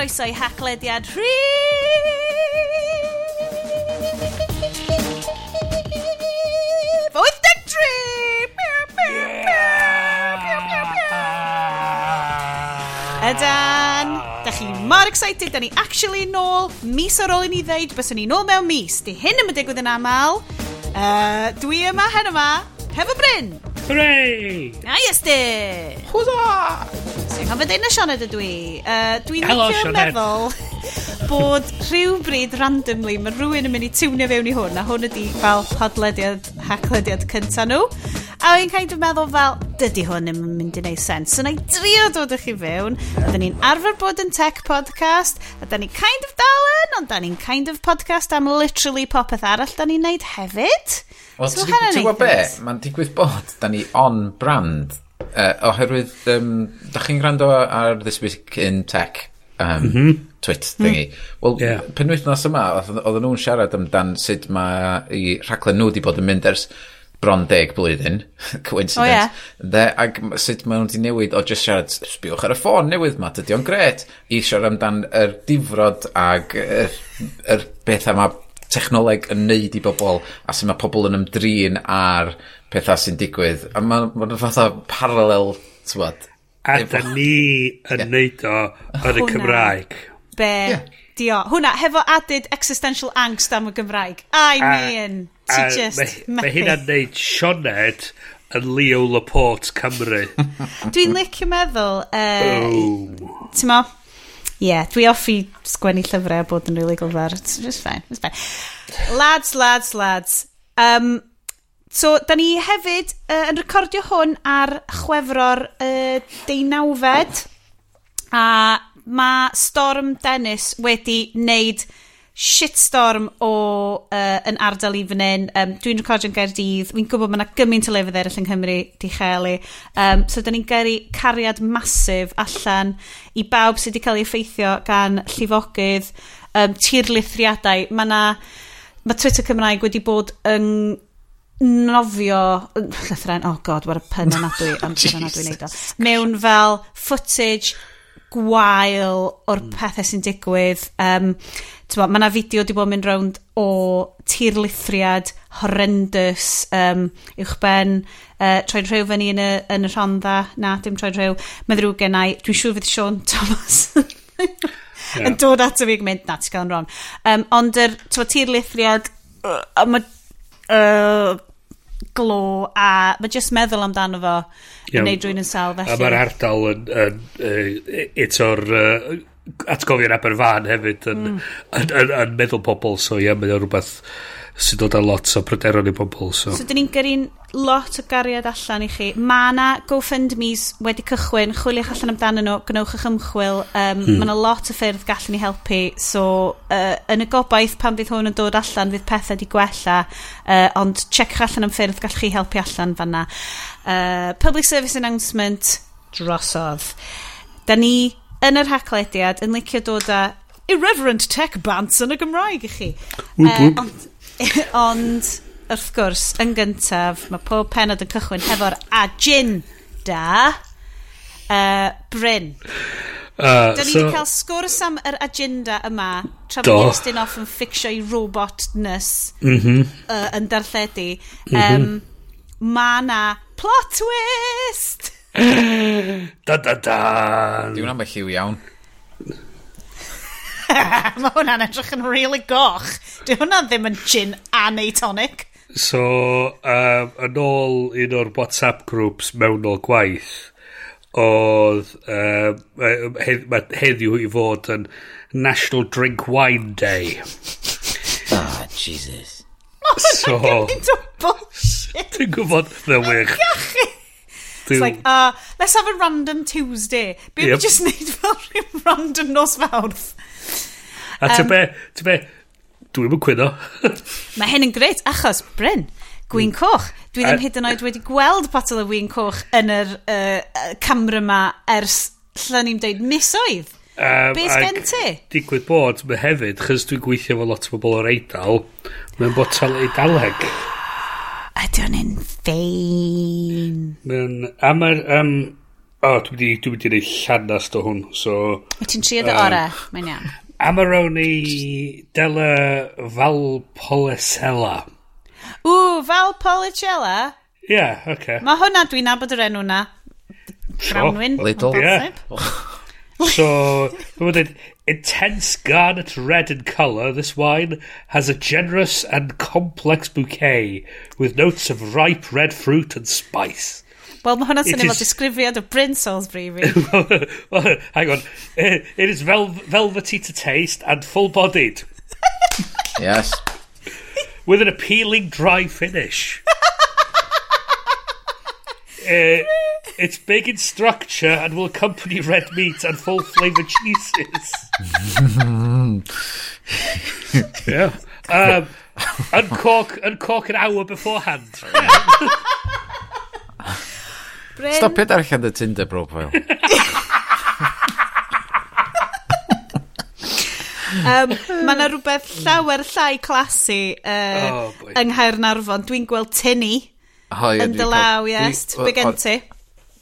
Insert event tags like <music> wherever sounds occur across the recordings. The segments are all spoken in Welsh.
Croeso i haclediad rhif... 83! Ydan, da chi mor excited, da ni actually nôl, mis ar ôl i ni ddeud, bys ni nôl mewn mis, di hyn yn y digwydd yn aml. Uh, dwi yma hen yma, hefo Bryn. Hooray! A ysdi! Hwza! Amazing. Ond fe ddeud na ydw i. Uh, Dwi'n licio meddwl <laughs> bod rhywbryd randomly mae rhywun yn mynd i tiwnio fewn i hwn a hwn ydi fel podlediad, haclediad cynta nhw. A o'n kind of meddwl fel, dydy hwn yn mynd i wneud sens. So na i drio dod ych chi fewn. Oedden ni'n arfer bod yn tech podcast. A da ni kind of dalen, ond da ni'n kind of podcast am literally popeth arall da ni'n neud hefyd. Wel, so, ti'n gwybod be? Mae'n digwydd bod, da ni on brand Uh, oherwydd, um, da chi'n gwrando ar This Week in Tech um, mm -hmm. twit thingy. Mm. Wel, yeah. penwythnos yma, oedden nhw'n siarad amdan sut mae i rhaglen nhw wedi bod yn mynd ers bron deg blwyddyn, <laughs> coincidence. Oh, yeah. De, ac sut maen nhw wedi newid o just siarad, sbiwch ar y ffôn newydd ma, dydy o'n gret, i siarad amdan yr difrod ag yr, yr beth yma technoleg yn neud i bobl a sut mae pobl yn ymdrin ar pethau sy'n digwydd. A mae'n ma fatha paralel, tywad. A da ni yn yeah. neud o yn y Cymraeg. Be, yeah. dio. Hwna, hefo added existential angst am y Gymraeg. I a, mean, ti just... Mae hynna'n neud Sioned yn Leo Laporte Cymru. <laughs> Dwi'n licio meddwl... Uh, oh. Timo? Ie, yeah, dwi offi sgwennu llyfrau a bod yn rili really gofar. It's just fine, it's fine. Lads, lads, lads. Um, So, da ni hefyd uh, yn recordio hwn ar chwefror uh, deunawfed. A mae Storm Dennis wedi wneud shitstorm o uh, yn ardal i fan hyn. Um, dwi'n recordio'n Gaerdydd. Fi'n gwybod mae yna gymaint o lefydd eraill yng Nghymru di chelu. Um, so, da ni'n gyrru cariad masif allan i bawb sydd wedi cael ei effeithio gan llifogydd, um, tirlithriadau. Mae yna... Mae Twitter Cymraeg wedi bod yn nofio llythren, oh god, war y pen anadwy amser <laughs> anadwy neud o mewn fel footage gwael o'r mm. pethau sy'n digwydd um, mae yna fideo di bod yn mynd rownd o tirlithriad horrendous um, uwchben uh, troed rhyw fyny yn y, yn y rhondda na dim troed rhyw mae ddrwg gennau dwi'n siŵr fydd Sean Thomas yeah. yn dod ato fi ac mynd na ti'n cael yn wrong um, ond yr tirlithriad uh, mae uh, glo a mae just meddwl amdano fo yn neud rwy'n yn sal felly. A mae'r ardal yn, yn, yn eto'r uh, atgofion Aberfan hefyd yn, mm. yn, yn, yn, meddwl pobl so ie yeah, mae o'n rhywbeth sy'n dod â lot o pryderon i bobl. So, so dyn ni'n gyrru'n lot o gariad allan i chi. Mae yna GoFundMe's wedi cychwyn, chwiliwch allan amdano nhw, gwnewch eich ymchwil. Um, hmm. Mae yna lot o ffyrdd gallwn ni helpu. So, uh, yn y gobaith pan fydd hwn yn dod allan, fydd pethau wedi gwella. Uh, ond checwch allan am ffyrdd gallwch chi helpu allan fanna. Uh, public Service Announcement drosodd. Da ni yn yr haclediad yn licio dod â irreverent tech bants yn y Gymraeg i chi. Wip, wip. Uh, ond <laughs> Ond, wrth gwrs, yn gyntaf, mae pob penod yn cychwyn hefo'r agin da uh, Bryn. Uh, da ni so, wedi cael sgwrs am yr agenda yma tra bod Justin off yn ffixio i robotness mm -hmm. uh, yn darlledu. Mhm. Um, mm -hmm. Mae na plot twist! <laughs> da da da! Dwi'n am y lliw iawn. <laughs> Mae hwnna'n edrych yn really goch. Di hwnna ddim yn gin a neu tonic. So, um, yn ôl un o'r WhatsApp groups mewnol gwaith, oedd um, hed, heddiw i fod yn National Drink Wine Day. <laughs> Ah, oh, Jesus. So, Dwi'n gwybod, the eich. It's like, uh, let's have a random Tuesday. Be yep. just need fel <laughs> random nos fawrth. A um, ti'n be, ti'n be, dwi'n mynd cwyno. <laughs> mae hyn yn greit, achos, Bryn, gwyn mm. coch. Dwi ddim hyd yn oed wedi gweld potel o wyn coch yn yr uh, camera ma ers lle ni'n deud misoedd. Um, Be sgen ti? Digwydd bod, mae hefyd, chys dwi'n gweithio fo lot o bobl o'r eidl, mae'n botel eidaleg. Ydy o'n un ffein. Mae'n... A mae'r... Um, o, oh, dwi wedi dwi wedi gwneud llanast o hwn, so... Wyt ti'n trio dy um, ore, mae'n iawn. Amarone della Valpolicella. Ww, Valpolicella? Ie, yeah, oce. Okay. Mae hwnna, dwi'n nabod yr enw na. Grawnwyn. Sure. Little. Yeah. so, dwi'n dweud, intense garnet red in colour, this wine has a generous and complex bouquet with notes of ripe red fruit and spice. Wel, mae hwnna'n It syni fel is- disgrifiad o Bryn Salisbury. fi. <laughs> well, hang on. It is vel velvety to taste and full-bodied, <laughs> Yes. with an appealing dry finish. Uh, <laughs> it's big in structure and will accompany red meat and full flavour cheeses. yeah. Um, uncork, uncork an hour beforehand. Bryn. Stopio darllen dy Tinder profile. <laughs> um, mae yna rhywbeth llawer llai clasu uh, oh, boy. yng Nghaernarfon. Dwi'n gweld tinny oh, yeah, yn dy law, yes. Be gen ti?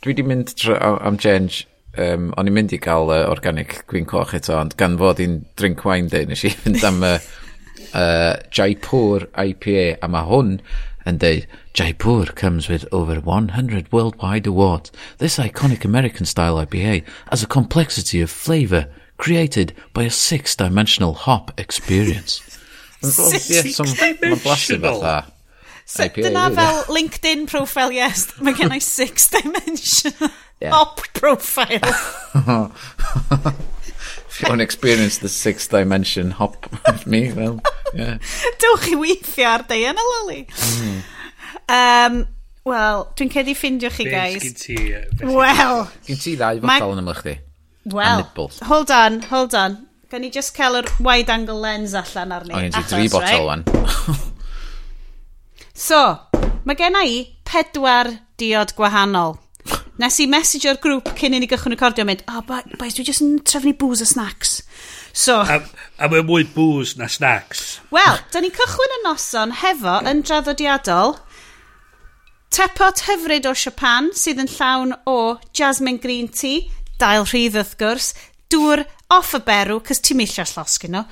Dwi di mynd am change. Um, o'n i'n mynd i gael uh, organic gwyn coch eto, ond gan fod i'n drink wine day, nes i fynd am uh, <laughs> uh, Jaipur IPA, a mae hwn yn deud Jaipur comes with over 100 worldwide awards this iconic American style IPA has a complexity of flavour created by a six-dimensional hop experience <laughs> Six-dimensional? Oh, fatha So, dyna fel LinkedIn profile, yes. <laughs> Mae gen i six dimension Yeah. hop profile. <laughs> If you want to experience the sixth dimension, hop with me, well, yeah. Dewch i weithio ar Diana Lolly. Mm. Um, Wel, dwi'n cedi ffindio chi, guys. Beth gyn ti? Wel. Gyn ti ddau fotel yn ymlaen chdi? Wel. Hold on, hold on. Gan i just cael yr wide angle lens allan arni. O, gyn ti dri botel wan. so, mae gen i pedwar diod gwahanol. Nes i messenger grŵp cyn i ni gychwyn recordio mynd, oh, boys, dwi jyst yn trefnu booze a snacks. So, a, a mae mwy booze na snacks. Wel, da ni'n cychwyn y noson hefo yn draddodiadol Tepot hyfryd o Japan sydd yn llawn o jasmine green tea, dail rhydd wrth gwrs, dŵr off y berw, cys ti'n millio llosgyn nhw.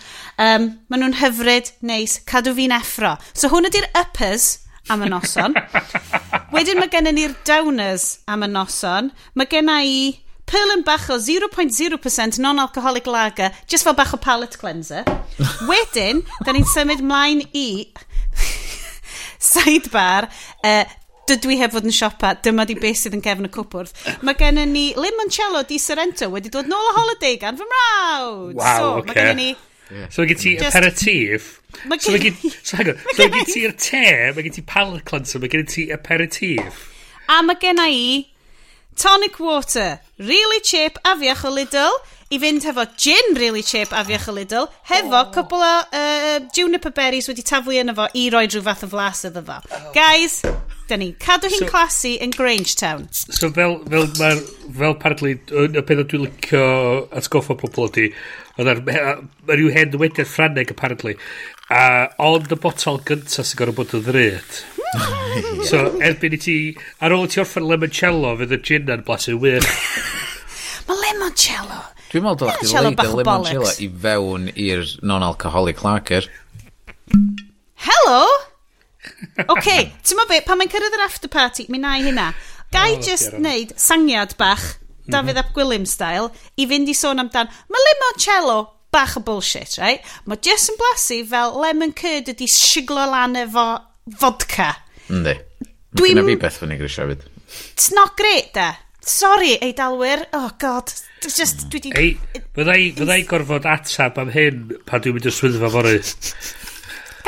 Um, maen nhw'n hyfryd, neis, cadw fi'n effro. So hwn ydy'r uppers am y noson. <laughs> Wedyn mae gennym ni'r downers am y noson. Mae genna i pylun bach o 0.0% non-alcoholic lager, just fel bach o palate cleanser. <laughs> Wedyn, da ni'n symud mlaen i <laughs> sidebar, uh, dydw i heb fod yn siopa, dyma di beth sydd yn gefn y cwpwrdd. Mae gennym ni limoncello di Sorrento wedi dod nôl o holiday gan fy mrawd. Wow, so, okay. Mae gennym ni So mae gen ti aperitif. So mae gen ti... <laughs> So mae gen ti'r te, mae gen ti palate cleanser, mae gen ti aperitif. A mae gen i tonic water, really cheap a fiach o Lidl, i fynd hefo gin really cheap a fiach o Lidl, hefo oh. cwbl o uh, juniper berries wedi taflu yna fo i roi rhyw fath o flas iddo fo. Oh. Guys, Da ni. Cadw hi'n so, classy yn Grangetown. So fel, fel, mae'r, fel partly, y peth o dwi'n licio atgoffa pobl ydi, oedd ar, mae rhyw hen dywediad Ffraneg apparently, a ond y botol gyntaf sy'n gorau bod yn ddryd. so erbyn i ti, ar ôl ti orffen limoncello, fydd y gin yn blasu wych. <laughs> mae limoncello. Dwi'n meddwl dylech chi leid y limoncello i fewn i'r non-alcoholic lager. Hello! okay, ti'n mo be, pan mae'n cyrraedd yr after party, mi na i hynna. Gai oh, just wneud sangiad bach, mhm. Dafydd Ap Gwilym style, i fynd i sôn amdan, mae limoncello bach o bullshit, right? Mae Jess yn blasu fel lemon curd ydi siglo lan efo vodka. Ynddi. Dwi'n... Dwi'n fi beth fyny grisio fyd. It's not great, da. Sorry, eidalwyr. Oh, god. Just, dwi di... Ei, fyddai, fyddai gorfod atab am hyn pan dwi'n mynd i'r swyddfa fory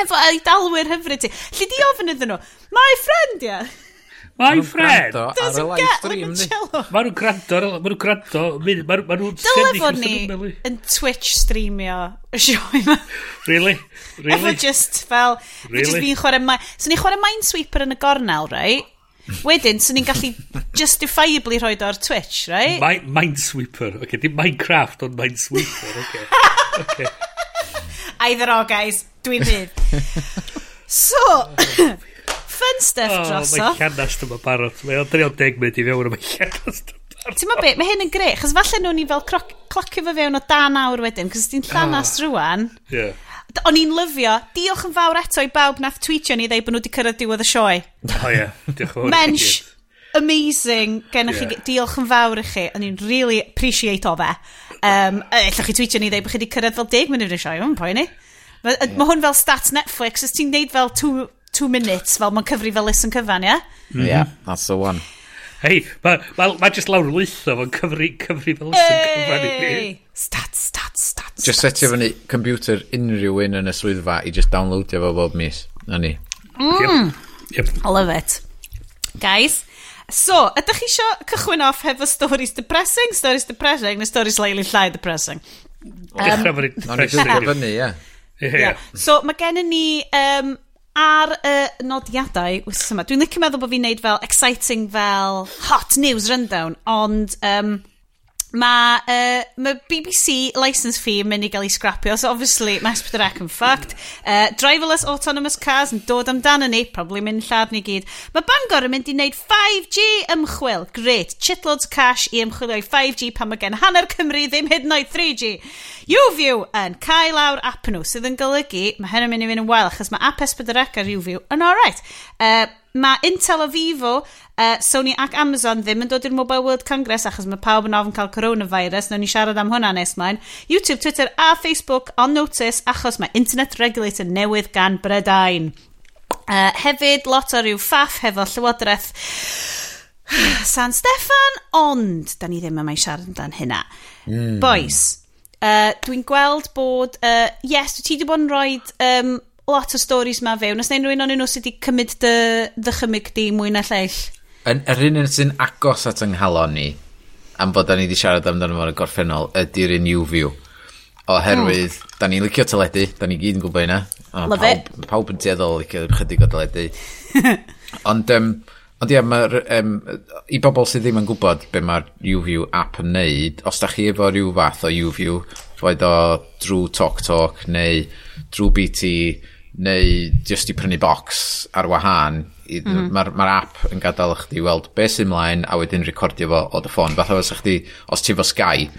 efo eidalwyr hyfryd ti. Lly di ofyn iddyn nhw, my friend, ia. Yeah. My friend! Doesn't get limoncello. Mae nhw'n gwrando, mae nhw'n gwrando, mae nhw'n sefyll. Dylefod ni yn Twitch streamio y sioe yma. Really? Really? Efo just fel, really? just fi'n chwarae, ma so ni'n chwarae Minesweeper yn y gornel, right? Wedyn, so ni'n gallu justifiably rhoi o'r Twitch, right? Mi Minesweeper, oce, okay, dim Minecraft ond Minesweeper, oce. Okay. <laughs> okay either or guys, dwi'n fydd. <laughs> so, <coughs> fun stuff oh, drosodd. Mae llanast yma barod. Mae o'n drio deg mynd i fewn yma llanast Ti'n meddwl beth, mae hyn yn greu, chos falle nhw'n ni fel clocio fo fewn o dan awr wedyn, cos ti'n llanast ah. oh. rwan. Yeah. O'n i'n lyfio, diolch yn fawr eto i bawb nath tweetio ni ddeud bod nhw wedi cyrraedd diwedd y sioe. O ie, diolch yn fawr. Mensch, amazing, gennych yeah. chi, diolch yn fawr i chi, o'n i'n really appreciate o fe. Um, Ellwch chi tweetio ni ddeud bod chi wedi cyrraedd fel 10 munud yn sioe, mae'n poen ni. Mae yeah. ma hwn fel stat Netflix, os ti'n neud fel 2 minutes, fel mae'n cyfri fel listen cyfan, ie? Yeah? Mhm. That's the one. Hei, mae ma, ma just lawr lwytho fo'n cyfri, cyfri fel listen cyfan i ni. Stat, stat, stat, stat. Just setio fyny computer unrhyw un yn y swyddfa i just downloadio fo bob mis. Na ni. Mm. Yep. Yep. I love it. Guys, So, ydych chi eisiau cychwyn off hefo stories depressing, stories depressing, neu stories slightly llai depressing? Dechrau ni, i'n depressing. Ie. So, mae gen i ni um, ar y uh, nodiadau wythnos yma. Dwi'n licio meddwl bod fi'n neud fel exciting fel hot news rundown, ond um, Mae uh, ma BBC license fee yn mynd i gael ei scrapio, so obviously mae S4C yn fucked. Uh, driverless autonomous cars yn dod amdano ni, probably mynd llad ni gyd. Mae Bangor yn mynd i wneud 5G ymchwil. Great, chitloads cash i ymchwilio i 5G pan mae gen hanner Cymru ddim hyd yn oed 3G. YouView yn cael lawr app nhw, sydd yn golygu, mae hyn yn mynd i fynd yn wel, achos mae app S4C ar YouView yn alright. Uh, mae Intel a Vivo, uh, Sony ac Amazon ddim yn dod i'r Mobile World Congress achos mae pawb yn ofyn cael coronavirus, nawn ni siarad am hwnna nes mlaen. YouTube, Twitter a Facebook on notice achos mae Internet Regulator newydd gan Brydain. Uh, hefyd, lot o ryw ffaff hefo Llywodraeth <sighs> San Steffan, ond da ni ddim yma i siarad amdan hynna. Mm. Boys, Uh, Dwi'n gweld bod... Uh, yes, ti wedi bod yn rhoi um, lot o storys ma fewn. Os neud rhywun o'n nhw sydd wedi cymryd dy, dy di mwy na lleill? Yn yr un sy'n agos at yng nghalon ni, am bod da ni wedi siarad amdano fo'n y gorffennol, ydy'r un new view. Oherwydd, mm. da ni'n licio teledu, da ni gyd yn gwybod yna. O, pawb, it. pawb yn tueddol licio chydig o teledu. <laughs> Ond, um, Ond ie, mae'r, um, i bobl sydd ddim yn gwybod be mae'r YouView app yn neud, os da chi efo rhyw fath o YouView, roed o drwy TalkTalk neu drwy BT, neu just i prynu box ar wahân, mm -hmm. mae'r ma app yn gadael chdi weld be sy'n mlaen a wedyn recordio fo o dy ffôn. Fatha fes chdi, os ti fo Sky,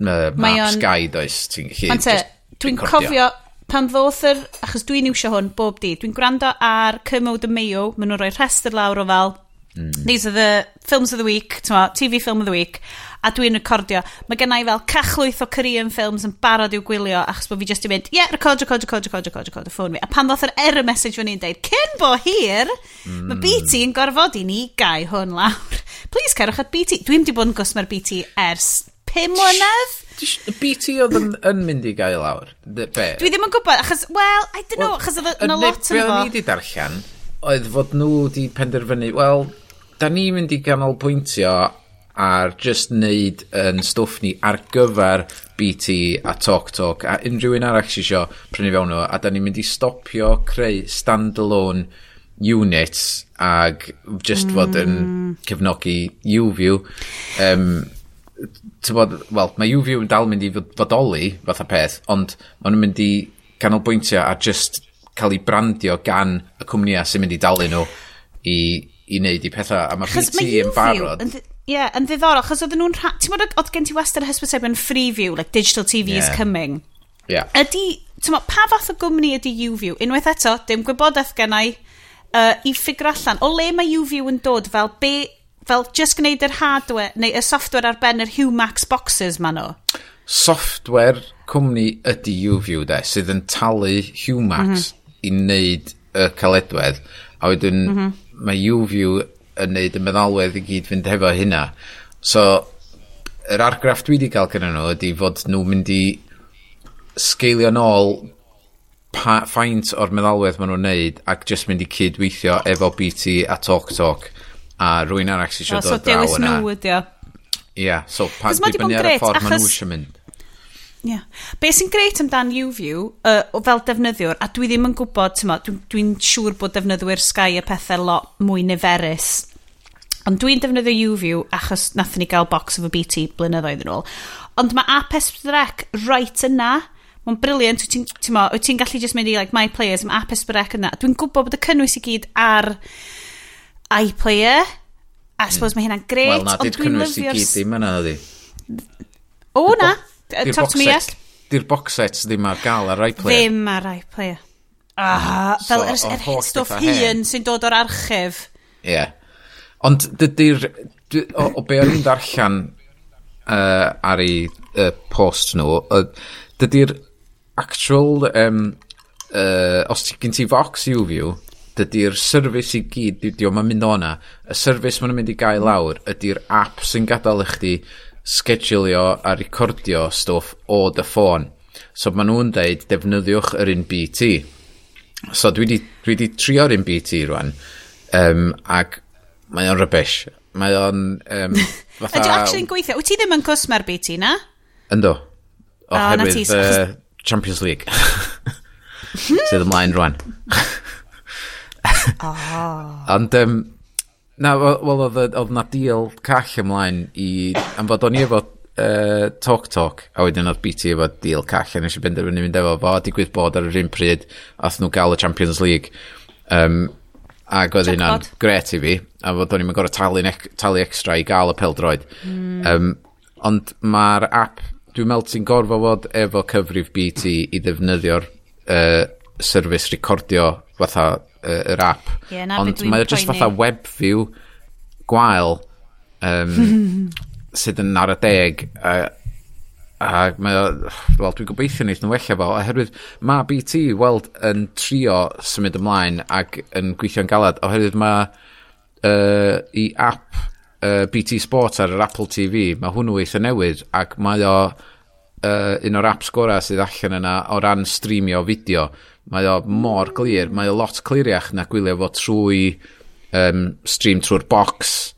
uh, map Sky does, ti'n gallu... Dwi'n cofio, pan ddoth yr... Achos dwi'n iwsio hwn bob di. Dwi'n gwrando ar Cymod y Mayo. Maen nhw'n rhoi rhestr lawr o fel... Mm. These are the films of the week, ma, TV film of the week, a dwi'n recordio. Mae gennau fel cachlwyth o Korean films yn barod i'w gwylio, achos bod fi jyst i mynd, ie, yeah, record, record, record, record, record, record, y ffôn fi. A pan ddoth yr error message fan i'n deud, cyn bo hir, mm. mae BT yn gorfod i ni gau hwn lawr. <laughs> Please cerwch at BT. Dwi'n di bod yn gwsmer BT ers 5 mlynedd? Y BT oedd yn, yn mynd i gael lawr? Be? Dwi ddim yn gwybod, achos, well, I don't know, well, achos oedd yna lot yn fo. Be oedd ni wedi darllen, oedd fod nhw wedi penderfynu, wel, da ni mynd i ganolbwyntio ar just wneud yn stwff ni ar gyfer BT a Talk Talk a unrhyw un arall sy'n isio prynu fewn nhw a da ni'n mynd i stopio creu standalone units ag just mm. fod yn mm. cefnogi YouView um, bod, wel, mae UV yn dal mynd i fodoli fath a peth, ond maen nhw'n mynd i canolbwyntio a just cael ei brandio gan y cwmnïau sy'n mynd i dalu nhw i, i wneud i pethau, a mae'r ti yn barod. Ie, yeah, yn ddiddorol, achos oedden nhw'n rhan... Ti'n bod, oedd gen ti wastad hysbyseb yn Freeview, like digital TV yeah. is coming. Yeah. Ydy, ti'n bod, pa fath o gwmni ydy YouView? Unwaith eto, dim gwybodaeth gennau uh, i ffigur allan. O le mae YouView yn dod fel be fel just gwneud yr hardware, neu y software ar ben yr Humax boxes ma nhw? Software cwmni ydy UView de, sydd yn talu Humax mm -hmm. i wneud y caledwedd, a wedyn mm -hmm. mae UView yn wneud y meddalwedd i gyd fynd hefo hynna. So, yr argraff dwi wedi cael gyda nhw ydy fod nhw'n mynd i sgeilio nôl pa, faint o'r meddalwedd maen nhw'n neud ac jyst mynd i cydweithio efo BT a TalkTalk. Talk a rwy'n arall sy'n siarad o draw yna. So dewis nhw ydi o. Ia, so pan dibynnu ar y ffordd maen nhw eisiau mynd. Ia. Yeah. Be sy'n greit amdan YouView uh, fel defnyddiwr, a dwi ddim yn gwybod, dwi'n dwi, siŵr bod defnyddwyr Sky y pethau lot mwy niferus. Ond dwi'n defnyddio YouView achos nathon ni gael box of a BT blynyddoedd yn ôl. Ond mae app Esbrec right yna. Mae'n briliant. Wyt ti'n ti, ti gallu just mynd i like, My Players, mae app Esbrec yna. Dwi'n gwybod bod y cynnwys i gyd ar iPlayer. A suppose mm. mae hynna'n gret. Wel na, dwi'n cynnwys i gyd ddim yna, ydi. O, na. Talk to me, yes. Di'r box sets ddim ar gael ar iPlayer. Ddim ar iPlayer. Ah, ah fel yr, yr hit stuff hun sy'n dod o'r archif. Ie. Yeah. Ond dydy'r... O, o be o'n i'n darllen uh, ar ei uh, post nhw, dydy'r actual... Um, uh, os ti'n ti Vox U-View, dydy'r service i gyd, dydy o'n mynd o'na, y service maen mynd i gael lawr, ydy'r app sy'n gadael i chdi schedulio a recordio stwff o dy ffôn. So maen nhw'n deud defnyddiwch yr un BT. So dwi di, dwi di trio'r un BT rwan, um, ac mae o'n rybys. Mae o'n... Um, <laughs> fatha... Ydy actually'n gweithio? Wyt ti ddim yn cwsmer BT na? Ynddo. Oherwydd oh, uh, Champions League. <laughs> Sydd ymlaen rwan. <laughs> <laughs> Oh. Ond, um, na, wel, oedd na deal call ymlaen i, am fod o'n i efo uh, Talk Talk, a wedyn oedd BT efo deal call, a nes i benderfynu mynd efo fo, a digwydd bod ar yr un pryd, ath nhw gael y Champions League. Um, ac oedd hynna'n gret i fi, a fod o'n i'n gorau talu, talu extra i gael y peldroed. Mm. Um, ond mae'r app, dwi'n meddwl ti'n gorfod fod efo cyfrif BT i ddefnyddio'r uh, service recordio fatha yr app. Yeah, Ond mae o just fatha web view gwael um, <laughs> sydd yn ar y deg. A, a mae o, wel, dwi'n gobeithio wneud nhw wella fo, oherwydd mae BT weld yn trio symud ymlaen ac yn gweithio'n galad, oherwydd mae uh, i app uh, BT Sport ar yr Apple TV, mae hwnnw eitha newydd ac mae o uh, un o'r apps gorau sydd allan yna o ran streamio fideo. Mae o mor glir, mae o lot cliriach na gwylio fo trwy um, stream trwy'r box.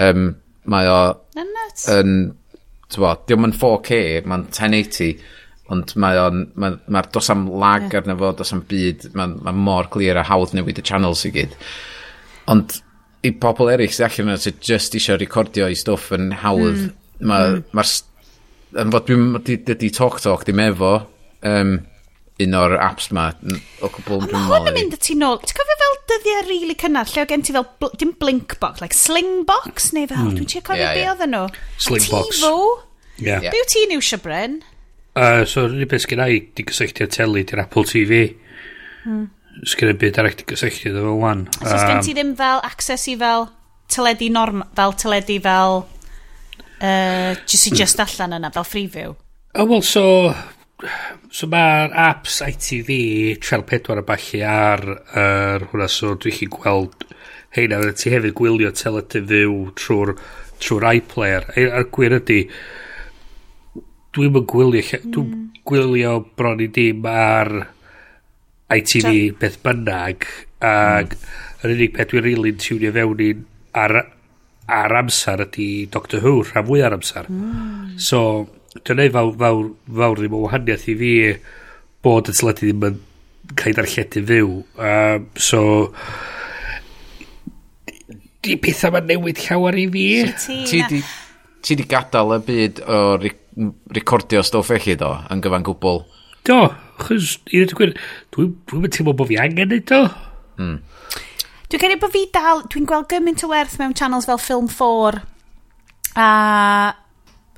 Um, mae o... Yn, diolch yn 4K, mae'n 1080, ond mae o'n, Mae'r ma dos am lag yeah. arno fo, dos am byd, mae'n ma mor glir a hawdd newid y channels i gyd. Ond i pobl eraill sydd allan yna sydd just eisiau recordio i stwff yn hawdd, mm. mae'r... Ma, mm. ma, yn fod dwi'n di, talk talk, dim efo, um, un o'r apps ma o cwbl yn prynol. Hwn yn mynd y ti nôl. Ti'n cofio fel dyddiau rili really cynnar lle o gen ti fel, bl dim blink box, like sling box neu fel, mm. dwi'n ti'n cofio yeah, be yeah. oedden nhw. Sling a box. Tifo. Yeah. Be wyt ti'n iwsio, Bryn? Uh, so, rhywbeth beth sgynna i, di gysylltu teli, di'r Apple TV. Mm. Sgynna byd arall di gysylltu ddefo wan. So, um, sgyn ti ddim fel access i fel teledu norm, fel teledu fel, uh, just, i hmm. just allan yna, fel freeview? Oh, well, so, so mae'r apps ITV Channel 4 a balli ar yr hwnna so dwi'n chi gweld heina a ti hefyd gwylio teledu fyw trwy'r trwy'r iPlayer a'r gwir ydy dwi'n mynd gwylio mm. dwi'n gwylio bron i dim ar ITV John. beth bynnag ac mm. yr unig peth dwi'n rili'n really tiwnio fewn i ar, ar amser ydy Doctor Who rhan fwy ar amser mm. so dwi'n i fawr, fawr, fawr ddim o wahaniaeth i fi bod y teledu ddim yn cael ei darlledu fyw. Um, so, di pethau mae'n newid llawer i fi. Ti di, ti di gadael y byd o recordio stwff eich do, yn gyfan gwbl? Do, chys, i ddweud gwir, dwi'n dwi, teimlo bod fi angen neud o. Mm. Dwi'n credu bod fi dal, dwi'n gweld gymaint o werth mewn channels fel Film 4 a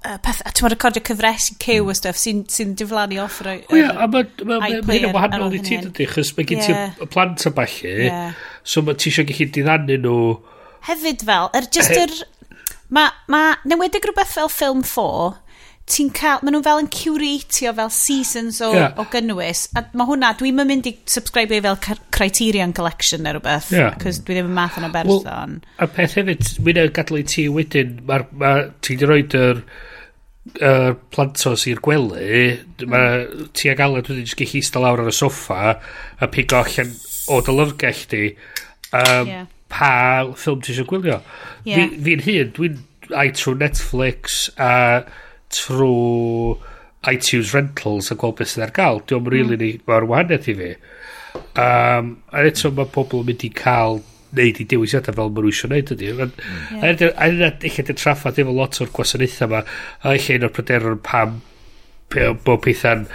uh, peth, ti'n meddwl recordio cyfres i cyw mm. a stuff sy'n sy, diflannu off yr O ia, a mae ma, ma, ma hyn yn wahanol i ti dydy, chys mae gen ti plant a balli, yeah. so mae ti eisiau gallu diddannu nhw... Hefyd fel, er, just yr... Mae ma, newedig rhywbeth fel ffilm 4, ti'n cael, maen nhw fel yn curatio fel seasons o, yeah. o gynnwys. A mae hwnna, dwi'n mynd i subscribe i fel Criterion Collection neu rhywbeth, yeah. cos dwi ddim yn math yn o berson. Well, a peth hefyd, mi'n gadael i ti wedyn, mae ma, ti wedi roed yr... Er, uh, plantos i'r gwely, mae ti ag Alan wedi jyst gallu eistedd lawr ar y soffa a pigo allan o dy lyfgell di um, yeah. pa ffilm ti eisiau gwylio. Yeah. Fi'n fi, fi hun, dwi'n ai trwy Netflix a trwy iTunes Rentals a gweld beth sydd ar gael. Dwi'n mm. rili really, mae'r wahaniaeth i fi. Um, a eto mae pobl yn mynd i cael neud i dewisiadau fel maen nhw eisiau neud ydy. A yna eich edrych traffaid efo lot o'r gwasanaethau yma, a eich un o'r pryderon pam bod pethau'n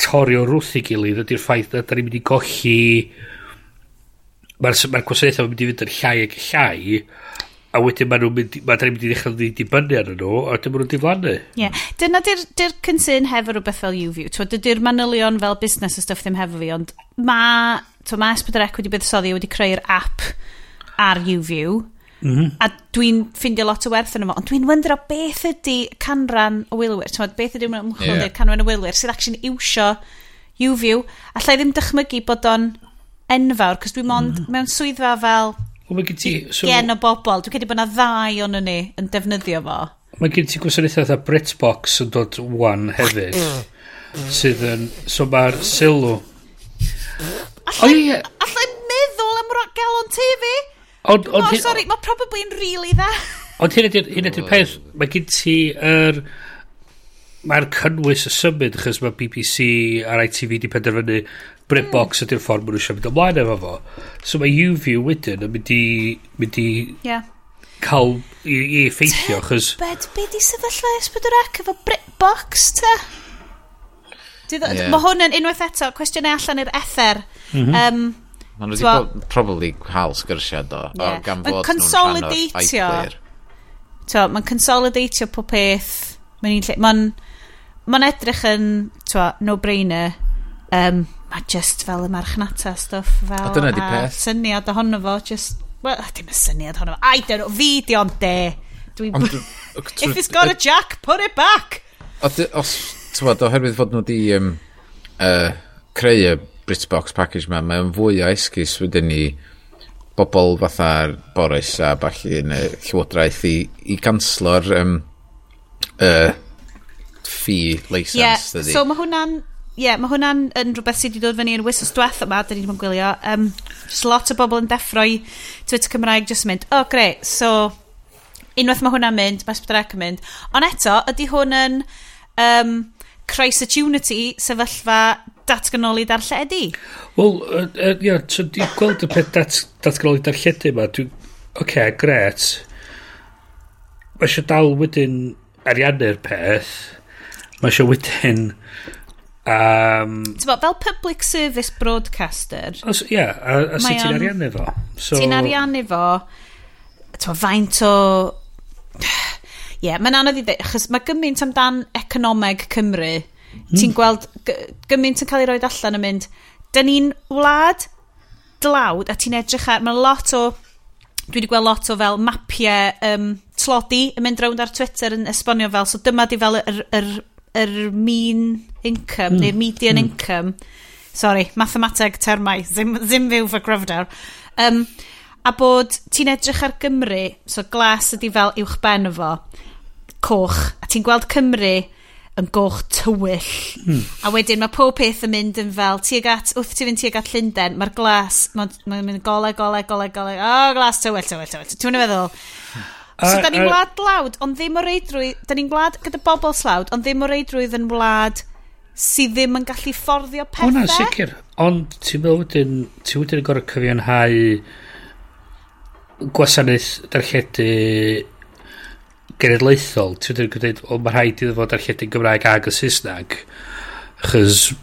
torri o'r wrth i gilydd ydy'r ffaith na da ni'n mynd i golli mae'r ma gwasanaethau yn mynd i fynd yn llai ac llai a wedyn maen nhw'n mynd, maen nhw'n mynd i ddechrau dibynnu arnyn nhw, a wedyn dyn nhw'n diflannu. Yeah. dyna di'r dy cynsyn hefo rhywbeth fel YouView. Dydy'r manylion fel busnes y stuff ddim hefo fi, ond mae to mae Esbydrec wedi buddsoddi wedi creu'r app ar YouView. Mm -hmm. A dwi'n ffindio lot o werth yn yma, ond dwi'n wyndro beth ydy canran o wylwyr. Tyma, beth ydy ymchwil yeah. canran o wylwyr sydd actually iwsio YouView. Alla i ddim dychmygu bod o'n enfawr, cos dwi'n mond mm. mewn swyddfa fel Wel, gen ti... So, gen o bobl. Dwi'n credu bod yna ddau o'n ni yn defnyddio fo. Mae gen ti gwasanaethau fatha Britbox yn dod one hefyd. Mm. sydd yn... So mae'r sylw... Allai, allai meddwl am galon te fi. Ond, on, oh, sorry, mae probably yn really dda. Ond hyn ydy'r peth, mae gen ti yr... Er, Mae'r cynnwys y symud, chys mae BBC a'r ITV di penderfynu Britbox mm. ydy'r ffordd maen nhw eisiau mynd ymlaen efo fo. So mae YouView wedyn yn mynd i... Mynd i yeah. cael i, i effeithio, chys... Bed, be di sefyllfa esbydwrac efo Britbox, ta? Yeah. Mae hwn yn unwaith eto, cwestiynau allan i'r ether. Mm -hmm. um, Mae nhw wedi bod probably cael sgyrsiau do. Yeah. O, gan fod nhw'n consolidatio. To, mae'n consolidatio pob peth. Mae'n ma ma edrych yn no-brainer. Um, mae just fel y marchnata stuff fel. A dyna di peth. syniad ohono fo, just... Wel, dim y syniad ohono fo. I don't know, fi di ond de. Dwi... <laughs> If it's got a jack, put it back! Os, ti'n oherwydd fod nhw di um, uh, creu y Britbox package ma, mae'n fwy o esgus wedyn ni bobl fatha'r Boris a falle yn y llywodraeth i, i ganslo'r um, uh, fee license. Yeah, dydy. so mae hwnna'n yeah, mae hwnna'n yn rhywbeth sydd wedi dod fyny yn wysos diweth yma, dyn ni ddim yn gwylio. Um, just lot o bobl yn deffro i Twitter Cymraeg just mynd, oh great, so unwaith mae hwnna'n mynd, mae Sbydrec yn mynd. Ond eto, ydy hwn yn... Um, Christ Attunity, sefyllfa datganoli darlledu. Wel, uh, uh, yeah, so di gweld y peth dat, datganoli darlledu yma, dwi'n, oce, okay, gret. Mae eisiau dal wedyn ariannu'r peth. Mae eisiau wedyn... Um, Tyfo, fel public service broadcaster... Ia, yeah, a, a sut ti'n ariannu fo? So, ti'n ariannu fo, tyfo, faint o yeah, mae'n anodd i ddweud, achos mae gymaint amdan economeg Cymru, mm. ti'n hmm. gweld gymaint yn cael ei roi allan yn mynd, dyn ni'n wlad dlawd a ti'n edrych ar, mae lot o, dwi wedi gweld lot o fel mapiau um, tlodi yn mynd rownd ar Twitter yn esbonio fel, so dyma di fel yr, yr, yr mean income, mm. neu'r median mm. income, sorry, mathemateg termau, ddim, ddim fyw fy gryfder. Um, a bod ti'n edrych ar Gymru, so glas ydi fel uwch ben fo, coch a ti'n gweld Cymru yn goch tywyll hmm. a wedyn mae pob peth yn mynd yn fel tuag at wrth ti'n fynd tuag at Llundain mae'r glas mae'n mynd gole gole gole gole o oh, glas tywyll tywyll tywyll ti'n meddwl So, uh, da ni'n wlad lawd, ond ddim o reidrwydd... Da ni'n wlad gyda bobl slawd, ond ddim o reidrwydd yn wlad sydd ddim yn gallu fforddio pethau. O na, sicr. Ond ti'n meddwl wedyn, ti'n wedyn yn gorau cyfiawnhau gwasanaeth darlledu genedlaethol, ti'n dweud gwneud, o mae rhaid iddo fod archedu'n Gymraeg ag y Saesneg, chys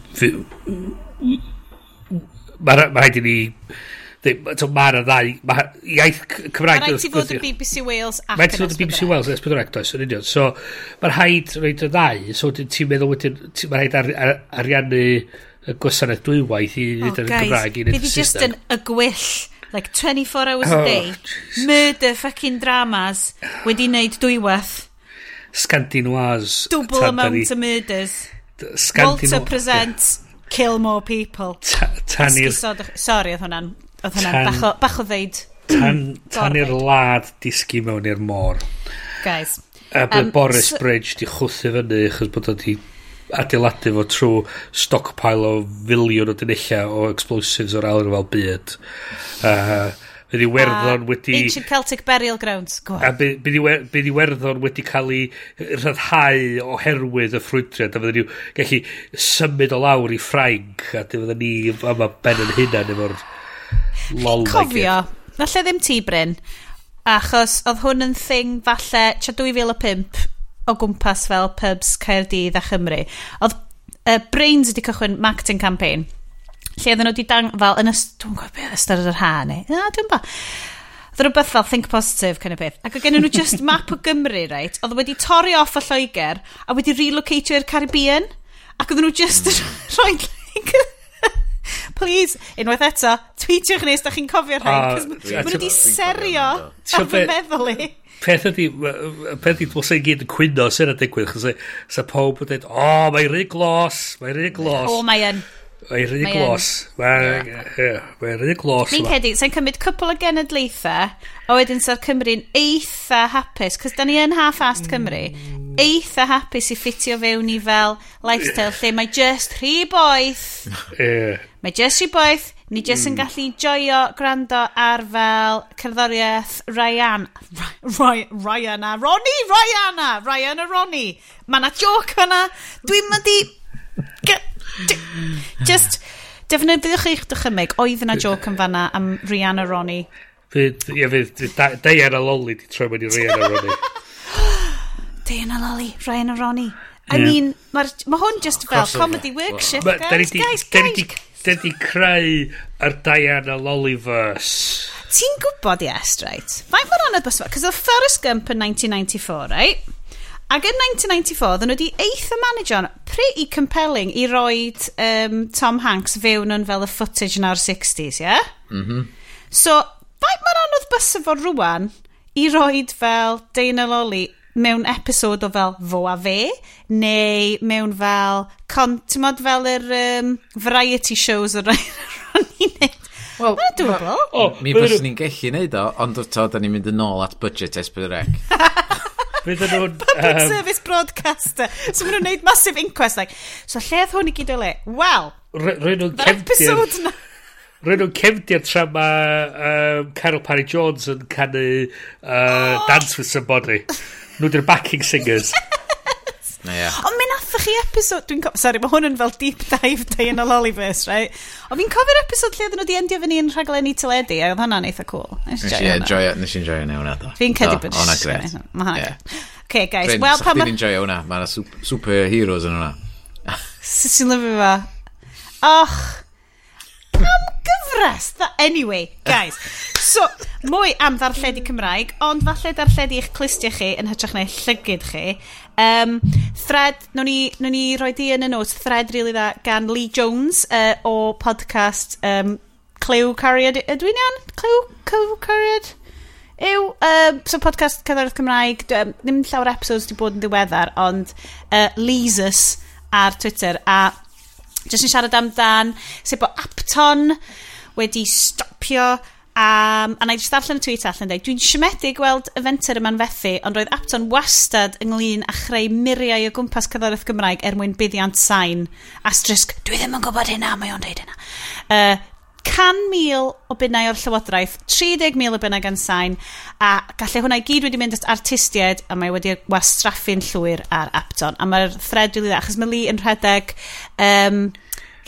mae rhaid i ni mae'r ddau mae Iaith Cymraeg... Mae rhaid ti fod y BBC Wales ac yn Mae rhaid ti fod y BBC Wales ac yn Esbydrec, does, yn union. So, mae rhaid rhaid y ddau. So, ti'n meddwl wedyn... Mae rhaid ariannu y gwasanaeth dwywaith i nid yn Gymraeg i nid yn Saesneg. Bydd i just yn y gwyll Like 24 hours oh, a day. Jesus. Murder fucking dramas wedi wneud dwywaith. Scandinoise. Double amount of murders. Scandinoise. Walter presents yeah. kill more people. Tanir... Sorry, oedd hwnna'n... Oedd hwnna'n bach, o, bach o ddeud. Tan, tanir lad disgu mewn i'r môr. Guys. A um, Boris so, Bridge di chwthu fyny achos bod o di adeiladu fo trwy stockpile o filiwn o dynella o explosives o'r alw fel byd. Uh, bydd Iwerddon wedi... Ancient Celtic Burial Grounds. Go a bydd Iwerddon wedi cael ei rhyddhau oherwydd y ffrwydriad. A fydden ni'n gallu symud o lawr i Ffrainc. A fydden ni yma ben yn hunan efo'r lol. Cofio, falle ddim ti, Bryn, achos oedd hwn yn thing falle tra 2005 o gwmpas fel pubs Caerdydd a Chymru. Oedd uh, Brains wedi cychwyn marketing campaign, lle oedden nhw wedi dang, fel, yn ystod, dwi'n gwybod beth, ystod yr ha neu, na, dwi'n ba. Oedd rhywbeth fel think positive, kind of beth. Ac oedd gen nhw just <laughs> map o Gymru, right? Oedd wedi torri off y Lloegr a wedi relocatio i'r Caribbean. Ac oedd nhw just yn <laughs> rhoi like, <laughs> please, unwaith eto, tweetiwch ni os da chi'n cofio rhain. Uh, Mae nhw wedi serio ar fy meddwl i peth ydi, peth ydi, dwi'n gyd yn cwyno sy'n y digwydd, chos sa pob yn dweud, o, mae'n rhy glos, mae'n rhy glos. O, mae yn. Mae'n rhy glos. Mae'n rhy glos. Ni'n cedi, sa'n cymryd cwpl o genedlaethau, a wedyn sa'r Cymru'n eitha hapus, cos da ni yn half-assed Cymru, mm. eitha hapus i ffitio fewn i fel lifestyle lle mae just rhy boeth. Mae just rhy boeth, Ni jyst mm. yn hmm. gallu joio gwrando ar fel cerddoriaeth Ryan. Ryan, Ryan a Ronny, Ryan a, Ryan a Ronny. Mae na joc hwnna. Dwi'n mynd i... Just, defnyddiwch eich dychymig. Oedd yna joc yn fanna am Ryan a Ronny. Fydd, ie, fydd, Diana Lolly di troi mewn i Ryan a Ronny. <gasps> Diana Lolly, Ryan a Ronny. I mean, mae hwn just fel comedy workshop, guys, guys, guys. Dyn ni creu yr Diana Lollyverse. Ti'n gwybod, yes, right. Faint mor anodd bys fa? Cos oedd Forrest Gump yn 1994, right? Ac yn 1994, ddyn nhw wedi eith y manager pretty compelling i roed um, Tom Hanks fewn yn fel y footage yn o'r 60s, ie? Yeah? Mm -hmm. So, faint mor anodd bys fo rwan i roed fel Dana Lolly mewn episod o fel fo a fe, neu mewn fel, con, ti'n modd fel yr um, variety shows o rai <laughs> o'n i'n. Wel, mae'n dwbl. O, mi fyswn ni'n gallu neud o, ond wrth o, da ni'n mynd yn ôl at budget S4C. Byddwn <laughs> nhw'n... Public um, service broadcaster. So maen nhw'n neud massive inquest, like, so lle oedd hwn i gyd o le? Wel, rhaid nhw'n cefnir... Rwy'n nhw'n cefnir tra mae um, Carol Parry Jones yn canu uh, oh. Dance With Somebody. <laughs> Nhw di'r backing singers. Yeah. Ond mi nathach chi episod, dwi'n cofio, sorry, mae hwn yn fel deep dive day yn y Lollyverse, right? Ond fi'n cofio'r episod lle oedden nhw di endio fyny yn rhaglenni teledu, a oedd hwnna'n eitha cool. Nes i enjoy it, nes i enjoy it hwnna, do. Fi'n cedi bod hwnna gret. Mae hwnna gret. Okay, guys, Friend, well, pan ma... enjoy hwnna, mae'n superheroes yn hwnna. Sut ti'n lyfio fa? Och, am gyfres? Tha, anyway, guys. So, mwy am ddarlledu Cymraeg, ond falle darlledu eich clustiau chi yn hytrach na llygyd chi. Um, thread, nawn ni, nawn ni roi di yn y nos, thread really dda gan Lee Jones uh, o podcast um, Clyw Cariad. Ydw i'n iawn? Clyw, Clyw Cariad? Yw, um, so podcast Cymraeg Cymraeg, um, ddim llawer episodes di bod yn ddiweddar, ond uh, Leesus ar Twitter a Jyst yn siarad amdan sef bod Apton wedi stopio Um, a na i just darllen y tweet allan dweud, dwi'n siomedig gweld y fenter yma'n fethu, ond roedd Apton wastad ynglyn â chreu miriau o gwmpas cyddoriaeth Gymraeg er mwyn buddiant sain. Asterisk, dwi ddim yn gwybod hynna, mae o'n dweud hynna. Uh, 100,000 o bunnau o'r Llywodraeth, 30,000 o bunnau gan sain, a gallai hwnna i gyd wedi mynd at artistiaid, a mae wedi wastraffu'n llwyr ar Apton. A mae'r thread rili dda, achos mae Lee yn rhedeg um,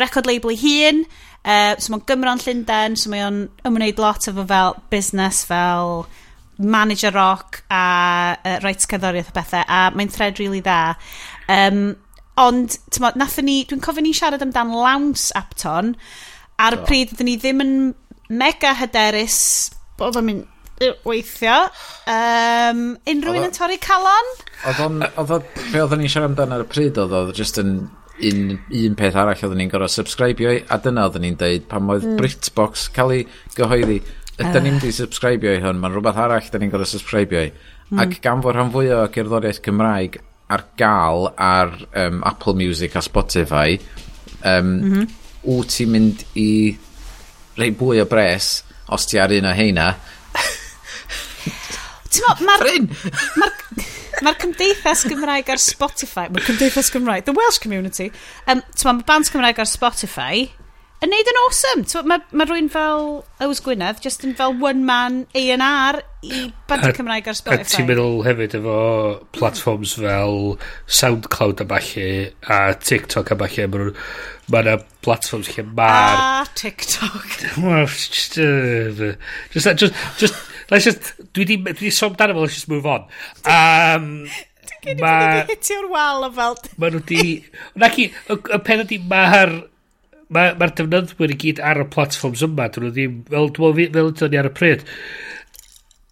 record label ei hun, uh, so mae'n Gymro'n Llundain, so mae o'n ymwneud lot efo fel busnes, fel manager rock a uh, rights cerddoriaeth a bethau, a mae'n thread rili really dda. Um, ond, tyma, nathon ni, dwi'n cofio ni siarad amdan Lawns Apton, Ar y pryd, ydyn ni ddim yn mega hyderus bod o'n mynd weithio. Um, unrhyw un yn torri calon? Oedd o'n, oedd o'n, be oedden ni'n siarad amdano ar y pryd oedd oedd just yn un, un peth arall oedden ni'n gorau subscribio i, a dyna oedden ni'n deud pan oedd mm. Britbox cael ei gyhoeddi, ydyn uh. ni'n ah. di subscribio i hwn, mae'n rhywbeth arall ydyn ni'n gorau subscribio i. Mm. Ac gan fod rhan fwy o gerddoriaeth Cymraeg ar gael ar um, Apple Music a Spotify, um, mm -hmm wyt ti'n mynd i rei bwy o bres os ti ar un o heina. Ti'n mo, mae'r... Bryn! Mae'r ma Cymdeithas Gymraeg ar Spotify... Mae'r Cymdeithas Gymraeg... The Welsh Community. Um, ti'n mae bands Cymraeg ar Spotify yn neud yn awesome. So, mae ma rhywun fel Ewes Gwynedd, just yn fel one man A&R i band Cymraeg ar Spotify. A ti'n meddwl hefyd efo platforms fel SoundCloud a falle, a TikTok a falle, mae nhw'n... Yna platforms lle mae'r... A TikTok. <laughs> just, uh, just, just, just, let's just, dwi di, dwi di som dan efo, let's just move on. Um, Dwi'n gynnu bod wedi hitio'r wal o fel... Mae nhw di... Naci, y pen ydi mae'r mae'r ma, defnyddwyr i gyd ar y platforms yma, dyn nhw ddim, fel dwi'n meddwl, fel ydyn ni ar y pryd,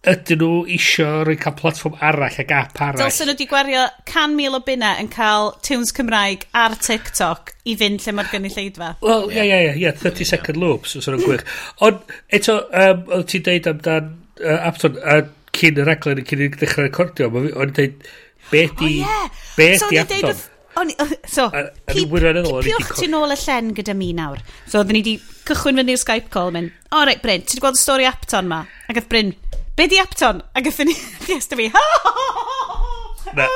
ydyn nhw isio rhoi cael platform arall ac app arall. Dylsyn nhw wedi gwario 100,000 o bunna yn cael tunes Cymraeg ar TikTok i fynd lle mae'r gynulleidfa. Wel, ie, ie, ie, 30 yeah. second loops, os yna'n gwych. Ond, eto, um, oedd ti'n deud amdan uh, Apton, a uh, cyn y raglen, cyn i ddechrau recordio, o'n i'n deud, be di, oh, yeah. be so di Apton? O'n i... So, pipiwch ti nôl y llen gyda mi nawr. So, oedden ni wedi cychwyn fyny i'r Skype call mynd, o reit, Bryn, ti wedi gweld y stori Apton ma? Ac oedd Bryn, be di Apton? Ac oedd ni, yes, da fi, ha, ha, ha, ha,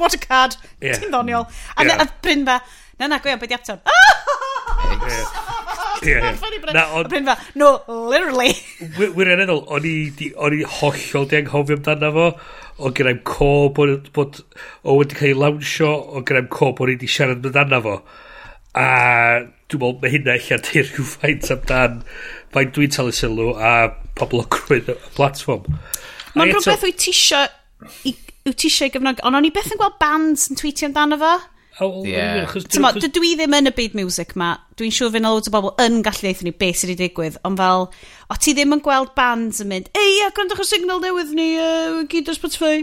what a card, yeah. ti'n ddoniol. A yeah. Bryn fa, na, na, gweo, be di Apton? Yeah. Na, on, Bryn fa, no, literally. Wirioneddol, o'n i hollol di anghofio amdano fo o gyda'n co bod, bod o wedi cael ei lawnsio, o gyda'n co bod wedi siarad amdano fo. A dwi'n meddwl, mae hynna eich adir rhyw faint amdan faint dwi'n talu sylw a pobl o crwyd y platform. Mae'n rhywbeth wyt ti isio wyt ti eisiau gefnogi, ond o'n i beth yn gweld bands yn tweetio amdano fo. Yeah. Tyma, dydw i ddim yn y byd music ma. Dwi'n siŵr fy'n loads o bobl yn gallu ddeithio ni beth sydd wedi digwydd, ond fel, o ti ddim yn gweld bands yn mynd, ei, a gwrandwch y signal newydd ni, uh, gyd ar Spotify.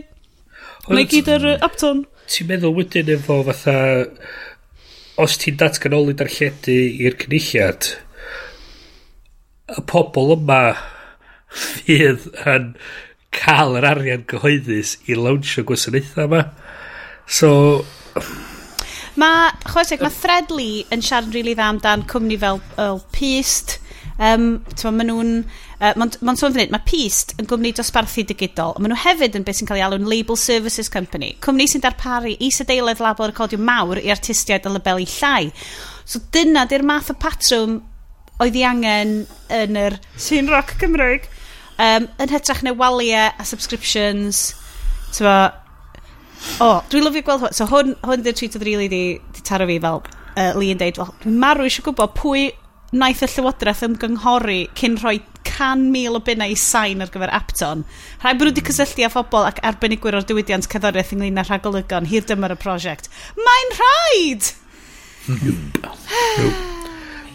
Neu gyd ar uh, Upton. Ti'n meddwl wedyn efo fatha, os ti'n datganoli darlledu i'r cynulliad, y pobl yma <laughs> fydd yn cael yr arian gyhoeddus i lawnsio gwasanaethau yma. So, Mae, chwesig, mae Threadly yn siarad rili really dda amdan cwmni fel Earl Peast. Um, maen nhw'n... Uh, Mae'n ma sôn fan hyn, mae Peast yn gwmni dosbarthu digidol. Maen nhw hefyd yn beth sy'n cael ei alw'n Label Services Company. Cwmni sy'n darparu is-adeiledd label recordio mawr i artistiaid y labelu llai. So dyna di'r math o patrwm oedd i angen yn yr sy'n rock Cymruig. Um, yn hytrach neu waliau a subscriptions. Tyfo, O, oh, dwi'n lyfio gweld hwn. So hwn, hwn di'r tweet oedd rili really di, di taro fi fel uh, Lee yn deud, wel, dwi'n marw eisiau gwybod pwy naeth y Llywodraeth ymgynghori cyn rhoi can mil o bunnau i sain ar gyfer Apton. Rhaid bod nhw wedi cysylltu â phobl ac arbenigwyr o'r diwydiant cyddoriaeth ynglyn â rhagolygon hir dyma'r y prosiect. Mae'n rhaid!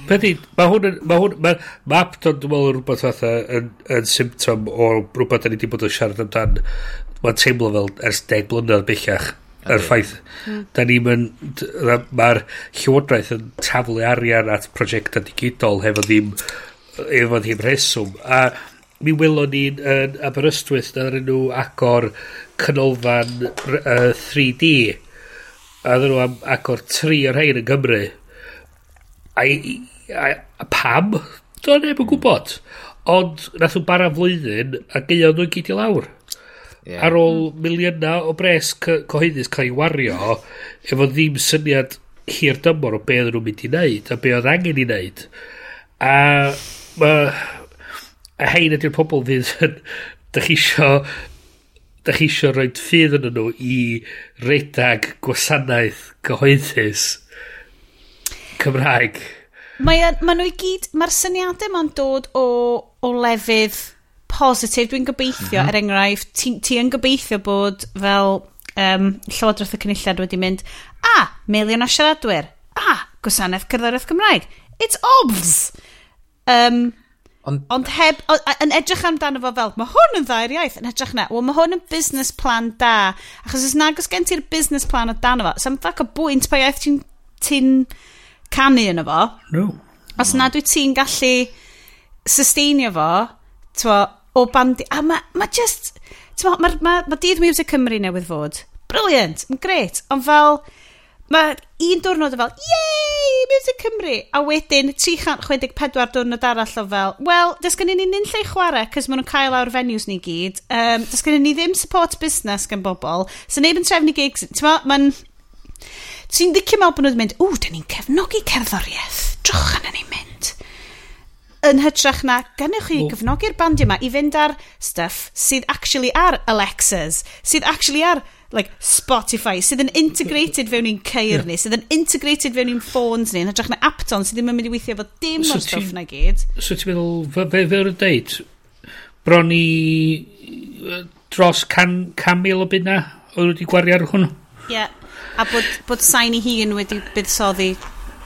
Pedi, mae hwn yn, mae hwn, mae ma Apton, dwi'n meddwl, rhywbeth fatha yn, yn symptom o rhywbeth da ni wedi bod yn siarad amdan mae'n teimlo fel ers deg blynedd bellach yr ffaith hmm. da ni'n mynd mae'r llywodraeth yn taflu arian at prosiectau digidol hefo ddim efo ddim reswm a mi welon ni'n yn Aberystwyth na na'r nhw agor canolfan uh, 3D a ddyn nhw am agor tri o'r rhain yn Gymru. A, a, a pam? Do'n neb yn gwybod ond nath nhw bara flwyddyn a gael nhw'n gyd i lawr yeah. ar ôl miliyna o bres cyhoeddus cael ei wario efo ddim syniad hir dymor o be oedden nhw'n mynd i wneud a be oedd angen i wneud a ma, a hein ydy'r pobl fydd yn da chi isio da chi isio rhoi ffydd yn nhw i redag gwasanaeth gyhoeddus Cymraeg mae, mae nhw i gyd mae'r syniadau ma'n dod o o lefydd positif, dwi'n gobeithio, mm -hmm. er enghraifft, ti, ti yn gobeithio bod fel um, Llywodraeth y Cynulliad wedi mynd, a, ah, miliwn o siaradwyr, a, gwasanaeth cyrddoriaeth Cymraeg. It's obvs! Um, ond, ond heb, o, yn edrych amdano fo fel, mae hwn yn dda'r iaith, yn edrych na, wel mae hwn yn business plan da, achos os nag os gen ti'r business plan o dan fo, sa'n fac o bwynt pa iaith ti'n ti canu yno fo. No. Os nad wyt ti'n gallu sustainio fo, Twa, o bandi... A mae ma just... Twa, ma, ma, ma Dydd Music Cymru newydd fod. Brilliant, yn gret. Ond fel... Mae un diwrnod o fel, yey, Music Cymru! A wedyn 364 diwrnod arall o fel, wel, dys gen i ni nyn lle chwarae, cys maen nhw'n cael awr venues ni gyd. Um, dys gen i ni ddim support business gan bobl. So neb yn trefnu gigs. Mae'n... Ti'n ddicio mewn bod nhw'n mynd, ww, da ni'n cefnogi cerddoriaeth. Drwch yna ni'n mynd yn hytrach na, gynnych chi cyfnogi'r bandiau yma i fynd ar stuff sydd actually ar Alexas, sydd actually ar like Spotify, sydd yn integrated fewn i'n ceir yeah. ni, sydd yn integrated fewn i'n ffôns ni, yn hytrach na Apton sydd ddim yn mynd i weithio efo dim so o'r stuff na gyd. So ti'n meddwl, fe, fe, fe o'n deud, bron i dros can, can mil o byd oedd wedi gwario ar hwnnw? Ie, yeah. a bod, bod sain i hun wedi buddsoddi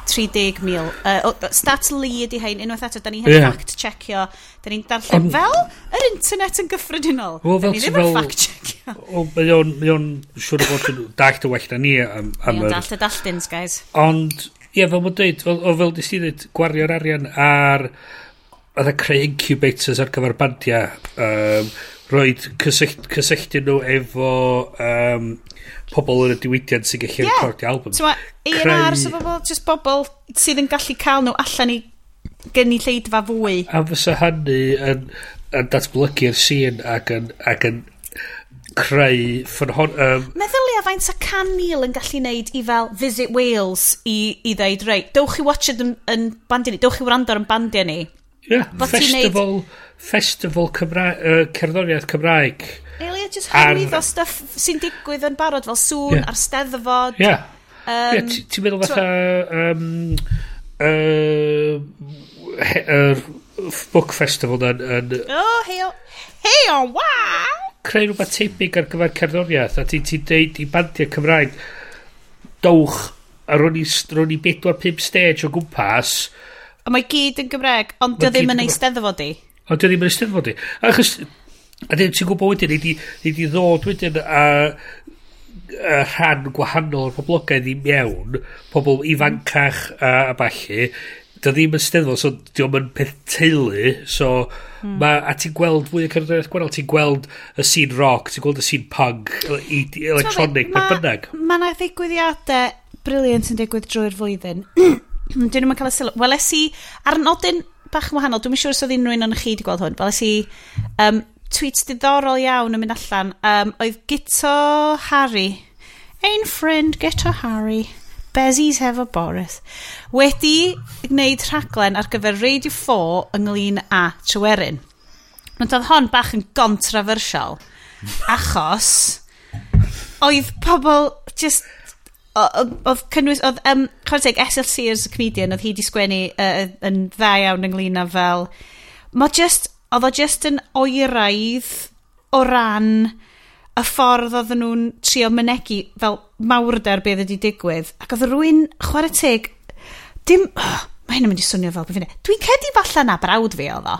30,000. Uh, stat li ydi hein, unwaith eto, da ni hefyd yeah. fact checio. Da ni'n darllen um, fel yr internet yn gyffredinol. Well, da ni ddim yn fact checio. Mae o'n, mae o'n siwr o fod yn dallt y well na ni am, am yr... Dallt y dalldins, guys. Ond, ie, yeah, fel mae'n dweud, fel, o, fel nes ti ddweud, gwario'r arian ar... Oedd creu incubators ar gyfer bandiau. Um, roed cysyllt, cysylltu nhw efo um, pobl yn y diwydiant sy'n gallu yeah. recordio album. So mae A&R Creu... bobl, just bobl sydd yn gallu cael nhw allan i gynulleidfa fwy. A fysa hynny yn, yn datblygu'r sîn ac yn, ac yn creu ffynhon... Um, Meddwl ia faint a can mil yn gallu neud i fel Visit Wales i, i ddeud, reit, dewch chi watch it yn, yn bandiau ni, dewch chi wrando ar yn bandiau ni. Yeah, But festival, festival Cymra uh, cerddoriaeth Cymraeg. Elia, just hyrwyddo ar... stuff sy'n digwydd yn barod, fel sŵn yeah. a'r steddfod. Ie. Yeah. Um, yeah, ti'n meddwl fatha... Um, uh, he, er, book festival yn... yn oh, heio. Heio, wow! Creu rhywbeth tebyg ar gyfer cerddoriaeth, a ti'n ti deud i bandiau Cymraeg, dowch, a ro'n i, ro'n i 4-5 stage o gwmpas, A mae gyd yn Gymreg, ond dio ddim yn ei steddfod i. Ond dio ddim yn ei steddfod i. Achos, a ddim ti'n gwybod wedyn, ni di ddod wedyn a, a rhan gwahanol o'r poblogaidd i mewn, pobl ifancach a, a balli, dy ddim yn steddfod, so dio ddim yn peth teulu, so mm. ma, a ti'n gweld fwy o cerddoriaeth gwahanol, ti'n gweld y scene rock, ti'n gweld y scene punk, electronic, ma, bynnag. Mae yna ddigwyddiadau briliant yn digwydd drwy'r flwyddyn. Hmm, Dyn nhw'n cael y sylw. Weles i ar nodyn bach yn wahanol, dwi'n siŵr sure os oedd unrhyw un o'n chi wedi gweld hwn, weles i um, tweets diddorol iawn yn mynd allan. Um, oedd Gito Harry, ein friend Gito Harry, Bezzy's hefo Boris, wedi gwneud rhaglen ar gyfer Radio 4 ynglyn â Tryweryn. Ond oedd hon bach yn gontrafersial, achos oedd pobl just oedd cynnwys, oedd, um, chwarae SLC as a comedian, oedd hi di sgwennu uh, yn dda iawn ynglyn â fel, mae just, oedd o just yn oeraidd o ran y ffordd oedden nhw'n trio mynegu fel mawrder beth wedi digwydd. Ac oedd rhywun, chwarae teg, dim, oh, mae hyn yn mynd i swnio fel beth. Dwi'n cedi falle na brawd fi oedd o.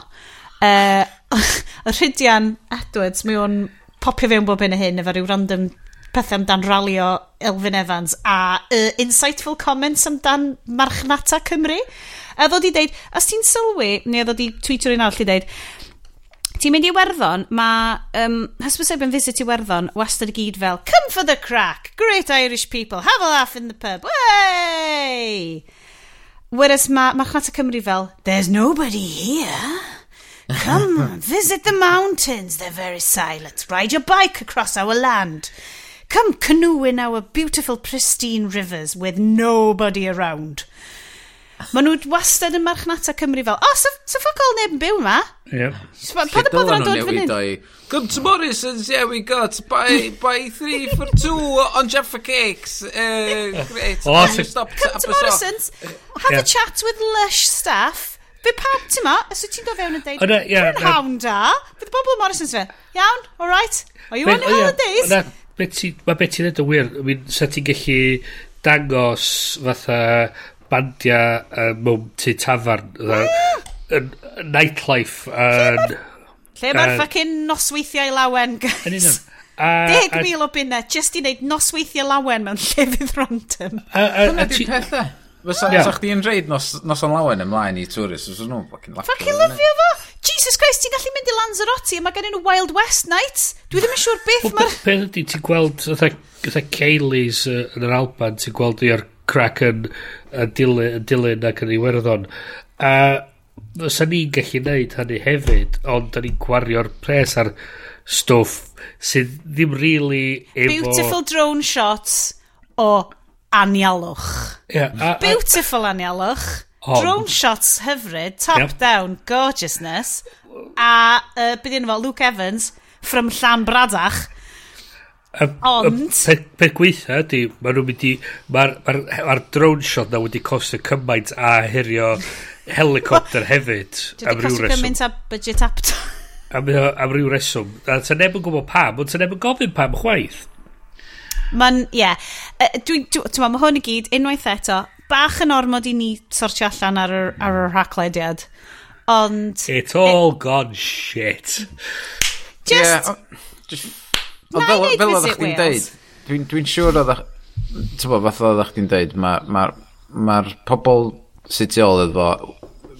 Uh, <laughs> Rhydian Edwards, mae o'n popio fewn bob hyn a hyn efo rhyw random pethau amdan ralio Elfyn Evans a uh, insightful comments amdan marchnata Cymru. A ddod i deud, os ti'n sylwi, neu ddod i tweetio un arall i deud, ti'n mynd i werddon, mae um, hysbyseb visit i werddon wastad i gyd fel, come for the crack, great Irish people, have a laugh in the pub, way! Whereas mae marchnata Cymru fel, there's nobody here. Come, <laughs> visit the mountains, they're very silent. Ride your bike across our land. Come canoe in our beautiful pristine rivers with nobody around. Maen nhw wastad yn marchnata Cymru fel, o, oh, so, so ffoc all neb yn byw ma. Yep. Pa dy bod yn dod fan hyn? Come to Morrison's, yeah, we got buy, buy three for two on Jaffa Cakes. Uh, great. Oh, so, stop come to Morrison's, have yeah. a chat with Lush staff. Fe pawb, ti ma, os wyt ti'n dod fewn yn deud, dwi'n hawn da, fydd y bobl Morrison's fe, iawn, all right, are you on holidays? be ti, ma be ti'n edrych yn wir. I mean, sa ti'n gallu dangos fatha bandia uh, mewn tu tafarn. <gasps> Yn nightlife. Yn... Lle mae'r ffacin nosweithiau lawen, guys? Yn union. Deg mil o bunna, just i wneud nosweithiau lawen mewn llefydd random. Dyna di'r pethau. Fysa yeah. chdi'n reid nos, nos on lawen ymlaen i twrist, os nhw'n fucking lapio. Fucking lyfio fo! Jesus Christ, ti'n gallu mynd i Lanzarote a mae gen nhw Wild West Nights. Dwi ddim yn siŵr beth mae'r... Beth ydy ti'n gweld, ytha Ceilis yn yr Alban, ti'n gweld i'r crack yn, yn, dilyn, yn dilyn ac yn Iwerddon. A os ni'n gallu neud hynny hefyd, ond da ni'n gwario'r pres ar stwff sydd ddim really efo... Beautiful drone shots o anialwch. Yeah, a, a, Beautiful anialwch. Ond... Drone shots hyfryd, top yep. down, gorgeousness. A, uh, beth yna fo, Luke Evans, from Llan Bradach. Um, Ond... Peth pe gweitha ydy, mae nhw'n mynd i... Mae'r ma, r, ma, ma drone shot na wedi costio cymaint a herio helicopter hefyd. Dwi wedi costio cymaint a budget apto. <laughs> am, am ryw reswm. A ta neb yn gwybod pam, ond ta neb yn gofyn pam chwaith. Mae'n, ie. Yeah. Dwi'n, uh, dwi'n, dwi, dwi, dwi, dwi, dwi, dwi, bach yn ormod i ni sortio allan ar, yr, ar y rhaglediad. Ond... It all it, gone shit. Just... Yeah, just Ond fel, fel oeddech chdi'n deud, dwi'n dwi siŵr oeddech, ti'n bod, fath oeddech chdi'n deud, mae'r ma, ma, ma pobl sydd tu ôl iddo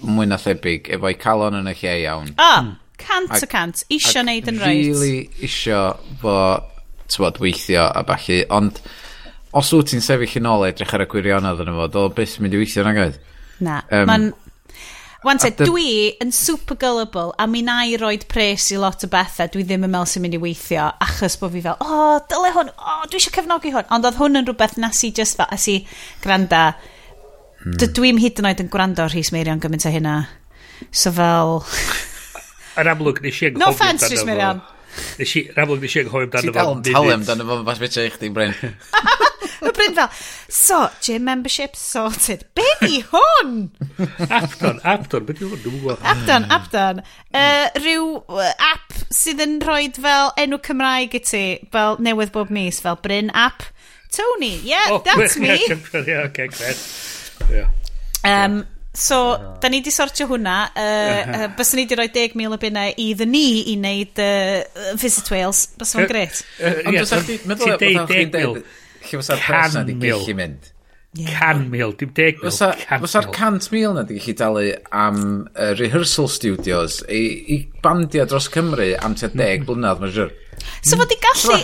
mwy na thebyg efo'i calon yn y lle iawn. O, oh, cant o cant, isio neud yn rhaid. Really isio fo, ti'n bod, weithio a falle, ond os wyt ti'n sefyll yn ôl edrych ar y gwirionedd yn y fod, o beth mynd i weithio yn agwedd? Na, um, mae'n... Wan te, dwi yn super gullible a mi na i roed pres i lot o bethau, dwi ddim yn meddwl sy'n mynd i weithio achos bod fi fel, o, oh, dyle hwn, o, oh, dwi eisiau cefnogi hwn. Ond oedd hwn yn rhywbeth nes i just fel, as i granda, hmm. dwi'n hyd yn oed yn gwrando ar Rhys Meirion gymaint o hynna. So fel... <laughs> Yn amlwg nes i yn No offence Rhys Meirion. Nes i, amlwg nes i anghoi amdano fo. Ti dal yn talu amdano fo, fas beth i chdi'n Bryn. <laughs> Y Bryn fel, so, gym membership sorted. Be di hwn? Apton, Apton, beth di hwn? Dwi'n gwybod. Apton, Apton. Uh, rhyw app sydd yn rhoi fel enw Cymraeg i ti, fel newydd bob mis, fel Bryn app. Tony, yeah, oh, that's <laughs> me. Yeah, okay, great. Yeah. Um, yeah. So, da ni di sortio hwnna. Uh, uh, bys ni di rhoi 10,000 o bunnau iddyn ni i wneud uh, Visit Wales. Bys o'n gret. Ond dwi'n sa'ch meddwl bod chi'n deud lle fysa'r person wedi gallu mynd. Can mil, dim deg mil. Fysa'r cant mil na di gallu dalu am uh, rehearsal studios i, i bandia dros Cymru am tua deg mm-hmm. blynedd, mae'n siwr. So fod i mm. gallu,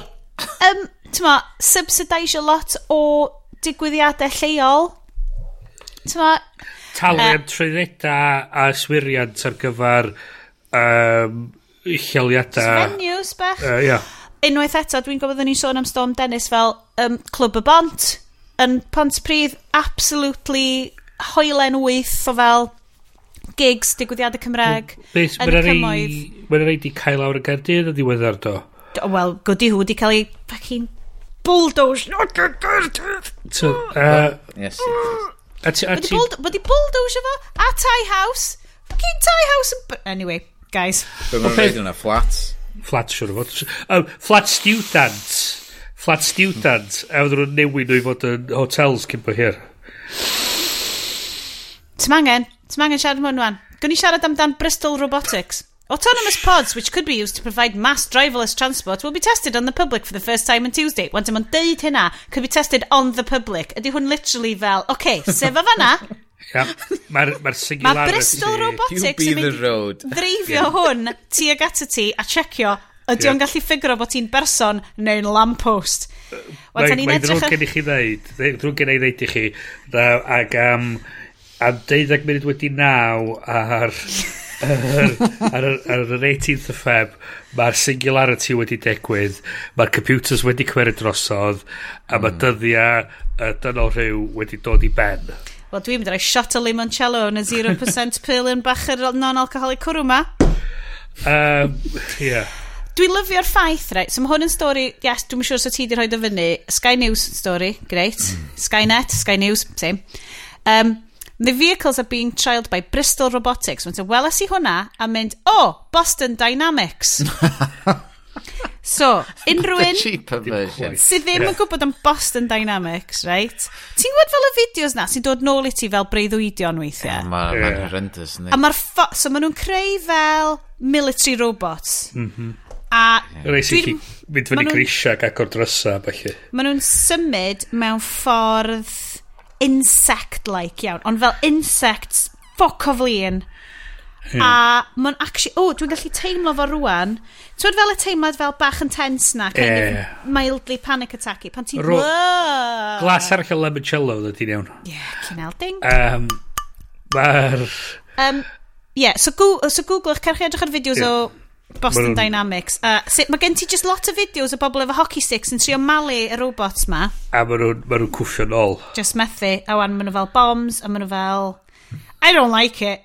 um, tyma, subsidise a lot o digwyddiadau lleol. Tyma, talu am treineda a swiriant ar gyfer um, lleoliadau. Venues bech. Uh, yeah. Unwaith eto, dwi'n gwybod ni'n sôn am Storm Dennis fel um, Clwb y Bont yn Pont Pontypridd, absolutely hoelen wyth o fel gigs, digwyddiadau Cymraeg Bes, yn y cymoedd. Mae'n rhaid i cael awr y Gaerdydd yn ddiweddar do? Wel, godi hw di cael ei fucking bulldoze. Not the Gaerdydd! So, uh, yes, yes. Byddi bulldozer fo, a tai house. Fucking tai house. Anyway, guys. Bydd yn reid yna, flat. Flat, siwr o fod. Um, flat student. Flat student. A fydden nhw'n newid nhw i fod yn hotels cyn bo hir. Ti'n angen. Ti'n angen siarad hwn, wan. Gwni siarad amdan Bristol Robotics. Autonomous pods, which could be used to provide mass driverless transport, will be tested on the public for the first time on Tuesday. Wan dyma'n deud hynna, could be tested on the public. Ydy hwn literally fel, oce, okay, sef o fanna? Ia, mae'r ma singularity... Mae Bristol Robotics yn mynd ddreifio hwn tuag at y ti a checio ydy o'n gallu ffigro bod ti'n berson neu'n lamppost. Mae'n ddrwg gen i chi ddeud, ddrwg gen i ddeud i chi, ac am, am 12 munud wedi naw ar ar, ar, ar 18th of Feb mae'r singularity wedi digwydd mae'r computers wedi cymeriad drosodd a mae mm. dyddiau y dynol rhyw wedi dod i ben Wel dwi'n mynd i roi shot o limoncello yn y 0% pill yn bach yr non-alcoholic cwrw ma um, yeah. Dwi'n lyfio'r ffaith, right? So mae hwn yn stori, yes, dwi'n siŵr sure so ti di rhoi dy fyny. Sky News stori, great. Mm. Skynet, Sky News, same. Um, The vehicles are being trialled by Bristol Robotics. Mae'n weles i hwnna a mynd, oh, Boston Dynamics. <laughs> so, unrhyw un... cheaper version. Sydd ddim yn gwybod am Boston Dynamics, right? Ti'n gwybod fel y fideos na sy'n dod nôl i ti fel breuddwydion weithiau? Yeah, Mae'n yeah. horrendous, ni. A mae'r... So, maen nhw'n creu fel military robots. Mm -hmm. A... Yeah. Rhaid i chi fynd fyny grisiag ac o'r drysa, falle. Maen nhw'n symud mewn ffordd insect-like iawn, ond fel insects ffoc o flin. A mae'n actually... O, oh, dwi'n gallu teimlo fo rwan. Ti'n fel y teimlad fel bach yn tense na, kind yeah. of mildly panic attacky, pan ti'n... Ro... Glas ar o limoncello, dda ti'n iawn. Ie, yeah, cynel ding. Um, Mae'r... Um, yeah, so, go, so Google, eich cerch edrych ar fideos yeah. o Boston ma Dynamics. Uh, sut, mae gen ti just lot o fideos o bobl efo hockey sticks yn trio malu y robots ma. A maen nhw'n ma nhw cwffio nôl. Just methu. A wan, maen nhw fel bombs, a maen nhw fel... I don't like it.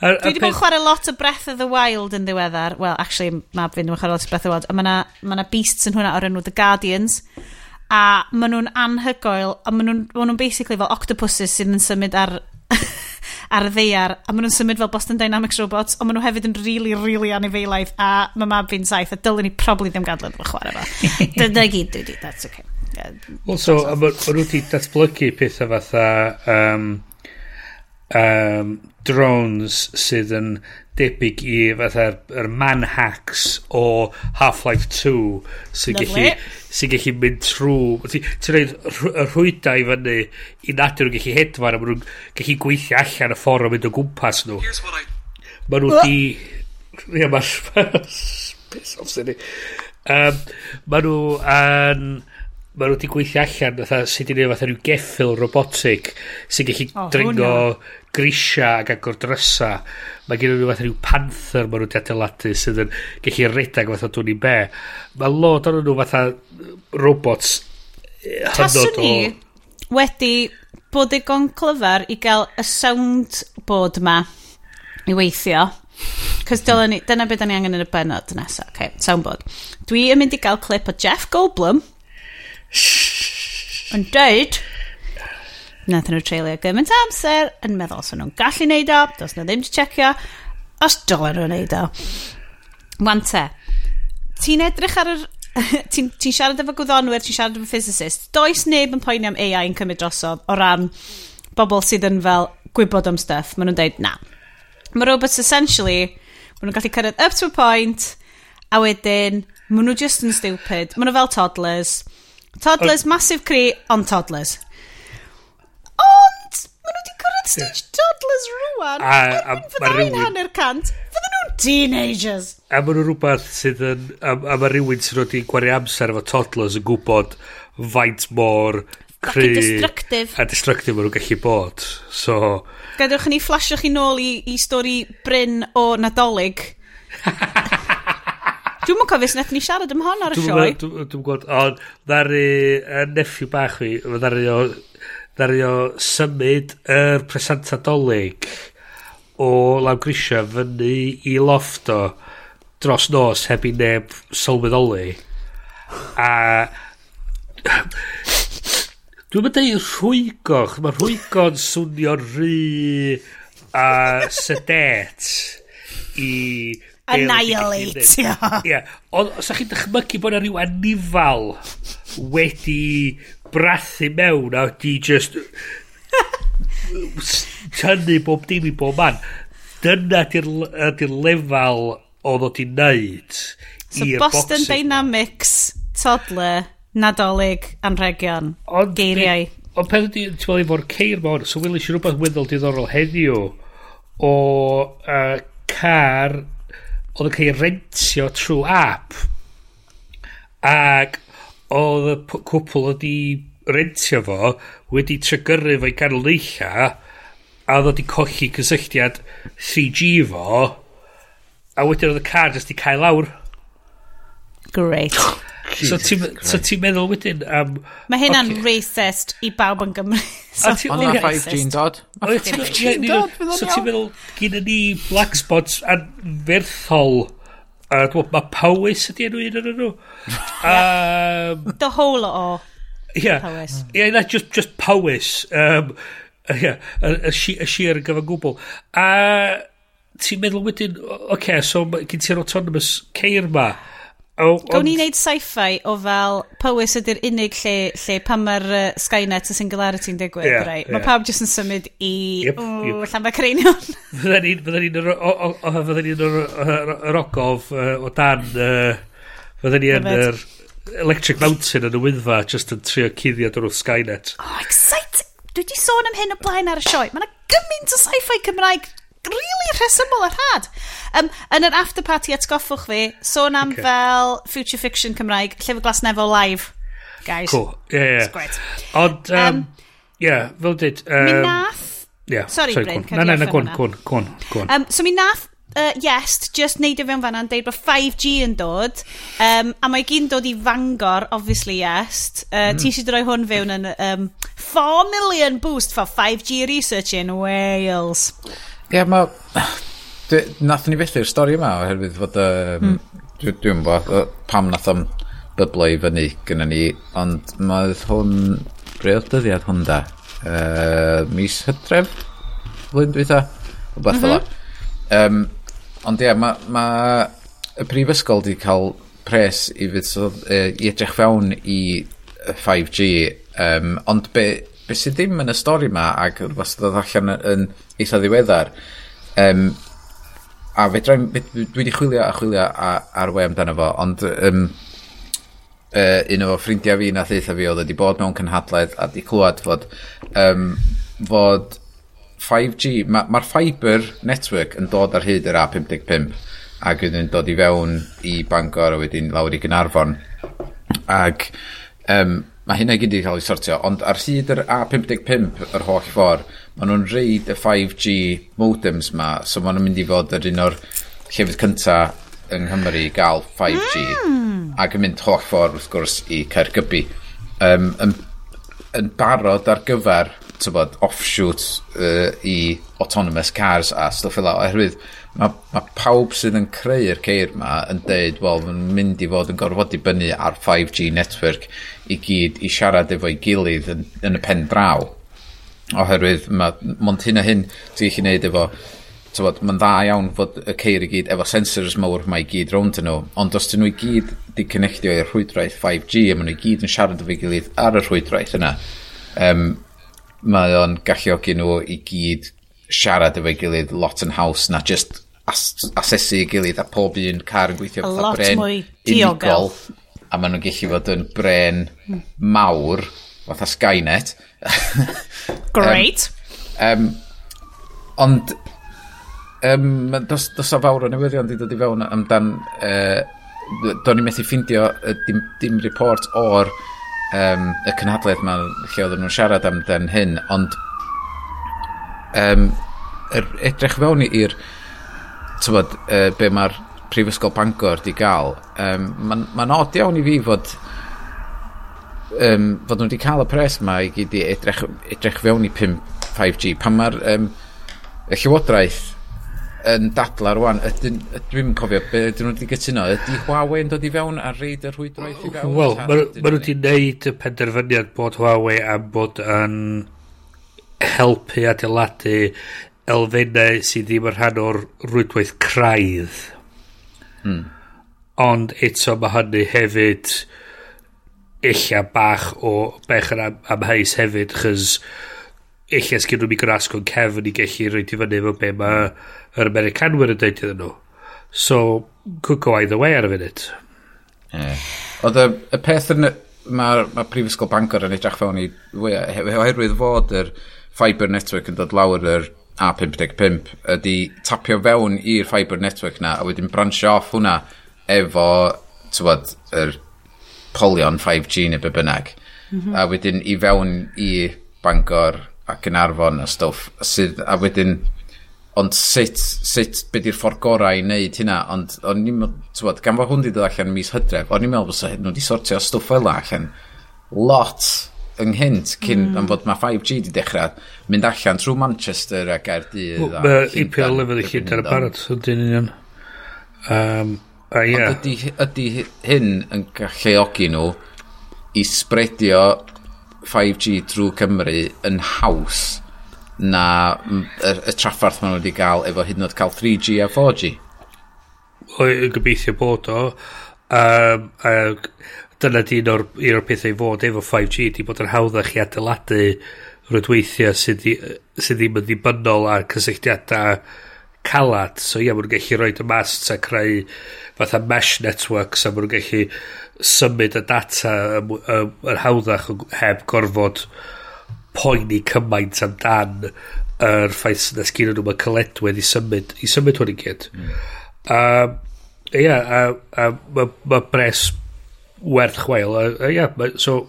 A, Dwi wedi bod yn chwarae lot o Breath of the Wild yn ddiweddar. Well, actually, mae fi'n chwarae lot o Breath of the Wild. A mae na, ma na beasts yn hwnna o'r enw The Guardians. A maen nhw'n anhygoel. A maen nhw'n ma nhw basically fel octopuses sydd yn symud ar ar y ddeiar a maen nhw'n symud fel Boston Dynamics robots ond maen nhw hefyd yn rili, really, rili really anifeilaidd a mae mab fi'n saith a dylwn ni probably ddim gadw yn chwarae fo. <laughs> Dyna i gyd dwi di, that's okay. Yeah, well, so, maen nhw wedi datblygu pethau fatha um, um, drones sydd yn debyg i fatha'r er manhacks o Half-Life 2 sy'n gallu, sy gallu mynd trwy ti'n ti rhaid y rhwydau i fyny i nad nhw'n gallu hedfan a maen nhw'n gallu gweithio allan y ffordd o mynd o gwmpas nhw. I... maen nhw di ia mae'n <laughs> piss off sy'n ni. Um, maen nhw yn um, maen nhw wedi gweithio allan fatha sydd wedi gwneud fatha rhyw geffil robotic sy'n gallu oh, dringo grisia ac agor drysa. Mae gen nhw fatha rhyw panther maen nhw wedi adeiladu sydd yn gallu redag fatha dwi'n i be. Mae lot o'n nhw fatha robots Taswn ni o... wedi bod digon clyfar i gael y soundboard ma i weithio. Cos dyna beth da ni angen yn y benod nesaf. Okay, soundboard. Dwi yn mynd i gael clip o Jeff Goldblum yn dweud nath nhw treulio gymaint amser yn meddwl os nhw'n gallu neud o, dos nhw ddim wedi checio, os dylen nhw'n neud o. Wan te, ti'n edrych ar yr... <laughs> ti'n ti siarad efo gwyddonwyr, ti'n siarad efo physicist, does neb yn poeni am AI yn cymryd drosodd o ran bobl sydd yn fel gwybod am stuff, maen nhw'n dweud na. Mae robots essentially, maen nhw'n gallu cyrraedd up to a point, a wedyn, maen nhw just yn stupid, maen nhw fel toddlers, Toddlers, uh, massive cri, ond toddlers. Ond, maen nhw wedi cyrraedd stage toddlers rwan. A, a, a mae rhywun... hanner cant, fydden nhw'n teenagers. A maen nhw rhywbeth sydd yn... A, a mae rhywun sydd wedi gwario amser efo toddlers yn gwybod faint mor cry... destructive. A destructive maen nhw'n gallu bod. So... Gadwch ni flasio chi nôl i, i stori Bryn o Nadolig. <laughs> Dwi'n mwyn cofio sy'n ni siarad am hon ar y sioe. Dwi'n gwybod, ond ddari y neffiw bach fi, ddari o, ddari o symud yr er presanta dolyg o lawgrisio fyny i loft o dros nos heb i neb sylweddoli. A... Dwi'n mynd ei rhwygoch. Mae rhwygo'n swnio rhy a sedet i Annihilate. <laughs> Ie. Os ydych chi'n dychmygu bod yna rhyw anifal wedi brathu mewn a di just tynnu bob dim i bob man. Dyna di'r lefel oedd o di wneud So i'r Boston boxing. Dynamics, toddler, nadolig, anrhegion, ond, geiriau. Ond peth ydy, ti'n meddwl, efo'r ceir ma hwn, so wylis i rhywbeth weddol diddorol heddiw o uh, car oedd yn cael ei rentio trwy app. Ac oedd y cwpl wedi rentio fo wedi trygyrru fo'i i ganol neilla a oedd wedi colli cysylltiad 3G fo a wedyn oedd y car jyst i cael lawr. Great. <laughs> So ti'n so ti meddwl wedyn am... Mae hynna'n okay. racist i bawb yn Gymru. so, Ond na 5G'n dod. 5G'n dod, So ti'n meddwl gyda ni black spots anferthol. A dwi'n meddwl, mae Powys ydi enw un yn nhw. Um, The whole o yeah. Powys. Yeah, that's just, just Powys. Um, yeah, y sir yn gyfan gwbl. A ti'n meddwl wedyn, oce, okay, so gen ti'r autonomous ceir ma. Oh, Gawn ni wneud sci-fi o fel Powys ydy'r unig lle, lle pan mae'r uh, Skynet y Singularity'n digwydd, yeah, right? Mae pawb jyst yn symud i yep, o, yep. llan fe creinion. Fydden ni'n yr ogof o dan fydden ni yn yr Electric Mountain yn y wyddfa jyst yn trio cuddio drwy Skynet. Oh, exciting! Dwi wedi sôn am hyn o blaen ar y sioe. Mae yna gymaint o sci-fi Cymraeg really rhesymol a had. Um, yn yr after party atgoffwch fi, sôn am okay. fel Future Fiction Cymraeg, Llyfr Glas Nefo live. Guys. Cool. Yeah, yeah. It's great. Ond, um, um, yeah, fel dyd... Um, mi nath... Yeah, sorry, sorry Bryn, Na, na, na, gwn, gwn, gwn, gwn. Um, so mi nath uh, Yes, just neud i fewn fanna yn deud bod 5G yn dod, um, a mae gyn dod i Fangor, obviously Yes. Uh, mm. Ti eisiau droi hwn fewn yn um, 4 million boost for 5G research in Wales. Ie, yeah, ma... Nath ni fethu'r stori yma oherwydd fod... Um, mm. Dwi'n dwi bod pam nath am byblau i fyny gyda ni, ond mae hwn... Bre oedd dyddiad hwn da? Uh, mis Hydref? Flwyddyn dwi ta? Wbeth mm -hmm. Um, ond ie, yeah, mae ma y prifysgol di cael pres i, fydd, so, uh, i edrych fewn i 5G, um, ond be beth sydd ddim yn y stori ma ac rhywbeth sydd oedd allan yn, yn eitha ddiweddar um, a fedra, dwi wedi chwilio a chwilio ar we amdano fo ond um, uh, un o ffrindiau fi na theitha fi oedd wedi bod mewn cynhadledd a wedi clywed fod um, fod 5G mae'r ma, ma fiber network yn dod ar hyd yr A55 ac yn dod i fewn i Bangor a wedyn lawr i Gynarfon. Ac um, mae hynna gyd i cael ei sortio, ond ar hyd yr A55 yr holl ffordd, maen nhw'n reid y 5G modems ma, so maen nhw'n mynd i fod yr un o'r llefydd cynta yng Nghymru i gael 5G, mm. ac yn mynd holl ffordd wrth gwrs i Caergybi. Um, yn, yn barod ar gyfer, tybod, offshoot uh, i autonomous cars a stwff fel oherwydd Mae ma pawb sydd yn creu'r ceir ma yn deud, wel, mae'n mynd i fod yn gorfod i bynnu ar 5G network i gyd i siarad efo'i gilydd yn, yn y pen draw. Oherwydd, mae mond hyn a hyn ti'n gallu gwneud efo tywod, mae'n dda iawn fod y ceir i gyd efo sensors mawr mae i gyd rownd nhw, ond os dyn nhw i gyd di connectio i'r rhwydraeth 5G a maen nhw i gyd yn siarad efo'i gilydd ar y rhwydraeth yna, um, mae o'n galluogi nhw i gyd siarad efo'i gilydd lot yn haws na just as asesu i gilydd a pob un car yn gweithio fatha bren unigol a maen nhw'n gallu fod yn bren mawr fatha Skynet. <laughs> Great. Um, um, ond um, dos, dos o fawr o newyddion di dod i fewn amdan uh, do'n i methu ffindio uh, dim, dim report o'r um, y cynhadledd ma lle oedden nhw'n siarad amdan hyn ond um, er, edrych fewn i'r tywod, uh, be mae'r Prifysgol Bangor di gael, um, mae'n ma, ma od iawn i fi fod um, fod nhw wedi cael y pres yma i gyd i edrych, edrych fewn i 5, 5G pan mae'r um, y llywodraeth yn dadla rwan dwi'n cofio be ydyn nhw wedi gytuno? Ydy Huawei yn dod i fewn a reid yr hwydroedd i fewn? Wel maen nhw wedi wneud y penderfyniad bod Huawei am bod yn helpu adeiladu elfennau sydd ddim yn rhan o'r rwydwaith craidd. Hmm. Ond eto mae hynny hefyd illa bach o bech yn am, amheus hefyd, chys illa sgyn nhw'n mi grasgo'n cefn i gallu rhoi i fyny efo be mae yr Americanwyr yn dweud iddyn nhw. So, could go either way ar y funud. Yeah. Oedd y, y peth yn... Mae'r ma Prifysgol Bangor yn edrych fewn i... Oherwydd fod yr fiber network yn dod lawr yr a 55 ydy tapio fewn i'r fiber network na a wedyn branchio off hwnna efo tywod, yr polion 5G neu be bynnag mm -hmm. a wedyn i fewn i Bangor ac yn arfon a stwff sydd a wedyn ond sut, sut be di'r ffordd gorau i wneud hynna ond o'n i'n meddwl gan fod hwn di dod allan mis hydref o'n i'n meddwl bod nhw wedi sortio stwff fel allan lot ynghynt cyn mm. am fod mae 5G di dechrau mynd allan trwy Manchester a Gaerdydd mae IPL lefydd i Llundain yn barod ydyn ni'n um, a ia yeah. ydy, ydy hyn yn galluogi nhw i spredio 5G drwy Cymru yn haws na y, y traffarth maen nhw wedi cael efo hyd yn oed cael 3G a 4G o, gobeithio bod o um, a dyna di un o'r, un o'r pethau i fod efo 5G di bod yn hawddach i adeiladu rydweithiau sydd, sydd ddim yn ddibynnol ar cysylltiadau calad so ia maen gallu rhoi y mas a creu fatha mesh networks a maen gallu symud y data yn hawddach heb gorfod poeni cymaint amdan yr ffaith na sgyn nhw mae cyledwedd i symud i symud hwn i gyd mm. um, ia a, a, a mae ma bres werth chweil. A, ia, ma, so,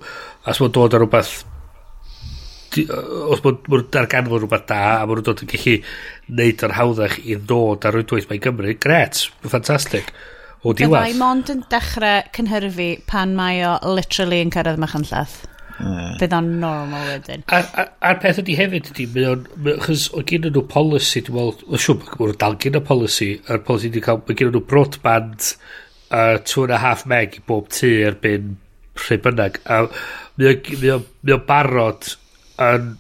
as mae'n dod ar rhywbeth os bod mwyn darganfod rhywbeth da a mwyn dod yn gallu neud yr hawddach i ddod ar rwydwaith mae'n Gymru, gret, ffantastig. O diwedd. Byddai mond yn dechrau cynhyrfu pan mae o literally yn cyrraedd mach yn llath. Mm. Bydd o'n normal wedyn. A'r, ar, ar peth ydy hefyd ydy, mae o'n, chys o gyn nhw policy, dwi'n meddwl, o siw, mae'n dal gyn y policy, a'r policy wedi cael, mae gyn nhw broadband, uh, uh, two and a half meg i bob tu erbyn rhai bynnag. A mae o'n barod yn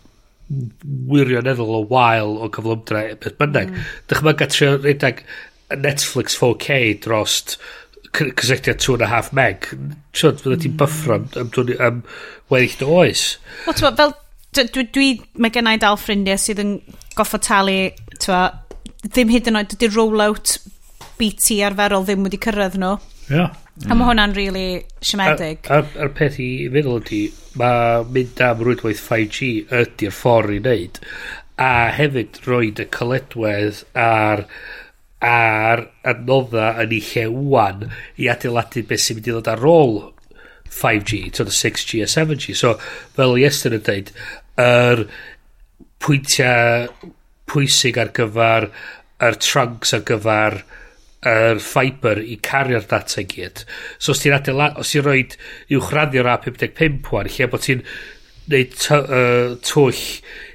wirioneddol o wael o gyflymdra beth bynnag. Mm. Dych chi'n gatrio redag Netflix 4K drost cysylltiad 2.5 meg. Siwrd, fydda ti'n mm. byffro am, am, am weddill dy oes. Wel, ti'n fel, dwi, dwi, mae gennau dal ffrindiau sydd yn goffo talu, ti'n ddim hyd yn oed, dydy rollout BT arferol ddim wedi cyrraedd nhw. Yeah. Mm. A mae hwnna'n really siomedig. A'r peth i feddwl ydy, mae mynd am rwydwaith 5G ydy'r ffordd i wneud. A hefyd roi y coledwedd ar a'r adnodda yn ei lle wwan i adeiladu beth sy'n mynd i ddod ar ôl 5G, to the 6G a 7G. So, fel Iestyn yn dweud, yr pwyntiau pwysig ar gyfer yr trunks ar gyfer yr fiber i cario'r data i gyd. So os ti'n adeilad, os ti'n rhoi uwchraddio'r A55 wan, lle bod ti'n neud uh, twll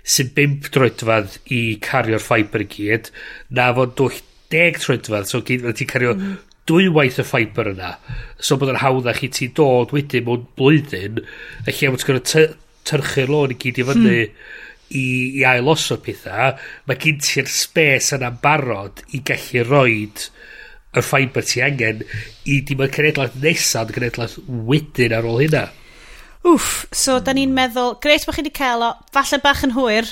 sy'n 5 droedfad i cario'r fiber i gyd, na fod dwll 10 troedfad, so gyd, ti'n cario mm. dwy waith y fiber yna. So bod yn hawddach i ti dod wedyn mewn blwyddyn, a lle bod ti'n gorau tyrchu'r lôn i gyd i fyny hmm. i, i ailosod pethau, mae gen ti'r spes yna'n barod i gallu roed y ffaibr ti angen i di mae cenedlaeth nesaf yn cenedlaeth wedyn ar ôl hynna. Wff, so da ni'n meddwl, greit bod chi wedi cael o, falle bach yn hwyr,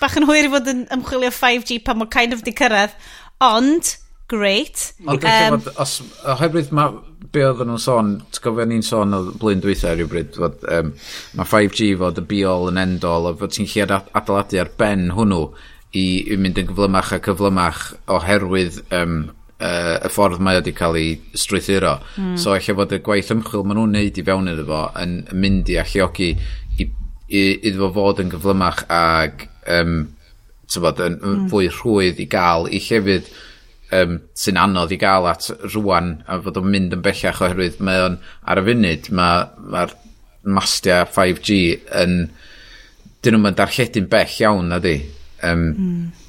bach yn hwyr i fod yn ymchwilio 5G pan mae'n kind of di cyrraedd, ond, greit. Ond um, os, oherwydd mae, be oedden nhw'n sôn, ti'n gofio ni'n sôn o blwyddyn dwythau rhywbryd, fod, um, mae 5G fod y be-all yn end-all, a fod ti'n lled adeiladu ar ben hwnnw i, i mynd yn gyflymach a cyflymach oherwydd um, uh, y ffordd mae wedi cael ei strwythuro. Mm. So, eich bod y gwaith ymchwil maen nhw'n neud i fewn iddo fo yn mynd i alluogi i, i, iddo fo fod yn gyflymach ag um, bod, yn, mm. fwy rhwydd i gael i llefydd um, sy'n anodd i gael at rwan a fod o'n mynd yn bellach oherwydd mae o'n ar y funud mae'r ma mastia 5G yn dyn nhw'n darlledu'n bell iawn na di um, mm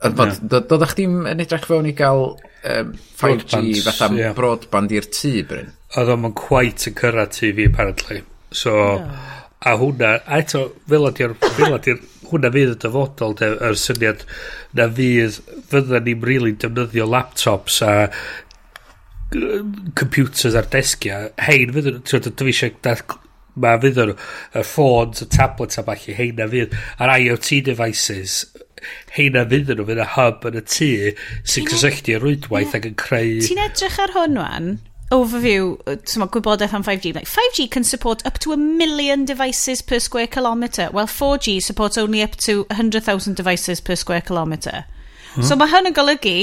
Ond doeddach chdi'n yn edrych fewn i gael um, 5G fatha yeah. broadband i'r tŷ, Bryn? Oedd o'n quite yn cyrraedd tŷ fi, apparently. So, yeah. a hwnna, a eto, fel ydy'r, fel ydy'r, hwnna fydd y dyfodol, yr syniad na fydd, fydda ni'n really defnyddio laptops a computers ar desgia, hein fydd, ti'n dwi eisiau mae fydd yr, y ffôns, y tablets a falle hein na fydd, a'r IoT devices heina fydd nhw fydd y hub yn y tŷ sy'n cysylltu y rwydwaith ac yn creu... Ti'n edrych ar hwn wan? overview, tyma, gwybodaeth am 5G. Like, 5G can support up to a million devices per square kilometre, while 4G supports only up to 100,000 devices per square kilometre. Hmm. So mae hwn yn golygu,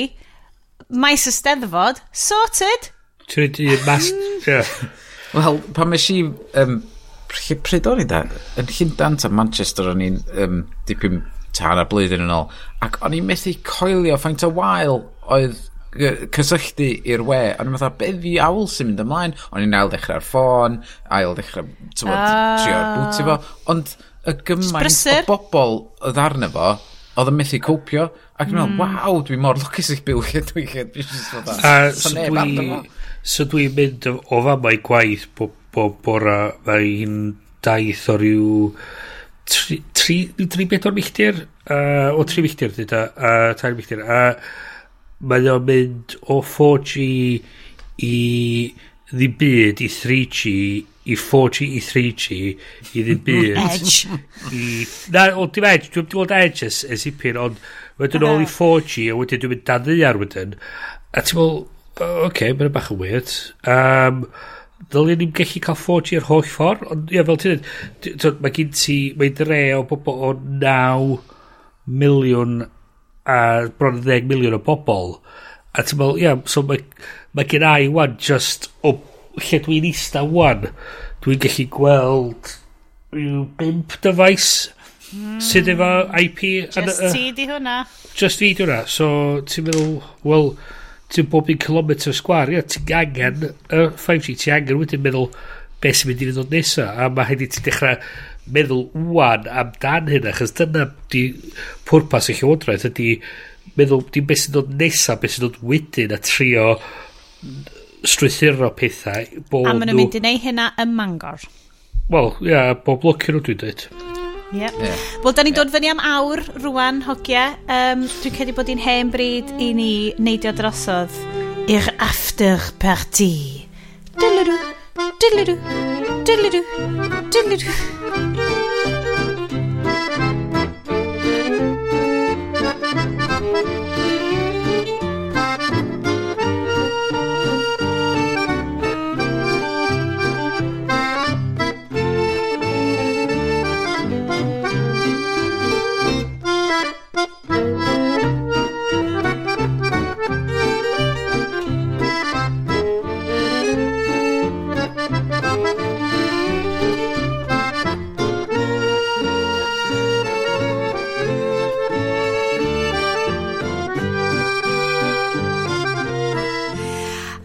maes ysteddfod, sorted! Ti'n rhaid mas... Hmm. Wel, pan mae si... Um, pryd o'n i da? Yn Llundan ta Manchester o'n i'n um, dipyn tan a blwyddyn yn ôl. Ac o'n i'n methu coelio ffaint o wael oedd cysylltu i'r we. O'n i'n meddwl, beth ddi awl sy'n mynd ymlaen? O'n i'n ail dechrau'r ffôn, ail dechrau tywod, bod, ah. trio'r bwti fo. Ond y gymaint o bobl oedd arno fo, oedd yn methu cwpio. Ac yn mm. Hmm. waw, dwi mor lwcus i'ch byw lle dwi lle dwi eisiau dod ar. So dwi, so dwi'n mynd o fama i gwaith bo, bo, bora, mae hi'n daith o ryw tri, tri bedwar milltir, uh, o tri milltir, dyda, a uh, tair milltir, a uh, mae o'n mynd o 4G i ddim byd i 3G i 4G i 3G i ddim byd. Edge. I, na, o dim Edge dwi'n gweld Edge as, as i pyn ond wedyn ôl i 4G a wedyn dwi'n mynd dan ddear wedyn. A ti'n meddwl oce okay, mae'n bach yn weird. Um, dylen ni'n gallu cael 4G yr holl ffordd, ond ia, fel ti'n dweud, mae gen ti, mae dre o bobl o 9 miliwn a bron 10 miliwn o bobl, a ti'n meddwl, ia, so mae, mae gen i wan just o lle dwi'n eista wan, dwi'n gallu gweld rhyw bimp dyfais sydd hmm. efo IP. Just an, ti di hwnna. Just fi di hwnna, so ti'n meddwl, wel, ti'n bob un kilometr sgwar, ia, ti'n angen y 5G, ti'n angen wedyn meddwl beth sy'n mynd i ddod nesa, a mae hynny ti'n dechrau meddwl wwan amdan hynna, chos dyna di pwrpas y llywodraeth ydy meddwl di beth sy'n dod nesa, beth sy'n dod wedyn a trio strwythuro pethau. A maen nhw'n mynd i neud hynna ym Mangor. Wel, ia, bob lwc i'r dwi'n dweud. Mm. Yep. Yeah. Wel, da ni'n yeah. dod fyny am awr rwan, hogia. Um, dwi'n credu bod hi'n hen bryd i ni neidio drosodd i'r after party. Diddle-doo, diddle-doo, diddle-doo, diddle-doo.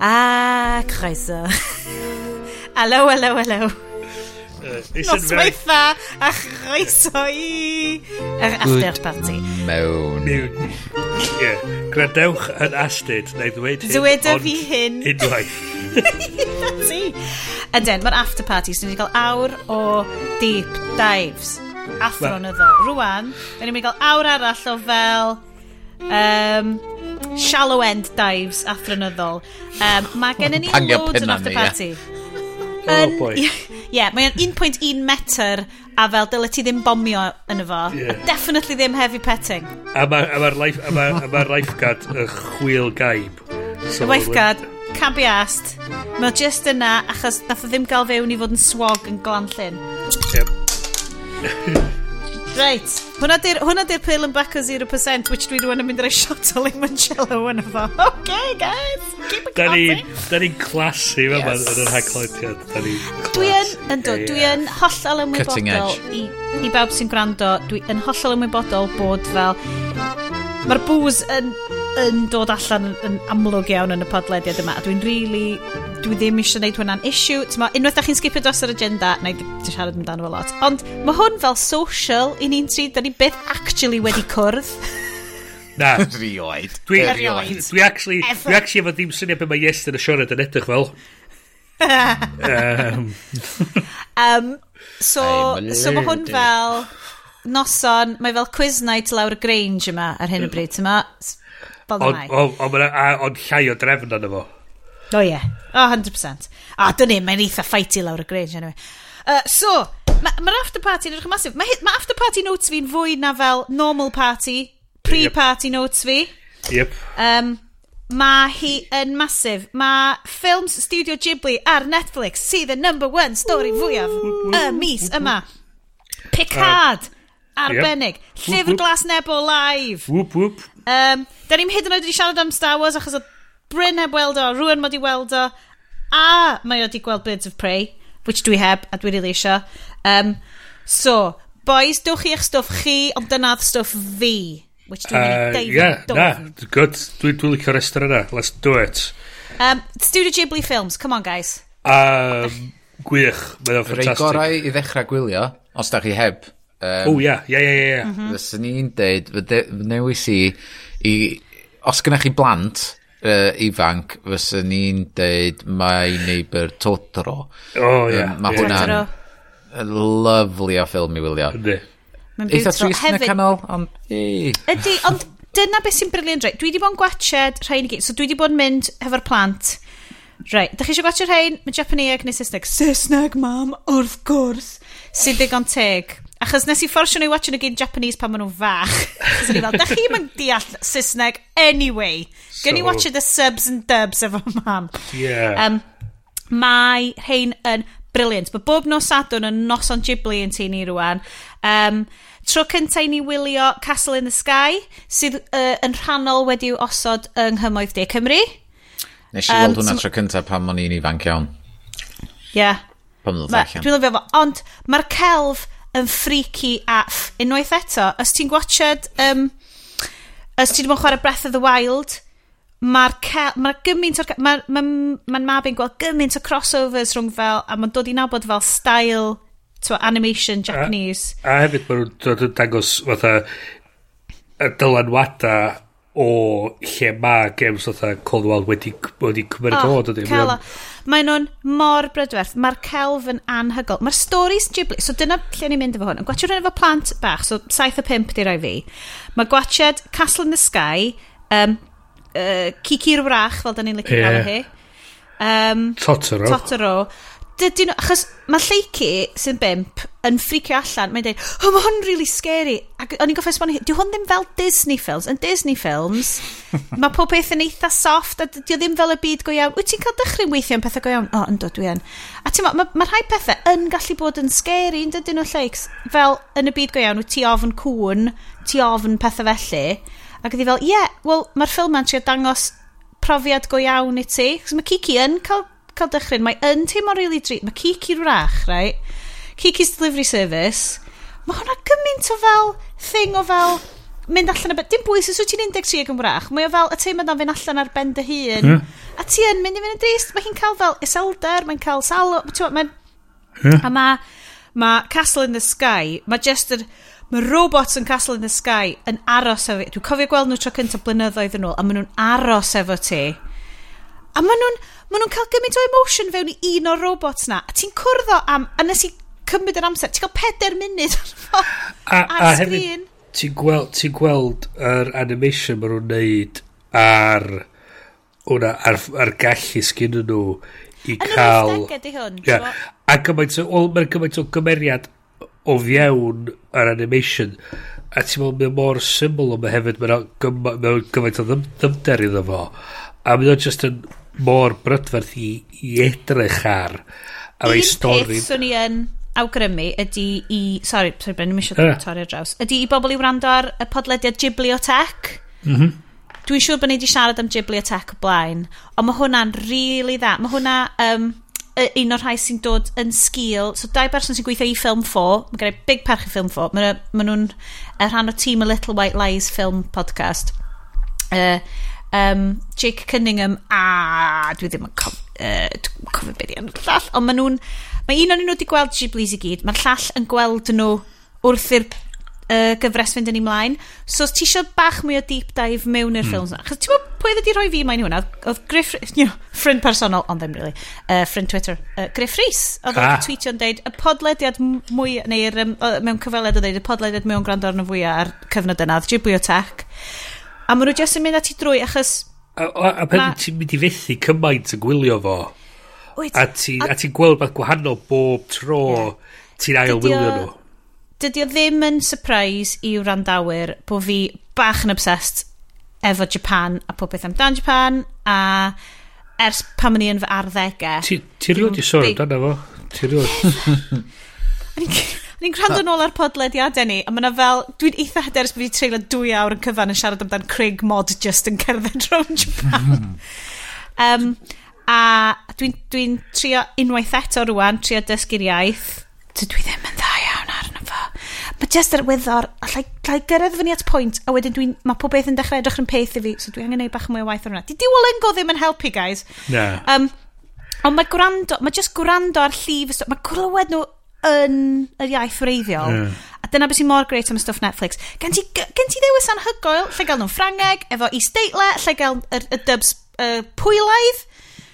A, croeso. <laughs> Alo, alo, alo. Noswaitha a chroeso i yr after party. Mewn. Mewn. Ie. Gradewch yn astud neu ddweud hyn. Dweda fi hyn. <laughs> Unwaith. Ti. Yden, mae'r after party, so ni wedi cael awr o deep dives. Athron iddo. Rwan, da ni'n mynd i gael awr arall o fel... Um, shallow end dives athronyddol. Um, mae gen i ni loads yn after party. Yeah. oh boy. <laughs> Ie, yeah, mae o'n 1.1 metr a fel dyle ti ddim bomio yn efo. Yeah. A definitely ddim heavy petting. A mae'r ma life, a ma, a ma lifeguard y chwil gaib. So, y lifeguard, can be asked. Mae just yna achos nath o ddim gael fewn i fod yn swog yn glan llyn. Yep. Reit, hwnna di'r di pill yn back o 0% which dwi dwi'n mynd rhoi shot o limoncello yn efo. <laughs> OK, guys, keep it classy. Da ni'n classy yes. yma yn yr haglodiad. Dwi yn, yn yeah, dwi yn hollol ymwybodol i, i bawb sy'n gwrando, dwi yn hollol ymwybodol bod fel... Mae'r bŵs yn, yn dod allan yn, yn amlwg iawn yn y podlediad yma, a dwi'n really dwi ddim eisiau gwneud hwnna'n issue. Tyma, unwaith da chi'n skipio dros yr agenda, na i ddim siarad amdano fo lot. Ond mae hwn fel social i ni'n tri, da ni byth actually wedi cwrdd. <laughs> na. <laughs> Rioed. Dwi, Rioed. Dwi actually, Ever. dwi actually efo ddim syniad beth mae Iestyn y siored yn edrych fel. um. <laughs> um, so, I'm so mae hwn fel noson, mae fel quiz night lawr y Grange yma ar hyn o bryd, tyma. Ond dda on, on, on, on llai o drefn arno fo. O oh, ie. Yeah. O, oh, 100%. A dyn ni, mae'n eitha ffaiti lawr y grange. Anyway. Uh, so, mae'r ma after party yn edrych yn masif. Mae ma after party notes fi'n fwy na fel normal party, pre-party yep. notes fi. Yep. Um, Mae hi yn masif. Mae ffilms Studio Ghibli ar Netflix sydd y number one stori fwyaf y mis yma. Picard. Uh, Arbennig. Yep. Llyfr Glas Nebo live. Whoop, whoop. Um, da ni'n hyd yn oed wedi siarad am Star Wars achos oedd Bryn heb weld o, rwan mod i weld o, a mae o di gweld Birds of Prey, which dwi heb, a dwi really eisiau. Um, so, boys, dwch chi eich stwff chi, ond dyna'r stwff fi, which dwi'n uh, deud. Yeah, na, good, dwi'n dwi licio rester yna, let's do it. Um, Studio Ghibli Films, come on guys. Um, gwych, mae o'n ffantastig. Rhaid gorau i ddechrau gwylio, os da chi heb. Um, o, ia, ia, ia, ia. Fyswn i'n deud, fy newis i, i, os gynnwch chi blant, uh, ifanc, fyswn ni'n deud My Neighbor Totoro. Oh, ie. Yeah, um, Mae yeah. hwnna'n lovely o ffilm i wylio. Eitha trist yn y canol, ond... Ydy, ond dyna beth sy'n briliant, reit. Dwi wedi bod yn gwachod rhain i gyd. So dwi wedi bod yn mynd hefo'r plant. Reit, da chi eisiau gwachod rhain? Mae Japaneag neu Saesneg. Saesneg, mam, wrth gwrs. Sy'n digon teg. Achos nes i fforsio nhw i watch yn y gyn Japanese pan maen nhw'n fach. Cos o'n i fel, da chi'n mynd deall Saesneg anyway. Gyn so, i watch the subs and dubs efo mam. Yeah. Um, mae rhain yn briliant. Mae bob nos adwn yn noson Ghibli yn teini rwan. Um, Tro cyntaf i ni wylio Castle in the Sky, sydd uh, yn rhannol wedi'w osod yng Nghymoedd De Cymru. Nes i um, weld hwnna so, tro cyntaf pan o'n i'n ifanc iawn. Ie. Yeah. Pan o'n i'n Dwi'n lyfio fo. Ond mae'r celf yn freaky aff. unwaith eto, os ti'n gwachod, um, os ti'n mwyn chwarae Breath of the Wild, mae'r ma gymaint o'r... Mae'n ma, ma, ma mab yn gweld gymaint o crossovers rhwng fel, a mae'n dod i nabod fel style twa, animation Japanese. A, a hefyd maen nhw'n dod yn dangos fatha dylanwada o lle mae games fatha Cold World wedi, wedi cymryd oh, o, dydy. Cala. Mae nhw'n mor brydwerth. Mae'r celf yn anhygol. Mae'r stories Ghibli. So dyna lle ni'n mynd efo hwn. Yn gwachio rhywun efo plant bach, so 7 o 5 di roi fi. Mae gwachod Castle in the Sky, um, uh, Kiki'r Wrach, fel da ni'n licio yeah. gael hi. Um, Totoro. Totoro dydyn nhw, achos mae lleici sy'n bimp yn ffricio allan, mae'n dweud, oh, mae hwn really scary. Ac o'n i'n goffa esbonio, dyw hwn ddim fel Disney films. Yn Disney films, <laughs> mae pob peth yn eitha soft, a dyw ddim fel y byd go iawn. Wyt ti'n cael dychryn weithio yn pethau go iawn? O, oh, ynddo, dwi yn. A ti'n ma, mae ma rhai pethau yn gallu bod yn scary yn dydyn nhw lleics. Fel yn y byd go iawn, wyt ti ofn cwn, ti ofn pethau felly. Ac ydi fel, ie, yeah, wel, mae'r ffilm yn trio dangos profiad go iawn i ti. Cos mae Kiki yn cael cael dychryn, mae yn teimlo'n really drud. Mae Kiki'r wrach, right? Kiki's Delivery Service. Mae hwnna gymaint o fel thing o fel mynd allan y ben... Dim bwys os wyt ti'n 13 yn wrach. Mae o fel y teimlad o'n fynd allan ar ben dy hun. Yeah. A ti yn mynd i fynd yn drist. Mae hi'n cael fel iselder, mae'n cael salo. Mae'n... Yeah. A mae... ma Castle in the Sky, mae just yr... Mae robots yn Castle in the Sky yn aros efo... Dwi'n cofio gweld nhw tro cyntaf blynyddoedd yn ôl, a maen nhw'n aros efo ti. A maen nhw'n maen nhw'n cael gymaint o emotion fewn i un o'r robots na. A ti'n cwrdd o am, a nes i cymryd yr amser, ti'n cael peder munud ar a, a sgrin. Ti'n gweld, ti gweld yr animation maen nhw'n neud ar, una, ar, ar gallu sgyn nhw i Yn cael... Yn yr di hwn. Yeah. A gymaint o, o, mae'n gymaint o gymeriad o fiewn yr animation a ti'n meddwl mae'n mor syml ond mae hefyd mae'n gymaint o ddim, ddymder iddo fo a mae'n just yn mor brydferth i, i edrych ar a mae stori. Un peth swn i yn awgrymu ydy i... Sorry, sorry Ben, ddim eisiau uh. ar draws. Ydy i bobl i wrando ar y podlediad Gibliotech. Mm -hmm. Dwi'n siŵr bod ni wedi siarad am Gibliotech o blaen. Ond mae hwnna'n really dda. Mae hwnna... Um, un o'r rhai sy'n dod yn sgil so dau berson sy'n gweithio i Film 4 mae gen i big perch i Film 4 mae, maen nhw'n ma rhan o tîm y Little White Lies film podcast uh, um, Jake Cunningham a dwi ddim yn cof, uh, cofio beth i'n llall ond maen nhw'n mae un o'n nhw wedi gweld Ghiblis i gyd mae'r llall yn gweld nhw wrth i'r uh, gyfres fynd yn ei mlaen so os ti eisiau bach mwy o deep dive mewn i'r mm. ffilms yna achos ti'n gwybod pwy wedi rhoi fi mae'n hwnna oedd Griff you know, ffrind personol ond ddim really uh, ffrind Twitter uh, Griff Rhys oedd ah. tweetio'n deud y podlediad mwy neu'r um, mewn cyfaled o deud y podlediad mewn gwrando arno fwy ar cyfnod yna oedd Ghibli Attack A maen nhw jyst yn mynd at i drwy achos... A, a, a pen ma... ti'n mynd i fethu cymaint yn gwylio fo, Wyt, a ti'n a... ti gweld beth gwahanol bob tro yeah. ti'n ail wylio nhw. Dydy o ddim yn surprise i wrandawyr bod fi bach yn obsessed efo Japan a pob beth amdan Japan a ers pan o'n i yn fy arddegau. Ti'n rhywbeth i sôn amdano fo? Ti'n <laughs> rhywbeth? ni'n gwrando nôl ar podlediadau ni, a mae'na fel, dwi'n eitha hyder bod fi treulio dwy awr yn cyfan yn siarad amdan Craig Mod just yn cerdded <laughs> rhwng Japan. <laughs> um, a dwi'n dwi, trio unwaith eto rwan, trio dysgu'r iaith. Dwi ddim yn dda iawn arno fo. Mae just yr wyddor, allai, allai gyrraedd fyny at pwynt, a wedyn dwi'n, mae pob beth yn dechrau edrych yn peth i fi, so dwi angen neud bach mwy o waith ar hwnna. Di Duolingo ddim yn helpu, guys. Na. Um, ond mae gwrando, mae just gwrando ar llif, mae clywed nhw yn yr iaith wreiddiol. Yeah. A dyna beth sy'n mor greit am y stwff Netflix. Gen ti, gen ti ddewis anhygoel, lle gael nhw'n Ffrangeg, efo Eastdeitle, lle gael y, y dubs y pwylaidd.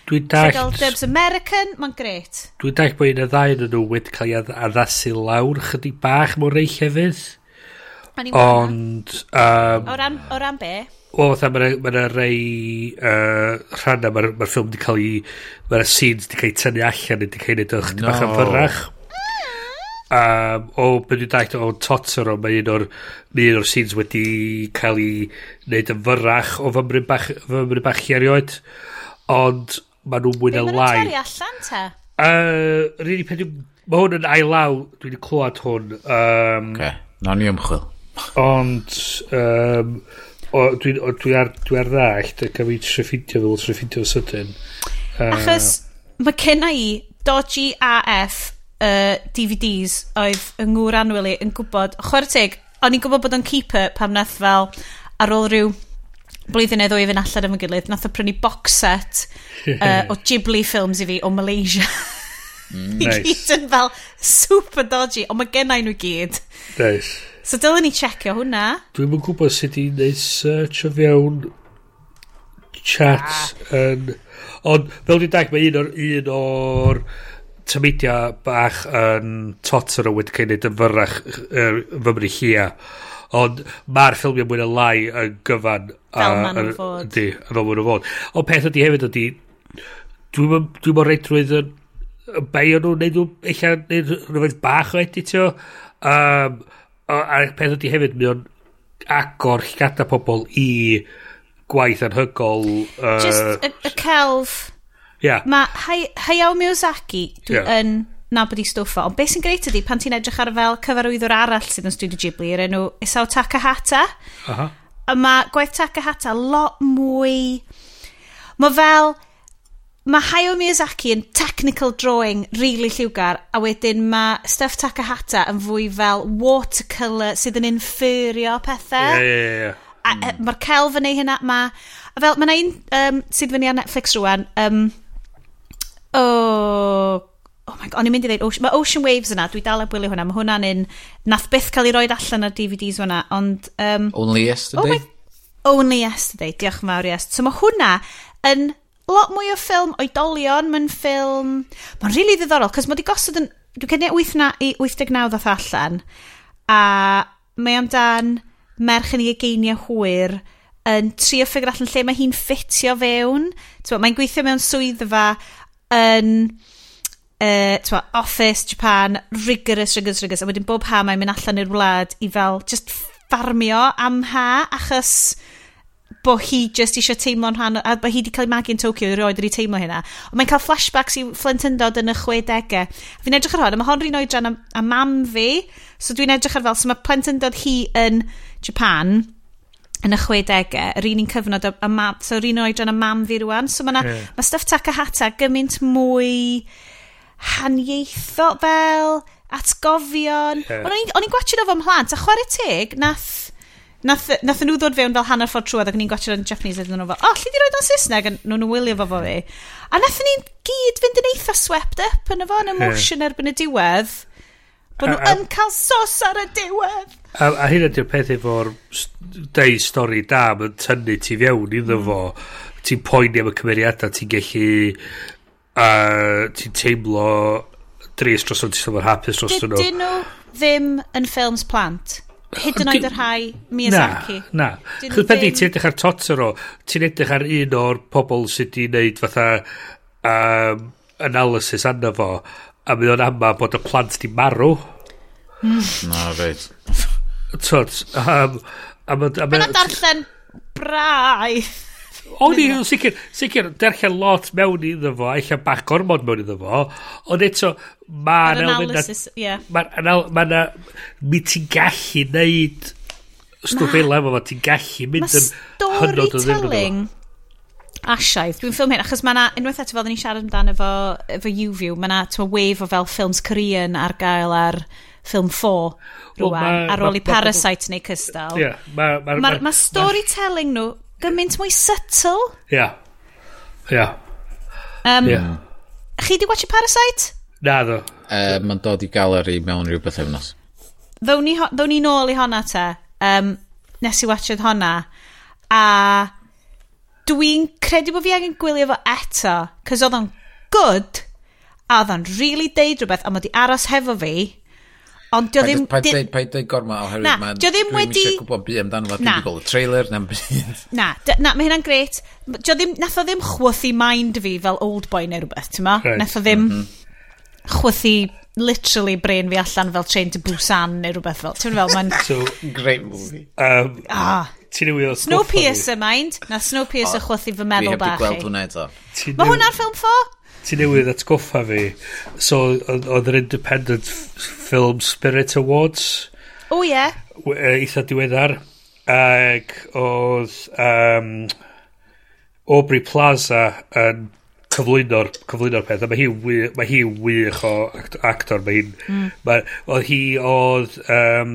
Dwi'n dall... Lle gael dubs American, mae'n greit. Dwi'n dall bod un y ddau yn nhw wedi cael ei addasu lawr chydig bach mor rei llefydd. Ond... Um, o, ran, o ran be? O, fatha, mae'n ma rei uh, rhannau, mae'r ma ffilm wedi cael ei... Mae'r scenes wedi cael ei tynnu allan, wedi cael ei wneud o chydig no. bach yn fyrrach um, o byd i'n dalt o Totoro mae un o'r un o'r scenes wedi cael ei wneud yn fyrrach o fymryn bach, fymryn bach i erioed ond mae nhw'n mwy na lai Ddim allan te? Uh, Rydyn pen mae hwn yn ailaw dwi wedi clywed hwn um, okay. na ni ymchwil ond um, o, dwi, o, dwi, ar, dwi ar ddallt ac am i treffindio fel treffindio sydyn uh, achos mae gen i dodgy AF uh, DVDs oedd yng ngŵr anwyl i yn gwybod, chwer teg, o'n i'n gwybod bod o'n keeper pam nath fel ar ôl rhyw blwyddyn neu ddwy fynd allan am y gilydd, nath o prynu box set uh, o Ghibli films i fi o Malaysia. Mm, <laughs> nice. I gyd yn fel super dodgy, ond mae gennau nhw gyd. Nice. So dylen ni checio hwnna. Dwi'n mwyn gwybod sut i wneud search o fewn chat ah. yn... Ond fel dwi'n dag, mae un o'r... Un o'r tymidia bach yn totter o wedi cael ei wneud yn fyrrach fymru llia. Ond mae'r ffilmiau mwy na lai yn gyfan. Fel maen nhw'n fod. Di, fel maen nhw'n fod. Ond peth ydy hefyd ydy, dwi'n dwi mor reidrwydd yn beio nhw, neud nhw, eich neud rhywbeth bach o editio. Um, a peth ydy hefyd, mi o'n agor llgada pobl i gwaith anhygol. Uh, Just y, y celf Yeah. Mae Hay Hayao Miyazaki, dwi yeah. yn nabod i stwffo, ond beth sy'n greit ydy pan ti'n edrych ar fel cyfarwyddwr arall sydd yn Studio Ghibli, yr enw Isao Takahata. Uh -huh. A mae gwaith Takahata lot mwy... Mae fel... Mae Hayao Miyazaki yn technical drawing really lliwgar, a wedyn mae stuff Takahata yn fwy fel watercolour sydd yn inferio pethau. Ie, ie, ie. E, Mae'r celf yn ei hynna, mae... Fel, mae yna un um, sydd fyny ar Netflix rwan, um, Oh, oh my god, o'n i'n mynd i ddeud, ocean, mae Ocean Waves yna, dwi dal a gwylio hwnna, mae hwnna'n un, nath byth cael ei roed allan ar DVDs hwnna, ond... Um, only yesterday? Oh my, only yesterday, diolch yn fawr yes. So mae hwnna yn lot mwy o ffilm oedolion, mae'n ffilm... Mae'n rili really ddiddorol, cos mae wedi gosod yn... Dwi'n cynnig 89 ddoth allan, a mae amdan merch yn ei egeiniau hwyr yn trio ffigur allan lle mae hi'n ffitio fewn. Mae'n gweithio mewn swyddfa yn uh, twa, office, Japan, rigorous, rigorous, rigorous. A wedyn bob ha mae'n mynd allan i'r wlad i fel just ffarmio am ha achos bo hi just eisiau teimlo'n rhan a bo hi wedi cael ei magu yn Tokyo i roed wedi teimlo hynna. Ond mae'n cael flashbacks i Flintindod yn y 60au fi'n edrych ar hwn a mae hon rin oedran am, am mam fi. So dwi'n edrych ar fel so mae plentyndod hi yn Japan yn y chwedegau, yr un un cyfnod a, a mam, so yr un oedran a mam fi rwan, so mae yeah. ma stuff Takahata gymaint mwy haniaetho fel atgofion. Yeah. O'n i'n gwachio fo mhlant, a chwarae teg, nath... Nath, nath nhw ddod fewn fel hanner ffordd trwad ac o'n i'n gwachio yn Japanese ydyn nhw fel, o, oh, lle di roed o'n Saesneg? A nhw'n wylio fo fo fi. A nath ni'n gyd fynd yn eitha swept up yn efo yn emotion yeah. erbyn y diwedd. Bod nhw yn cael sos ar y diwedd. A, a hyn ydy'r peth efo'r deu stori da, mae'n tynnu ti fewn iddo mm. fo. Ti'n poeni am y cymeriadau, ti'n gallu... Uh, ti'n teimlo dris dros o'n ti'n teimlo'n hapus dros nhw. Dydyn nhw ddim yn ffilms plant? Hyd yn oed yr rhai Miyazaki. Na, na. Chyd beth ni, ti'n edrych ar Totoro, ti'n edrych ar un o'r pobl sydd wedi wneud fatha um, analysis anna fo, a mynd o'n ama bod y plant di marw. Mm. Na, reit. <laughs> Tot, um, a ma... A Mae'n darllen braidd. O'n i, sicr, sicr, derchen lot mewn iddo fo, eich bach gormod mewn iddo fo, ond eto, mae'n... Mae'r analysis, ie. Mae'n... Mae'n... Mi ti'n gallu neud stwff fel efo fo, ti'n gallu mynd yn hynod o ddiwrnod Asiaidd, Dwi'n ffilm hyn, achos mae'na, unwaith eto fel ni siarad amdano fo, fo YouView, mae'na wave o fel ffilms Korean ar gael ar ffilm 4 rwan, well, ar ôl i Parasite neu Cystal. Yeah, mae ma, ma, ma, storytelling nhw gymaint mwy subtle. Ia. Ia. Um, yeah. Chi di watch Parasite? Na ddo. E, uh, Mae'n dod i galeri mewn rhywbeth efnos. Ddown ni, ddown ni nôl i honna te. Um, nes i watchad honna. A dwi'n credu bod fi angen gwylio fo eto. Cos oedd o'n good. A oedd o'n really deud rhywbeth. A mod i aros hefo fi Ond dio ddim... Paid dweud pa dweud gorma oherwydd na, man, dio ddim wedi... Dwi'n eisiau gwybod byd amdano fo, dwi'n wedi gweld y trailer na'n byd. Na, na, mae hynna'n gret. Dio ddim, nath o ddim chwythu mind fi fel old boy neu rhywbeth, ti'n ma? Right. Nath o ddim mhm. chwythu literally brain fi allan fel Train to Busan neu rhywbeth fel. Ti'n fel, mae'n... <laughs> so, great movie. Um, ah, ti'n newid o Snowpiercer, mind. Na Snowpiercer chwythu fy meddwl bach i. Dwi heb gweld hwnna eto. Mae hwnna'r ffilm ffo? Ti newydd atgoffa fi. So, oedd yr Independent Film Spirit Awards. O, ie. Eitha diweddar. Ac oedd um, Aubrey Plaza yn cyflwyno'r cyflwyno'r peth a mae hi wych, mae hi wych o actor mae hi'n mm. mae, oedd hi oedd um,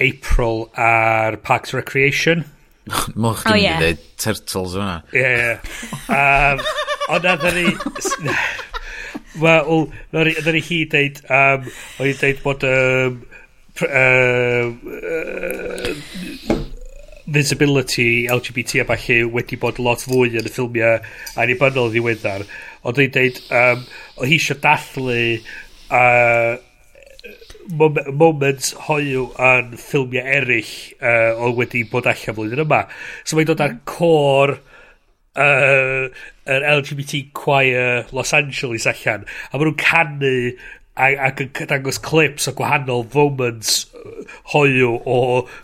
April ar Parks Recreation. <laughs> Mwch oh, yeah. dweud turtles yma. Ie, ie. Ond na, dda ni... <laughs> Wel, dda ni hi dweud... Um, o'n i dweud bod... Um, uh, uh, visibility LGBT a falle wedi bod lot fwy yn y ffilmiau annibynnol ddiweddar. Ond dwi'n deud, um, o hi eisiau dathlu uh, moments hoiw yn ffilmiau eraill uh, oedd wedi bod allan flwyddyn yma. So mae'n dod ar mm. cor uh, yr LGBT choir Los Angeles allan. A maen nhw'n canu ac yn dangos clips o gwahanol moments hoiw o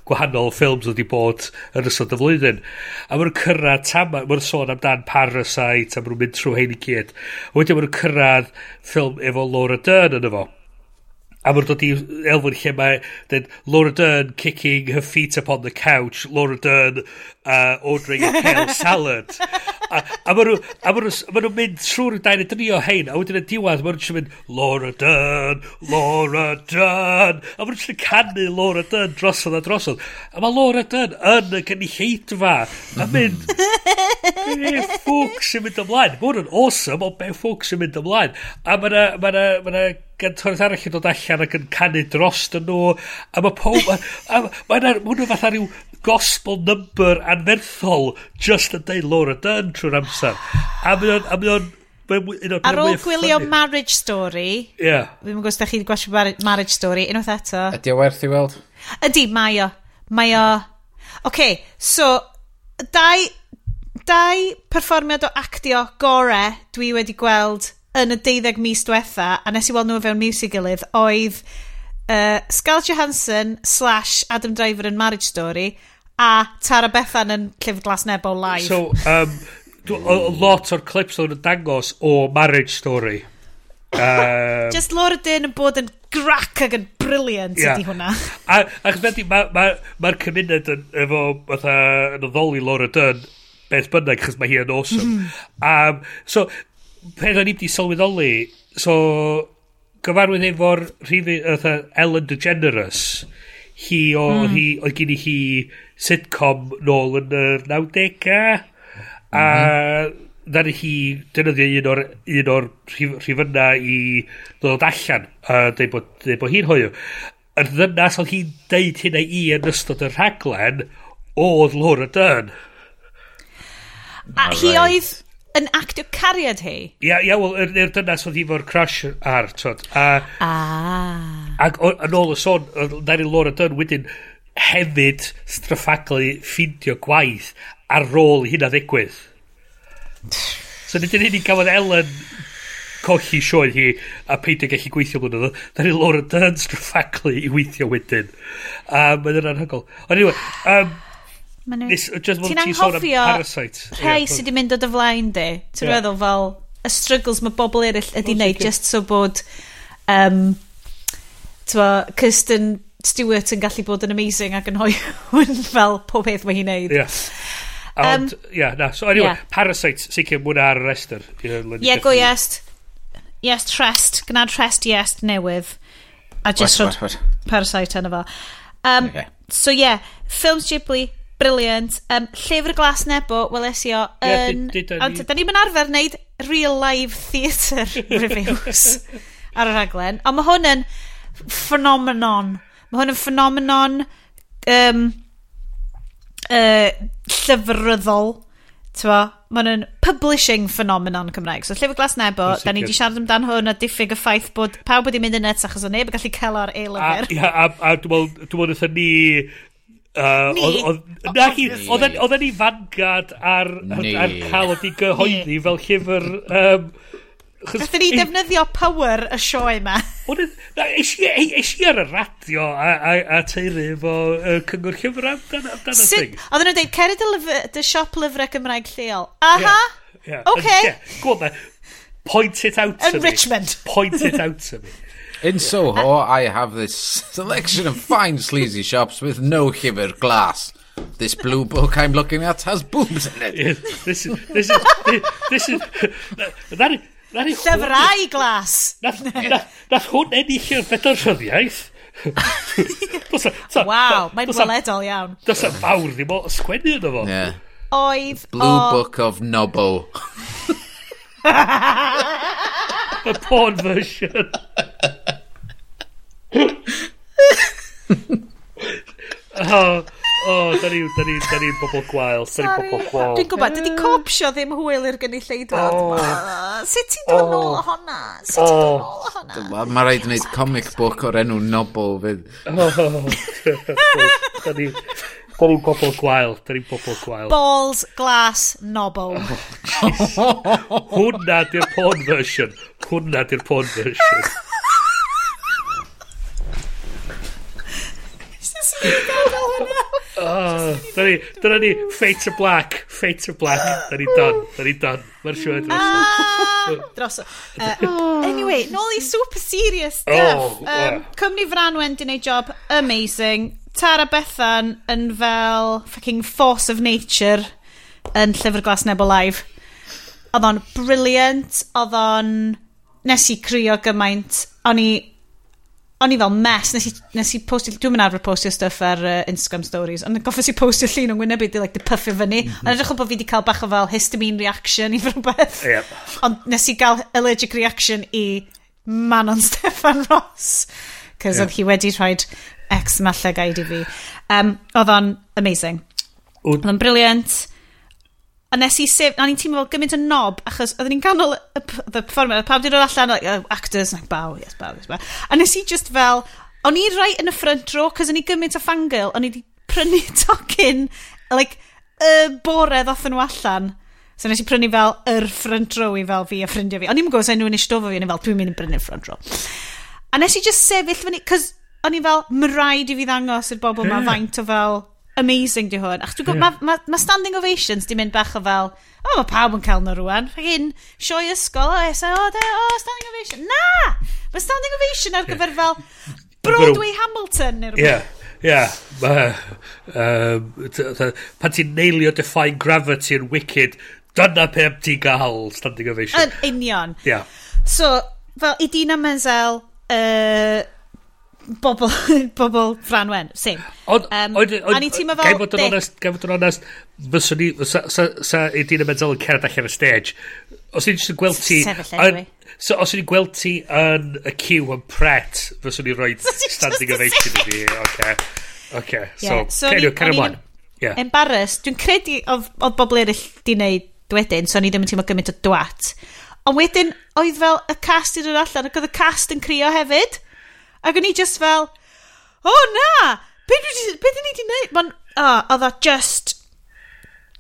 gwahanol ffilms wedi bod yn ystod y flwyddyn. A maen nhw'n cyrraedd tama, maen nhw'n sôn amdan Parasite a maen nhw'n mynd trwy hyn i gyd. A wedyn maen nhw'n cyrraedd ffilm efo Laura Dern yn efo a mae'n dod i elfyn lle mae dyn, Laura Dern kicking her feet upon the couch, Laura Dern uh, ordering a kale <laughs> salad. a, a maen nhw'n ma nhw mynd trwy'r dair y drio hein, a wedyn y diwedd maen nhw'n mynd Laura Dern, Laura Dern, a maen nhw'n canu Laura Dern drosodd a drosodd. A mae Laura Dern yn y cynulleidfa a mynd, be ffwc sy'n mynd ymlaen? Mae hwn yn awesome, ond be ffwc sy'n mynd ymlaen? A mae yna ma gyntoredd arall yn dod allan ac yn canu drost yn nhw a mae pob mae yna hwnna fatha rhyw gospel number anferthol just yn deud Laura Dern trwy'r amser. A mae o'n mae o'n Ar ôl gwylio Marriage Story yeah. Fi'n gwybod ydych chi'n gwasio Marriage Story Unwaith eto. Ydy o werth i weld? Ydy, mae o. Mae o. Okay, so Dau Dau perfformiad o actio gore Dwi wedi gweld yn y deuddeg mis diwetha, a nes i weld nhw fewn mis i gilydd, oedd uh, Scarlett Johansson slash Adam Driver yn Marriage Story a Tara Bethan yn Llyfr Glas Nebo live. So, um, a lot o'r clips o'n dangos o Marriage Story. Um, Just Laura Dern yn bod yn grac ac yn briliant yeah. ydy hwnna. A, ac beth mae'r ma, ma, ma cymuned yn, efo, fatha, yn oddoli Laura Dern beth bynnag, chos mae hi yn awesome. Mm. Um, so, peth o'n i wedi sylweddoli, so gyfarwydd efo'r Ellen DeGeneres, hi o, mm. hi, oedd gen i hi sitcom nôl yn y 90au, a mm -hmm. ddaru hi defnyddio un o'r, un o'r rhifyna i ddod allan, a dweud bod, dweud bod hi'n hoiw. Yr ddynas oedd hi'n deud hynna i yn ystod y rhaglen, oedd Laura Dern. A hi oedd yn actio cariad hi? Ia, ia, wel, yr er, er dynas oedd hi fo'r crush ar, tod. A, ah. Ac yn ôl y sôn, Daryl Laura Dunn wedyn hefyd straffaglu ffindio gwaith ar ôl hynna ddigwydd. So nid yn hyn i gafodd Ellen colli sioed hi a peidio gallu gweithio mwn oedd. Da ni Laura Dunn straffaglu i weithio wedyn. Um, mae'n anhygol. Ond anyway, um, Ti'n anghofio rhai sydd wedi mynd o dy flaen di. Ti'n yeah. meddwl fel y struggles mae bobl eraill ydi wneud just so bod um, Kirsten Stewart yn gallu bod yn amazing ac yn hoiwn <laughs> fel pob peth mae hi'n neud. Yeah. Ond, um, yeah, na. So, anyway, yeah. Parasite, sicr, mwyn ar y rester. Ie, go yes. Yes, trest. Gna trest yes newydd. A just rod Parasite yna fo. Um, okay. So, yeah, Films Ghibli, Brilliant. Um, llyfr Glas Nebo, weles i o yn... Ond da ni'n arfer wneud real live theatre <laughs> reviews ar y rhaglen. Ond mae hwn yn ffenomenon. Mae hwn yn ffenomenon um, uh, llyfryddol. Tyfo, mae hwn yn publishing phenomenon Cymraeg. So Llyfr Glas Nebo, da ni wedi siarad amdan hwn a diffyg y ffaith bod pawb wedi mynd yn net achos o neb yn gallu cael ar e-lyfr. A, a, a, a dwi'n meddwl, dwi'n meddwl ni Uh, ni? Oedden e, e ni fangad ar, ar, ar cael wedi gyhoeddi fel llyfr... Um, Gathen ni defnyddio power y sioe yma. Eis e, i ar y radio a, a, a teulu efo uh, cyngor llyfr amdan amdan y thing. Oedden nhw'n dweud, cered y, lyfr, dy siop lyfrau Cymraeg lleol. Aha, yeah, yeah. okay. Yeah, Gwyd Point it out to me. Enrichment. Point it out to me. In Soho, I have this selection of fine sleazy shops with no shiver glass. This blue book I'm looking at has boobs in it. Yeah, this is this is this is that is that is Llyfrau glas. Nath hwn ennill i'r fedorryddiaeth. Waw, mae'n weledol iawn. Does a fawr ddim o sgwennu yno fo. Yeah. Oedd Blue o... Book of nobo. The <laughs> porn version. <laughs> oh, oh, da ni, da ni, da ni bobl gwael, da ni bobl gwael. Dwi'n gwybod, dydy copsio ddim hwyl i'r gynulleidfa. Oh. Sut ti'n dod nôl oh. o honna? Sut ti'n dod nôl o honna? Mae rhaid gwneud comic book o'r enw Nobel fydd. Oh. <laughs> Da ni, Da ni bobl gwael, da ni bobl gwael. Balls, glass, nobl. <laughs> Hwna di'r porn version. Hwna di'r porn version. <laughs> Oh, dyna ni, Fate to Black, Fate to Black, dyna ni done, dyna ni done, mae'r siwr drosodd. Drosodd. Anyway, nôl i super serious oh, stuff. Oh, um, Cymru Franwen di wneud job amazing. Tara Bethan yn fel fucking force of nature yn Llyfr Glas Nebo Live. Oedd o'n brilliant, oedd o'n... Nes i crio gymaint, o'n i o'n i fel mess, nes i, nes i postio, dwi'n mynd arfer postio stuff ar uh, Instagram stories, ond goffes i postio llun o'n Wyneb di, like, di puffio fyny, mm -hmm. ond edrych o bod fi wedi cael bach o fel histamine reaction i <laughs> rhywbeth, yep. ond nes i gael allergic reaction i Manon <laughs> Stefan Ross, cos yep. oedd hi wedi rhoi ex mallegaid i fi. Um, oedd o'n amazing. Oedd o'n briliant. A nes i sef... A ni'n teimlo fel gymaint o nob, achos oedden ni'n ganol y, the performer, pawb di dod allan, like, uh, actors, like, bow, yes, bow, yes, bow. A nes i just fel... O'n i right yn y front row, cos o'n i gymaint o fangirl, o'n i di prynu <laughs> tocyn, like, y bore ddoth nhw allan. So nes i prynu fel yr front row i fel fi a ffrindiau fi. O'n i'n gwybod sef nhw'n eistedd fi, o'n i fel, dwi'n mynd i brynu'r front row. A nes i just sefyll fyny, cos o'n i fel, mae rhaid i fi ddangos i'r bobl yeah. mae faint o fel amazing di hwn. Ach, dwi'n gwybod, yeah. mae ma, ma standing ovations di mynd bach o fel, o, oh, mae pawb yn cael nhw rwan. Fagin, sioi ysgol, o, so, o, de, o, standing ovation. Na! Mae standing ovation ar gyfer fel Broadway Hamilton neu rhywbeth. Yeah. Ia, yeah, pan ti'n neilio Defying Gravity yn Wicked, dyna pe am ti'n gael standing ovation. Yn union. Yeah. So, fel, i Dina Menzel, uh, bobl, <laughs> bobl Franwen, sim. Ond, um, ond, ond, o'n i teimlo fel... Gael bod yn onest, gael bod yn onest, fyswn ni, sa, sa, sa Edina Menzel yn cerdd allan y stage, os ni'n just gweld ti... Sefyll So, os ni'n gweld ti yn y cyw yn pret, fyswn ni'n <laughs> rhoi standing ovation i fi. Oce, oce. So, cerio, cerio mlaen. Embarrassed, dwi'n credu oedd bobl eraill di wneud wedyn, so ni ddim yn teimlo gymaint o dwat. Ond wedyn, oedd fel y cast i ddod allan, ac oedd y cast yn crio hefyd. Ac o'n i just fel, o oh, na, beth ydyn ni wedi gwneud? Mae'n, o, oh, oedd o just,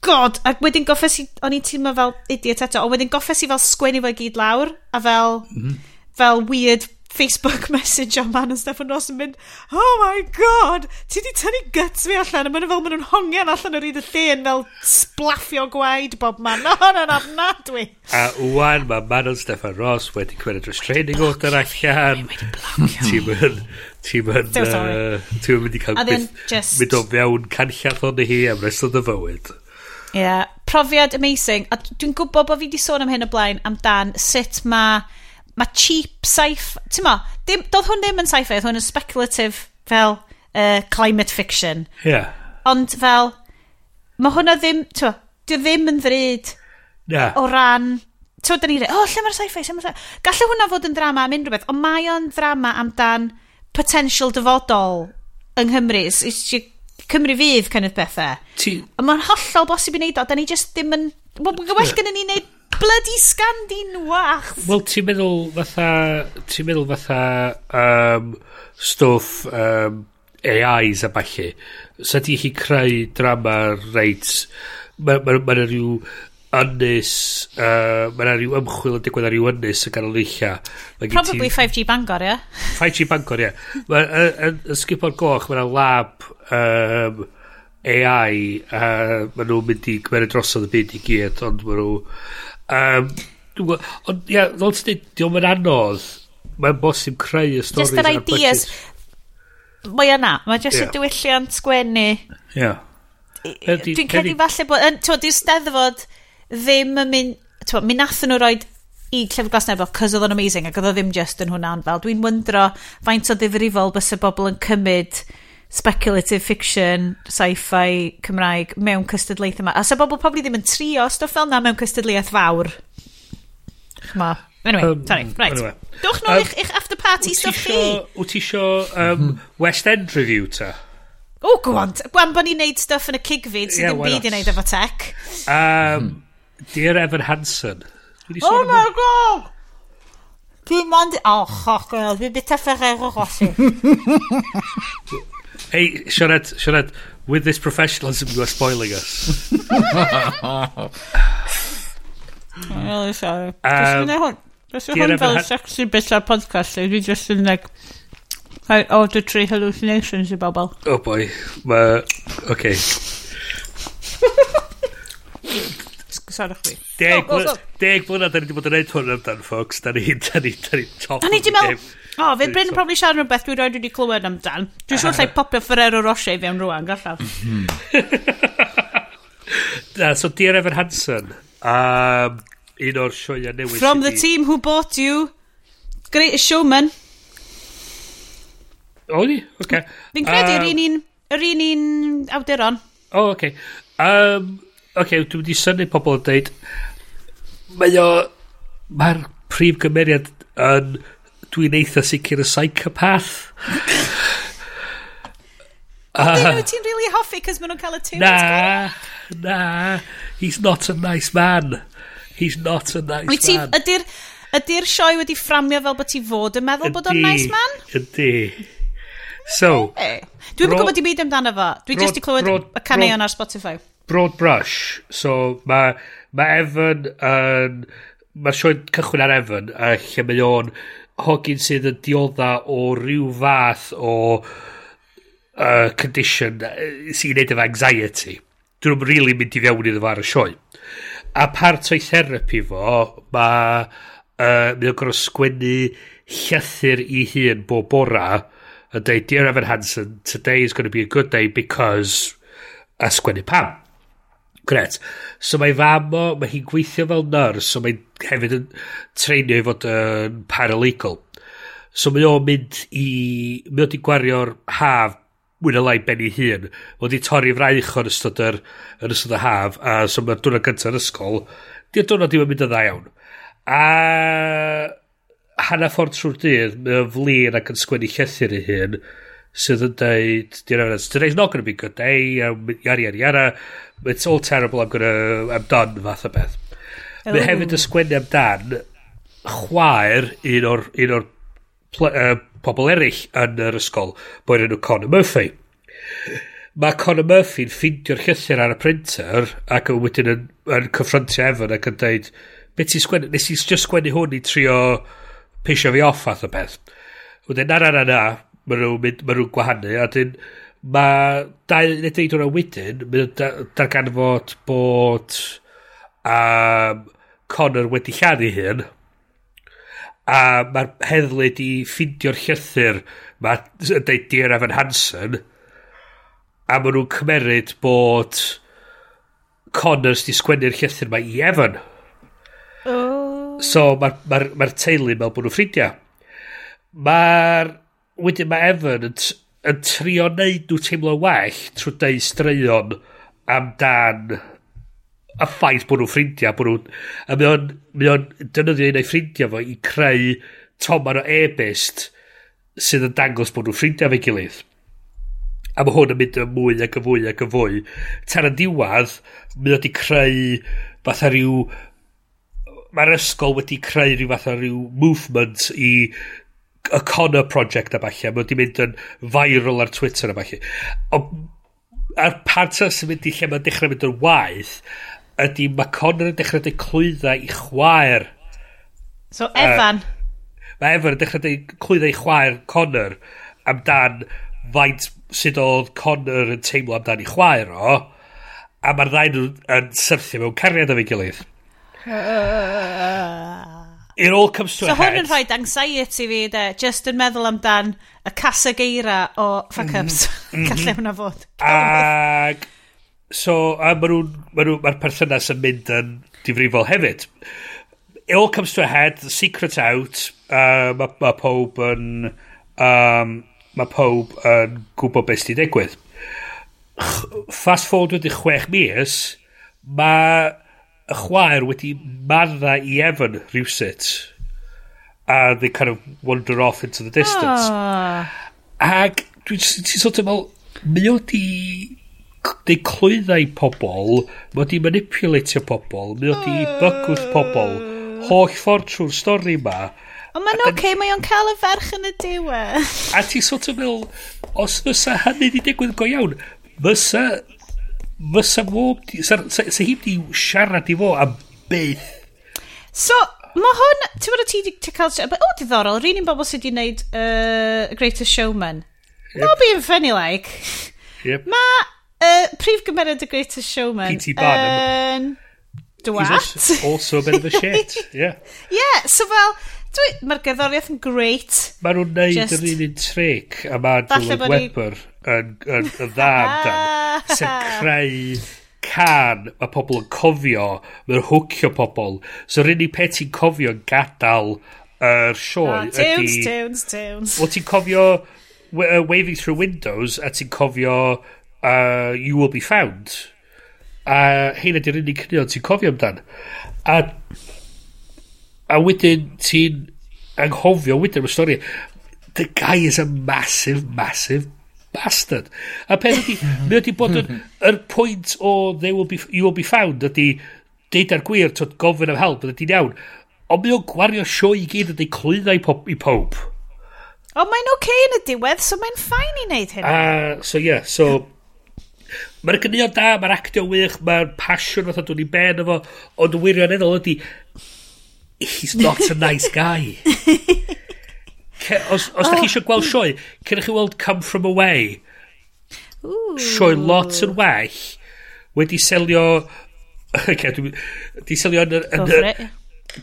god, ac wedyn goffes i, o'n i'n teimlo fel idiot eto, ond wedyn goffes i fel sgwennu fo i gyd lawr, a fel, mm -hmm. fel weird Facebook <laughs> message am man yn Steffan Ross yn mynd, oh my god, ti di tynnu guts fi allan, a maen nhw fel maen nhw'n hongian allan o'r un y llun fel splaffio gwaed bob man, <laughs> no, no, no, na, dwi. A wwan, mae Manon Steffan Ross wedi cwenned restraining order allan. Ti'n mynd, ti'n mynd, ti'n mynd i cael byth, mynd o fewn canllath o'n hi am rest o dy fywyd. Ie, yeah, profiad amazing. A dwi'n gwybod bod fi wedi sôn am hyn o blaen amdan sut mae mae cheap sci-fi, ti'n ma, dim, doedd hwn ddim yn sci-fi, oedd hwn yn speculative fel uh, climate fiction. Yeah. Ond fel, mae hwnna ddim, ti'n ma, dwi ddim yn ddryd yeah. o ran, ti'n da ni dweud, o, oh, lle mae'r sci-fi, lle mae'r sci-fi. Gallai hwnna fod yn drama am unrhyw beth, ond mae o'n drama amdan potential dyfodol yng Nghymru. Cymru fydd kind of bethau. Ti... Ond mae'n hollol bosib i wneud o, da ni jyst ddim yn... Mae'n well gen i ni wneud bloody scandin wach. Wel, ti'n meddwl fatha... Ti'n meddwl fatha... Um, stwff... Um, AIs a falle. Sa di chi creu drama reit... Mae ma, ma, ma rhyw ynys, uh, mae rhyw ymchwil yn digwydd ar rhyw ynys yn ganol eilla. Probably ti... 5G Bangor, ie? Yeah? 5G Bangor, ie. Yeah. yn sgipo'r goch, mae lab um, AI, a uh, maen nhw'n mynd i gymeru drosodd y byd i gyd, ond maen nhw... Um, ond ia, fel ti'n dweud, diolch yn anodd. Mae'n bosib creu y stori. Just yr ideas. Mae yna, mae just yeah. y diwylliant sgwennu. Yeah. Dwi'n credu falle bod, ti'n di'r steddfod ddim yn mynd, ti'n mynd nath nhw roed i Llyfr Glas Nebo, cos oedd o'n amazing, ac oedd o ddim just yn hwnna'n fel. Dwi'n wyndro faint o ddifrifol bys y bobl yn cymryd speculative fiction, sci-fi Cymraeg mewn cystadlaeth yma. A sa bobl probably ddim yn trio stwff fel na mewn cystadlaeth fawr. Chma. Anyway, um, sorry, right. Anyway. Dwch nôl um, eich, after party stuff chi. Wyt ti isio um, West End review ta? O, gwant. Gwan bod ni'n neud stuff yn y cigfyd sydd yn byd i neud efo tech. Um, Dear Evan Hansen. Oh my god! Dwi'n mond... O, choch, dwi'n bita Ferrero Rossi. <laughs> Hey, Sioned, Sioned, with this professionalism you are spoiling us. Really sorry. Um, Dwi'n hwn fel sexy bit o'r podcast, dwi just yn like, auditory hallucinations i bobl. Oh boy, ma... Okay. Sorry chwi. Deg oh, oh, blynedd, oh. deg blynedd, da ni wedi bod yn neud hwn amdan, folks. Da ni, da ni, da ni top. Da ni di mewn... O, fe Bryn yn probably siarad rhywbeth dwi roed wedi clywed amdan. Dwi'n siŵr lle popio Ferrero Rocher i fewn rwan, gallaf. Mhm. <laughs> Na, so Dear Evan Hansen. Um, un o'r sioia newydd. From the team who bought you, Greatest Showman. O, ni? Okay. Fi'n credu yr um, un un, yr un un awduron. O, oce. Okay. Um, okay, dwi wedi syni pobl yn dweud, mae o, mae'r prif gymeriad yn dwi'n eitha sicr y psychopath. uh, ti'n really hoffi cos maen nhw'n cael y two Na, na. He's not a nice man. He's not a nice Wyt man. Ydy'r ydy sioe wedi fframio fel bod ti fod yn meddwl bod o'n nice man? Ydy. So... Hey. Dwi'n mynd gwybod i byd amdano fo. Dwi jyst i clywed y caneuon ar Spotify. Broad brush. So mae ma Evan yn... Mae'r sioe cychwyn ar Evan, a lle mae o'n hogyn sydd yn diodda o ryw fath o uh, condition sy'n neud efo anxiety. Dwi'n rhywbeth really mynd i fewn iddo fo ar y sioe. A part o'i therapi fo, mae uh, mynd o'n gorau sgwennu llythyr i hun bob bora a dweud, Dear Evan Hansen, today is going to be a good day because a sgwennu pam. Gret. So mae fam o, mae hi'n gweithio fel nyrs, so mae'n hefyd yn treinio i fod yn paralegal. So mae o'n mynd i, mae o'n gwario'r haf mwy na lai ben ei hun. Mae o'n di torri fraich o'r ystod yr, yr ystod y haf, a so mae'r dwrnod gyntaf'r ysgol, di'r dwrnod ddim yn mynd yn dda iawn. A hana ffordd trwy'r dydd, mae o'n flin ac yn sgwennu llethyr ei hun, sydd yn dweud, you know, today's not going to be a good day, um, yara, yara, yara, it's all terrible, I'm, gonna, I'm done, fath o beth. Oh. Mae hefyd y sgwennu amdan chwaer un o'r, un o'r uh, pobl eraill yn yr ysgol, boi'n enw Conor Murphy. Mae Conor Murphy'n ffindio'r llythyr ar y printer ac yn wedyn yn, yn cyffrontio efo ac yn dweud, beth ti'n sgwennu, nes i'n just sgwennu hwn i trio pisio fi off fath o beth. Wedyn, na, na, na, na, maen nhw'n mynd, maen nhw'n gwahanu, a dyn, mae dau neu ddeud hwnna wedyn, maen nhw'n darganfod bod um, Connor wedi lladdu hyn a mae'r heddlu di ffindio'r llythyr mae'n deud Dear Evan Hansen, a maen nhw'n cymeryd bod Connors di sgwennu'r llythyr mae i Evan. Oh. So mae'r ma ma, ma teulu mewn bod nhw'n ffrindiau. Mae'r wedyn mae Evan yn, yn trio neud nhw teimlo well trwy deud straeon amdan y ffaith bod nhw'n ffrindiau, bod nhw'n... A mae o'n, mae o'n dynyddio un o'i ffrindiau fo i creu tomar o e-bist sydd yn dangos bod nhw'n ffrindiau fe gilydd. A mae hwn yn mynd yn mwy ac yn fwy ac yn fwy. Tan y diwad, mae wedi creu fatha rhyw... Mae'r ysgol wedi creu rhyw fath fatha rhyw movement i y Connor Project a falle, mae wedi mynd yn viral ar Twitter a falle. Ond a'r panter sy'n mynd i lle mae'n dechrau mynd yn waith, ydy mae Connor yn dechrau dweud clwyddau i chwaer. So Evan. Uh, mae Evan yn dechrau dweud clwyddau i chwaer Connor amdan faint sydd oedd Connor yn teimlo amdan i chwaer o, a mae'r ddau nhw yn syrthio mewn cariad o fi gilydd. It all comes to so a head. So hwn yn rhoi anxiety fi, de, just yn meddwl amdan y casa geira o fuck-ups. Mm -hmm. <laughs> Gallai hwnna fod. Ag, so, a maen nhw'n, ma nhw'n, mae'r perthynas yn mynd yn difrifol hefyd. It all comes to a head, the secret out, uh, mae ma pob yn, um, mae pob yn gwybod beth sy'n digwydd. Fast forward wedi chwech mis, mae y chwaer wedi marna i Evan rhywsut a they kind of wander off into the distance oh. ag dwi'n ti sort of fel mae o di di clwyddau pobl mae o di manipulatio pobl mae o di bygwth pobl oh. holl ffordd trwy'r stori ma Ond mae'n oce, okay, mae o'n cael y ferch yn y diwedd. a ti sort of fel, os fysa hynny di digwydd go iawn, fysa Fysa bob... Sa, sa, sa hi di siarad i fo am beth. So, mae hwn... Ti'n fawr o ti wedi cael... O, diddorol. Rhyn i'n bobl sydd wedi gwneud uh, Greatest Showman. Yep. Not being funny like. Yep. Mae uh, prif gymeriad y Greatest Showman... P.T. Barnum. Um, Dwat. He's also, also a bit of a shit. <laughs> yeah. Yeah, so fel... Mae'r gerddoriaeth yn great. Mae nhw'n neud yr un un tric a mae Dylan Webber yn, yn, yn dda amdan, sy'n <laughs> creu can mae pobl yn cofio, mae'n hwcio pobl. So rydyn ni peth ti'n cofio yn gadael yr er sioe. Oh, tunes, tunes, tunes. Wel, ti'n cofio uh, Waving Through Windows a ti'n cofio uh, You Will Be Found. A hyn ydy'r unig cynnion ti'n cofio amdan. A, a wedyn ti'n anghofio wedyn y stori. The guy is a massive, massive bastard. A peth ydy, mae wedi bod yn, yr pwynt o they will be, you will be found ydy deud ar gwir, tyd gofyn am help, ydy'n iawn. Ond mae o'n gwario sio i gyd ydy clwyddau i pob. O, mae'n oce okay yn y diwedd, so mae'n ffain i wneud hyn. Uh, so ie, yeah, so... Mae'r gynnyddo da, mae'r actio wych, mae'r passion fatha dwi'n i ben efo, ond wirioneddol ydy, he's not a nice guy. <laughs> Os, os oh. da chi eisiau gweld sioe, cynnych chi weld Come From Away. Ooh. Sioe lot yn well wedi selio... <laughs> Okay, di selio yn... yn, yn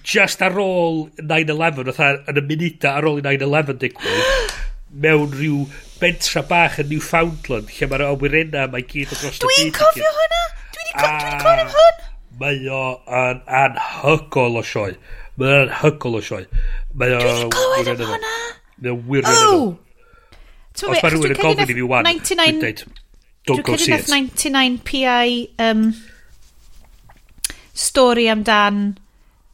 just ar ôl 9-11, yn y munuda ar ôl 9-11 digwydd, <gasps> mewn rhyw bentra bach yn Newfoundland, lle mae'r awyrena mae gyd o dros y byd. Dwi'n cofio hwnna! Dwi wedi co cofio hwn! Mae o yn anhygol o sioe. o'n anhygol o sioe. Mae o... Dwi wedi clywed am hwnna! Mae o wirioneddol. Oh! Os mae rhywun yn gofyn i fi wan, 99... dwi'n deud, don't go see it. Dwi'n 99pi um, stori amdan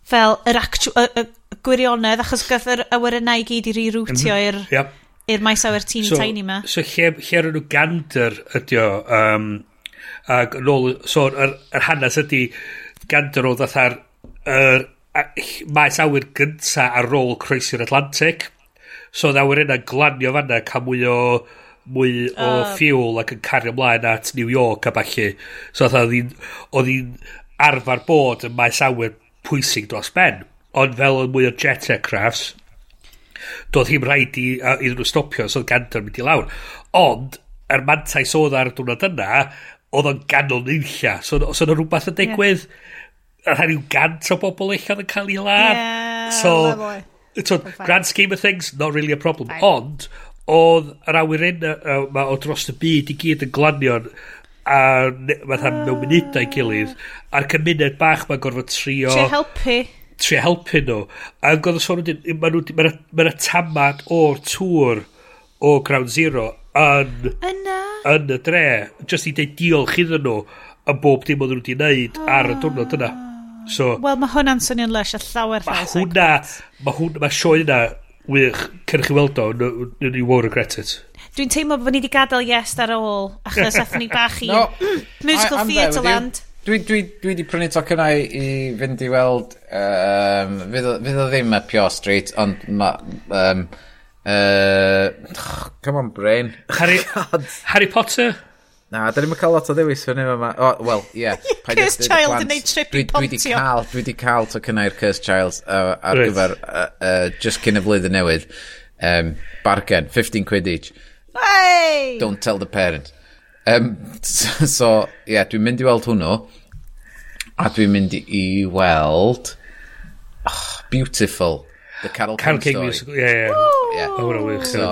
fel yr actual, y, y gwirionedd, achos gath yr awyrennau i gyd i reroutio mhm. i'r yep. i'r maes awyr teeny so, tiny ma. So lle, lle ar nhw gander ydi o, um, ac nôl, so yr, yr hanes ydi gander o ddatha'r yr maes awyr gynta ar ôl croesi'r Atlantic. So oedd awyr yna glanio fanna cael mwy o mwy o uh, ffiwl ac yn cario ymlaen at New York a falle. So oedd hi'n arfer bod yn maes awyr pwysig dros ben. Ond fel yn mwy o jet aircrafts, doedd hi'n rhaid i, a, iddyn nhw stopio, so oedd gander mynd i lawr. Ond, yr er mantais oedd ar y dwrnod yna, oedd o'n ganol nunlla. So, so oedd rhywbeth yn digwydd. Yeah rhan yw gant o bobl eich oedd yn cael ei ladd. Yeah, so, so grand scheme of things, not really a problem. Fine. Ond, oedd yr awyr awyren yma o dros y byd i gyd yn glanion a fatha uh, mewn munudau gilydd a'r cymuned bach mae'n gorfod trio trio helpu trio helpu nhw a yn godd y sôn mae'n ma ma tamad o'r tŵr o Ground Zero yn Yna. yn y dre just i deud diolch iddyn nhw yn bob dim oedd nhw wedi wneud ar y diwrnod yna So, Wel, mae hwnna'n swnio'n lush a llawer Mae llais. hwnna, mae hwnna, mae sioe yna wych, cyn chi weld o, n- you won't regret it. Dwi'n teimlo bod ni wedi gadael yes ar ôl, achos athyn ni bach i <laughs> No, I- musical I'm there theatre with you. land. Dwi, dwi, dwi di prynu tocynnau i fynd i weld, um, fydd o fydd o ddim y Pure Street, ond ma, um, uh, come on brain. Harry, <laughs> Harry Potter? Na, da ni'n cael lot o ddewis fyny yma. Oh, well, ie. <laughs> Yeah, Cursed Child yn neud trip i pontio. Dwi wedi cael, dwi wedi cael tocynnau'r Cursed Child uh, ar right. gyfer uh, uh, just cyn y flwyddyn newydd. Um, bargen, 15 quid each. Hey! Don't tell the parent. Um, <laughs> so, ie, yeah, dwi'n mynd i weld hwnnw. A dwi'n mynd i weld... Oh, beautiful. The Carol Can King Story. Musical, ie, ie. Ie. So,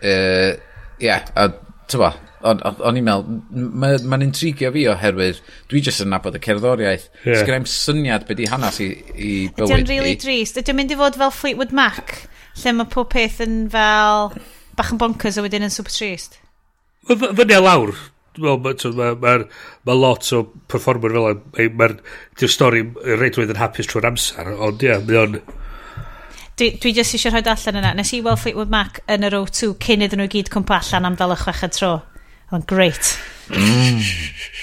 ie, uh, yeah, a, tyfa, O'n i'n meddwl, mae'n ma intrigio fi oherwydd, dwi jyst yn nabod y cerddoriaeth. Yeah. Sgrifennu'n syniad beth i hanes i, i bywyd Ydy o'n really drist. Ydy'n mynd i fod fel Fleetwood Mac, lle mae pob peth yn fel bach yn bonkers a wedyn yn super trist. Fyny a lawr, mae'r ma, ma, ma lot o performer fel yna. mae'r ma, ma stori reit yn hapus trwy'r amser, ond ie, yeah, mae o'n... Dwi, dwi jyst eisiau rhoi allan yna. Nes i weld Fleetwood Mac yn yr O2 cyn iddyn nhw gyd cwmpa allan am fel y chweched tro. Oedd yn great. Mm.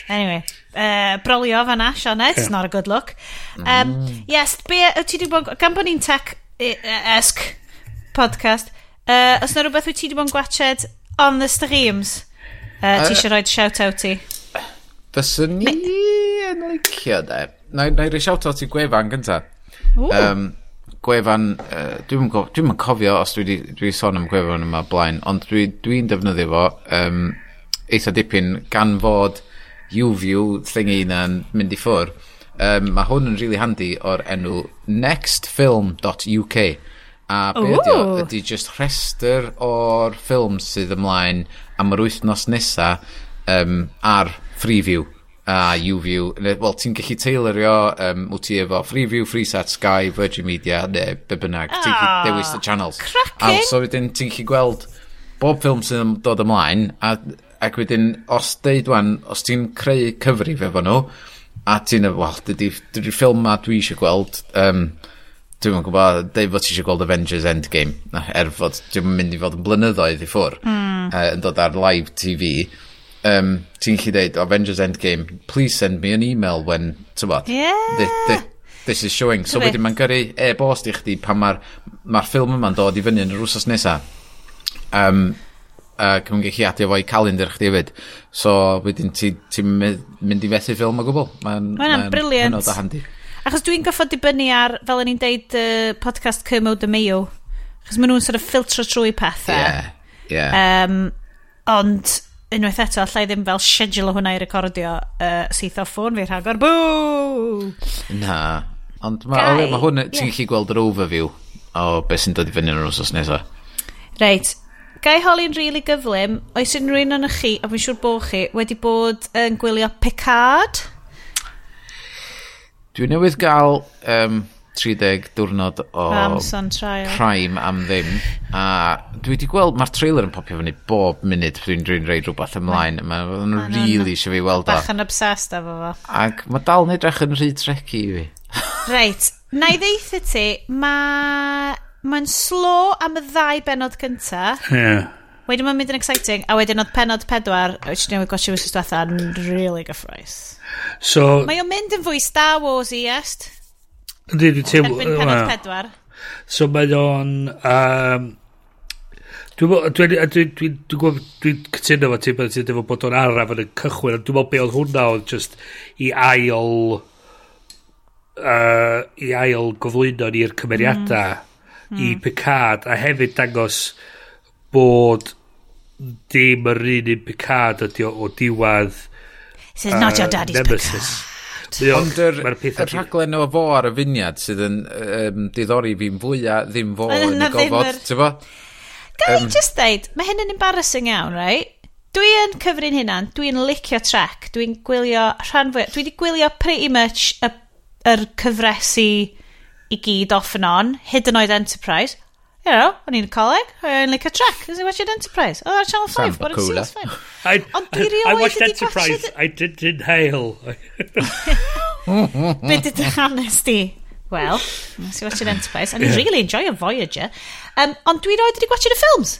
Anyway, uh, brolio fanna, Sionet, yeah. not a good look. Um, mm. Yes, be, ti di bod, gan bod ni'n tech-esg podcast, uh, os na rhywbeth wyt ti di bod yn gwached on the streams, uh, ti eisiau rhoi shout-out i? Fyswn ni yn licio de. Na i roi shout-out i Gwefan gynta. Ooh. Um, Gwefan, uh, dwi'n dwi cofio os dwi wedi sôn am Gwefan yma blaen, ond dwi'n dwi, dwi defnyddio fo um, eitha dipyn gan fod UView thingy na'n mynd i ffwr. Um, mae hwn yn really handy o'r enw nextfilm.uk a be ydi o ydi just rhestr o'r ffilm sydd ymlaen am yr wythnos nesa um, ar Freeview a YouView. Wel, ti'n gallu tailorio, um, wyt ti efo Freeview, Freesat, Sky, Virgin Media, neu be bynnag. Ti'n gallu ah, dewis y channels. Cracking! A so wedyn ti'n gallu gweld bob ffilm sydd yn dod ymlaen, a, ac wedyn, os deud wan, os ti'n creu cyfrif efo nhw, a ti'n efo, wel, dydy ffilm ma dwi eisiau gweld, um, dwi'n gwybod, deud fod ti eisiau gweld Avengers Endgame, na, er fod dwi'n mynd i fod yn blynyddoedd i ffwr, mm. uh, yn dod ar live TV, um, ti'n gallu deud, Avengers Endgame, please send me an email when, ti'n bod, yeah. the, the, this is showing. So wedyn mae'n gyrru e-bost i chdi pan mae'r ma ffilm yma'n dod i fyny yn yr wsos nesaf um, uh, cymgeisiadu efo'i calendar chdi hefyd. So, wedyn ti'n ti mynd i fethu ffilm o gwbl. Mae'n ma ma briliant. Mae'n handi. Achos dwi'n goffod dibynnu ar, fel o'n i'n deud, uh, podcast Cymod y Mayo. Achos maen nhw'n sort of filtro trwy pethau. Yeah, yeah. Um, ond, unwaith eto, allai ddim fel schedule o hwnna i recordio uh, syth o ffôn fi rhagor. Bw! Na. Ond mae ma hwn, ti'n yeah. gallu gweld yr overview o beth sy'n dod i fyny yn yr wrsos nesaf. Reit, gai holi'n rili really gyflym, oes unrhyw un o'n chi, a fi'n siŵr bod chi, wedi bod yn gwylio Picard? Dwi newydd gael um, 30 diwrnod o Amazon trial. Prime am ddim. A dwi wedi gweld, mae'r trailer yn popio fyny bob munud dwi'n dwi'n reid rhywbeth ymlaen. Mae'n ma really eisiau fi weld o. Bach yn obsessed efo fo. Ac mae dal yn edrych yn rhy trecu i fi. Reit, na i ddeithi ti, mae mae'n slo am y ddau benod cynta. Yeah. Wedyn mae'n mynd yn exciting, a wedyn oedd penod pedwar, which newid gosio wythnos diwetha, yn really gyffroes. So... Mae o'n mynd yn fwy Star Wars i est. Ydy, dwi'n teimlo... Erbyn penod well. pedwar. So mae o'n... Um, Dwi'n dwi, dwi, dwi, dwi, dwi dwi cytuno fo ti bod ti'n efo bod o'n araf yn y cychwyn, ond dwi'n meddwl be oedd hwnna oedd just i ail uh, i ail gyflwyno ni'r cymeriadau. Mm mm. i hmm. Picard a hefyd dangos bod dim yr un un Picard ydi o, o diwad This is not your uh, daddy's nemesis. Picard. Ond yr er, er rhaglen o fo ar y funiad sydd yn um, diddori fi'n fwyaf ddim fo yn y gofod, ti'n bo? Gael um, just ddeud, mae hyn yn embarrassing iawn, right? Dwi yn cyfrin hynna'n, dwi'n licio track, dwi'n gwylio rhan fwy, dwi wedi gwylio pretty much y, yr cyfresu i gyd off and on, hyd yn oed Enterprise. You know, o'n i'n coleg, o'n i'n like a track, is it watching Enterprise? Oh, that's Channel 5, what it seems fine. I, I, watched Enterprise, watch I did inhale. <laughs> Be did the hanes di? Well, nes i watching Enterprise, and yeah. really enjoy a Voyager. Um, ond dwi roed wedi gwachio'r ffilms.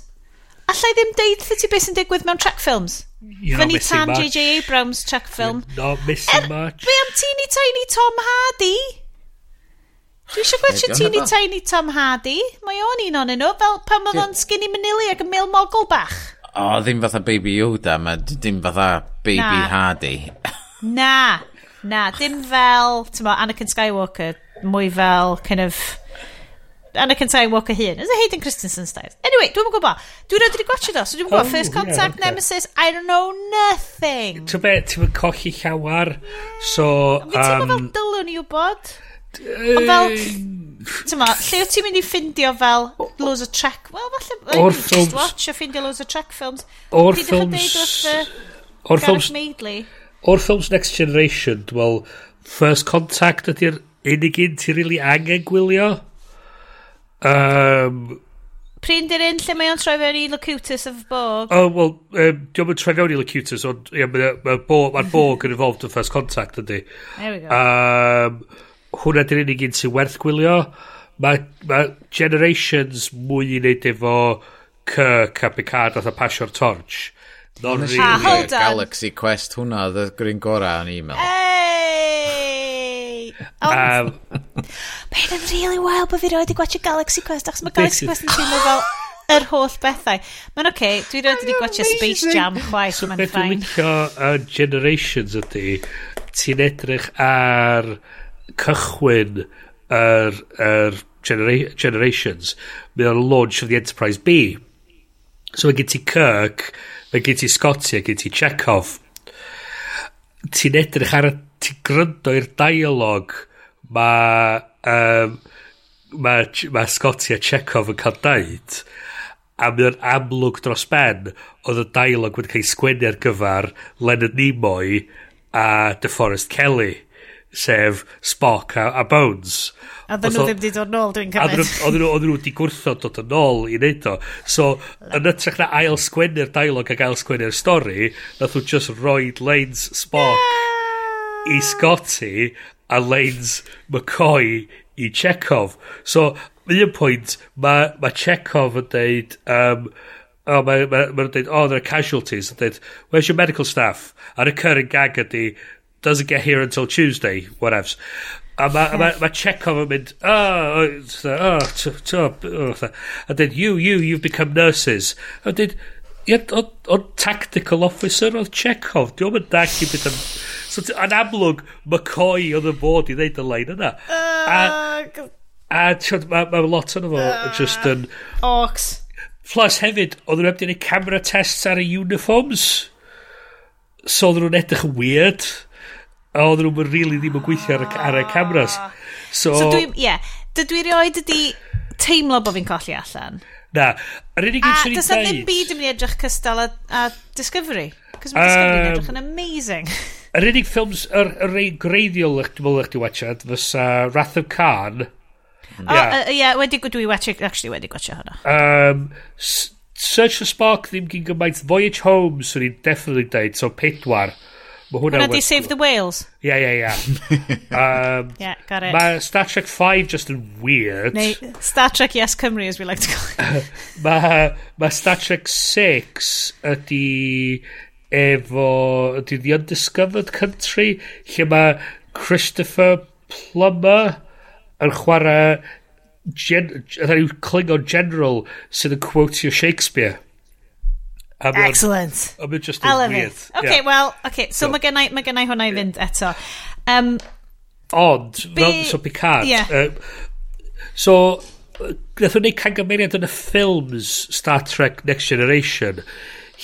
Alla i ddim deud ti beth sy'n digwydd mewn track films. You're Fyny tan J.J. Abrams track film. You're not missing er, much. Be am Teeny Tiny Tom Hardy? Dwi eisiau gwachio Teeny Tiny Tom Hardy. Mae o'n un o'n nhw, fel pan oedd o'n skinny manili ac yn mil mogl bach. O, ddim fatha Baby Yoda, mae dim fatha Baby na. Hardy. na, na, dim fel, ti'n mo, Anakin Skywalker, mwy fel, kind of, Anakin Skywalker hun. Is it Hayden Christensen style. Anyway, dwi'n gwybod. Dwi'n rhaid i gwachio do, so dwi'n gwybod. Oh, First Contact, yeah, okay. Nemesis, I don't know nothing. Ti'n be, ti'n colli llawar, so... Um, Fi'n teimlo fel um, dylwn i wybod. Ond fel, tyma, lle wyt ti'n mynd i ffindio fel loads o track, well, falle, o'r films, just watch a ffindio loads o track films. O'r films, o'r films, o'r ffilms Next Generation, well, First Contact ydy'r unig un ti'n really angen gwylio. Um, Pryn di'r un lle mae o'n troi fewn i Locutus of Borg? Oh, wel, um, diolch yn troi fewn i Locutus, ond yeah, mae'r ma Borg, ma Borg yn involved yn First Contact, ydy. There we go. Um, hwnna di'r unig un sy'n werth gwylio. Mae ma Generations mwy i wneud efo Kirk a Picard oedd a pasio'r torch. Non really. Ah, hold on. Galaxy Quest hwnna, oedd y gryn gorau yn e-mail. Hey! Ond, um, mae'n yn really wild bod fi roed i gwachio Galaxy Quest, achos mae Galaxy Quest yn teimlo fel yr holl bethau. Mae'n oce, okay, dwi roed i gwachio Space Jam chwaith, so mae'n ffain. So beth dwi'n licio uh, Generations ydy, ti'n edrych ar... Uh, cychwyn yr, yr genera Generations, mae o'n launch of the Enterprise B. So mae gen ti Kirk, mae gen ti Scotty, mae gen ti Chekhov. Ti'n edrych ar y... Ti'n gryndo i'r dialog mae... Um, mae ma Scotty a Chekhov yn cael daid a mae o'n amlwg dros ben oedd y dialog wedi cael ei sgwennu ar gyfer Leonard Nimoy a DeForest Kelly sef Spock a, a Bones. A ddyn nhw ddim wedi dod nôl, dwi'n cymryd. Oedden nhw, oedden nhw wedi gwrthod dod yn ôl i wneud o. So, yn ytrach na ail sgwennu'r dialog ac ail sgwennu'r stori, nath nhw just roed Lane's Spock yeah! i Scotty a Lane's McCoy i Chekhov. So, un pwynt, mae ma Chekhov yn deud... Um, oh, mae'n ma, ma, ma deud, oh, there are casualties. Yn deud, where's your medical staff? A recurring gag ydy, doesn't get here until Tuesday, whatevs. A mae ma, ma Chekhov yn mynd, oh, oh, oh, to, to, oh, oh, a then you, you, you've become nurses. A dyn, ie, o'n tactical officer oedd Chekhov, di o'n dag i beth yn... So, yn amlwg, McCoy oedd yn bod i ddeud y lein yna. A, a tiwod, mae ma lot o'n fo, just yn... Orcs. Plus hefyd, oedd nhw'n ebdyn i camera tests ar y uniforms. So, oedd nhw'n edrych yn weird a oedd nhw'n rili really ddim yn gweithio ar, y, ar y cameras. So, so dwi, ie, yeah, dydw i rioed ydi teimlo bod fi'n colli allan. Na, yr unig un sy'n i'n does na ddim byd yn mynd i edrych cystal a, a Discovery. Cos mae um, Discovery'n edrych yn amazing. Yr unig ffilms, yr, yr ein greiddiol eich dwi'n meddwl eich di watchad, fysa Wrath of Khan. Ie, yeah. oh, uh, yeah, wedi dwi watchio, actually wedi gwachio hwnna. Um, Search for Spark ddim gyn gymaint. Voyage Home, swn i'n definitely dweud, so pedwar. Mae hwnna... Di Save the Whales? Ie, ie, ie. um, yeah, got it. Mae Star Trek 5 just yn weird. Neu Star Trek Yes Cymru, as we like to call it. <laughs> mae ma Star Trek 6 ydy efo... ydy The Undiscovered Country, lle mae Christopher Plummer yn chwarae gen, rhyw Klingon General sydd yn quotio Shakespeare. A ma Excellent. A mae just yn weird. It. Okay, yeah. well, okay, so, so mae gennau, ma gennau hwnna i fynd eto. Um, Ond, be, fel, so Picard. Yeah. Um, so, nath o'n neud cangymeriad yn y ffilms Star Trek Next Generation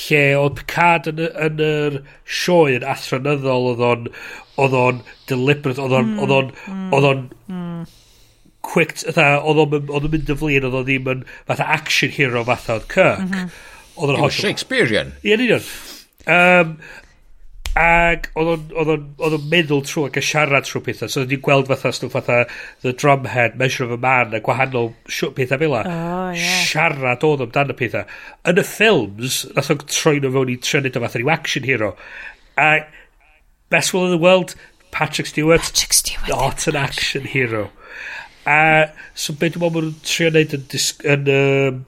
lle oedd Picard yn, yn yr sioe yn athronyddol oedd o'n oedd o'n deliberate oedd o'n hmm, oedd o'n hmm, oedd o'n hmm. quick oedd o'n mynd y flin oedd o ddim yn fatha action hero fatha oedd Kirk mm -hmm Oedd o'n hollol... Shakespearean. Ie, yn union. Um, Ac oedd o'n meddwl trwy ac y siarad trwy pethau. So ni'n gweld fatha stwff fatha The Drumhead, Measure of a Man a gwahanol pethau fel la. Oh, yeah. Siarad oedd amdano pethau. Yn y ffilms, nath o'n troi nhw fewn i trynud o fatha rhyw action hero. A Best Will in the World, Patrick Stewart. Patrick Stewart. Not an action hero. A so beth dwi'n meddwl mae'n trio wneud yn, yn um,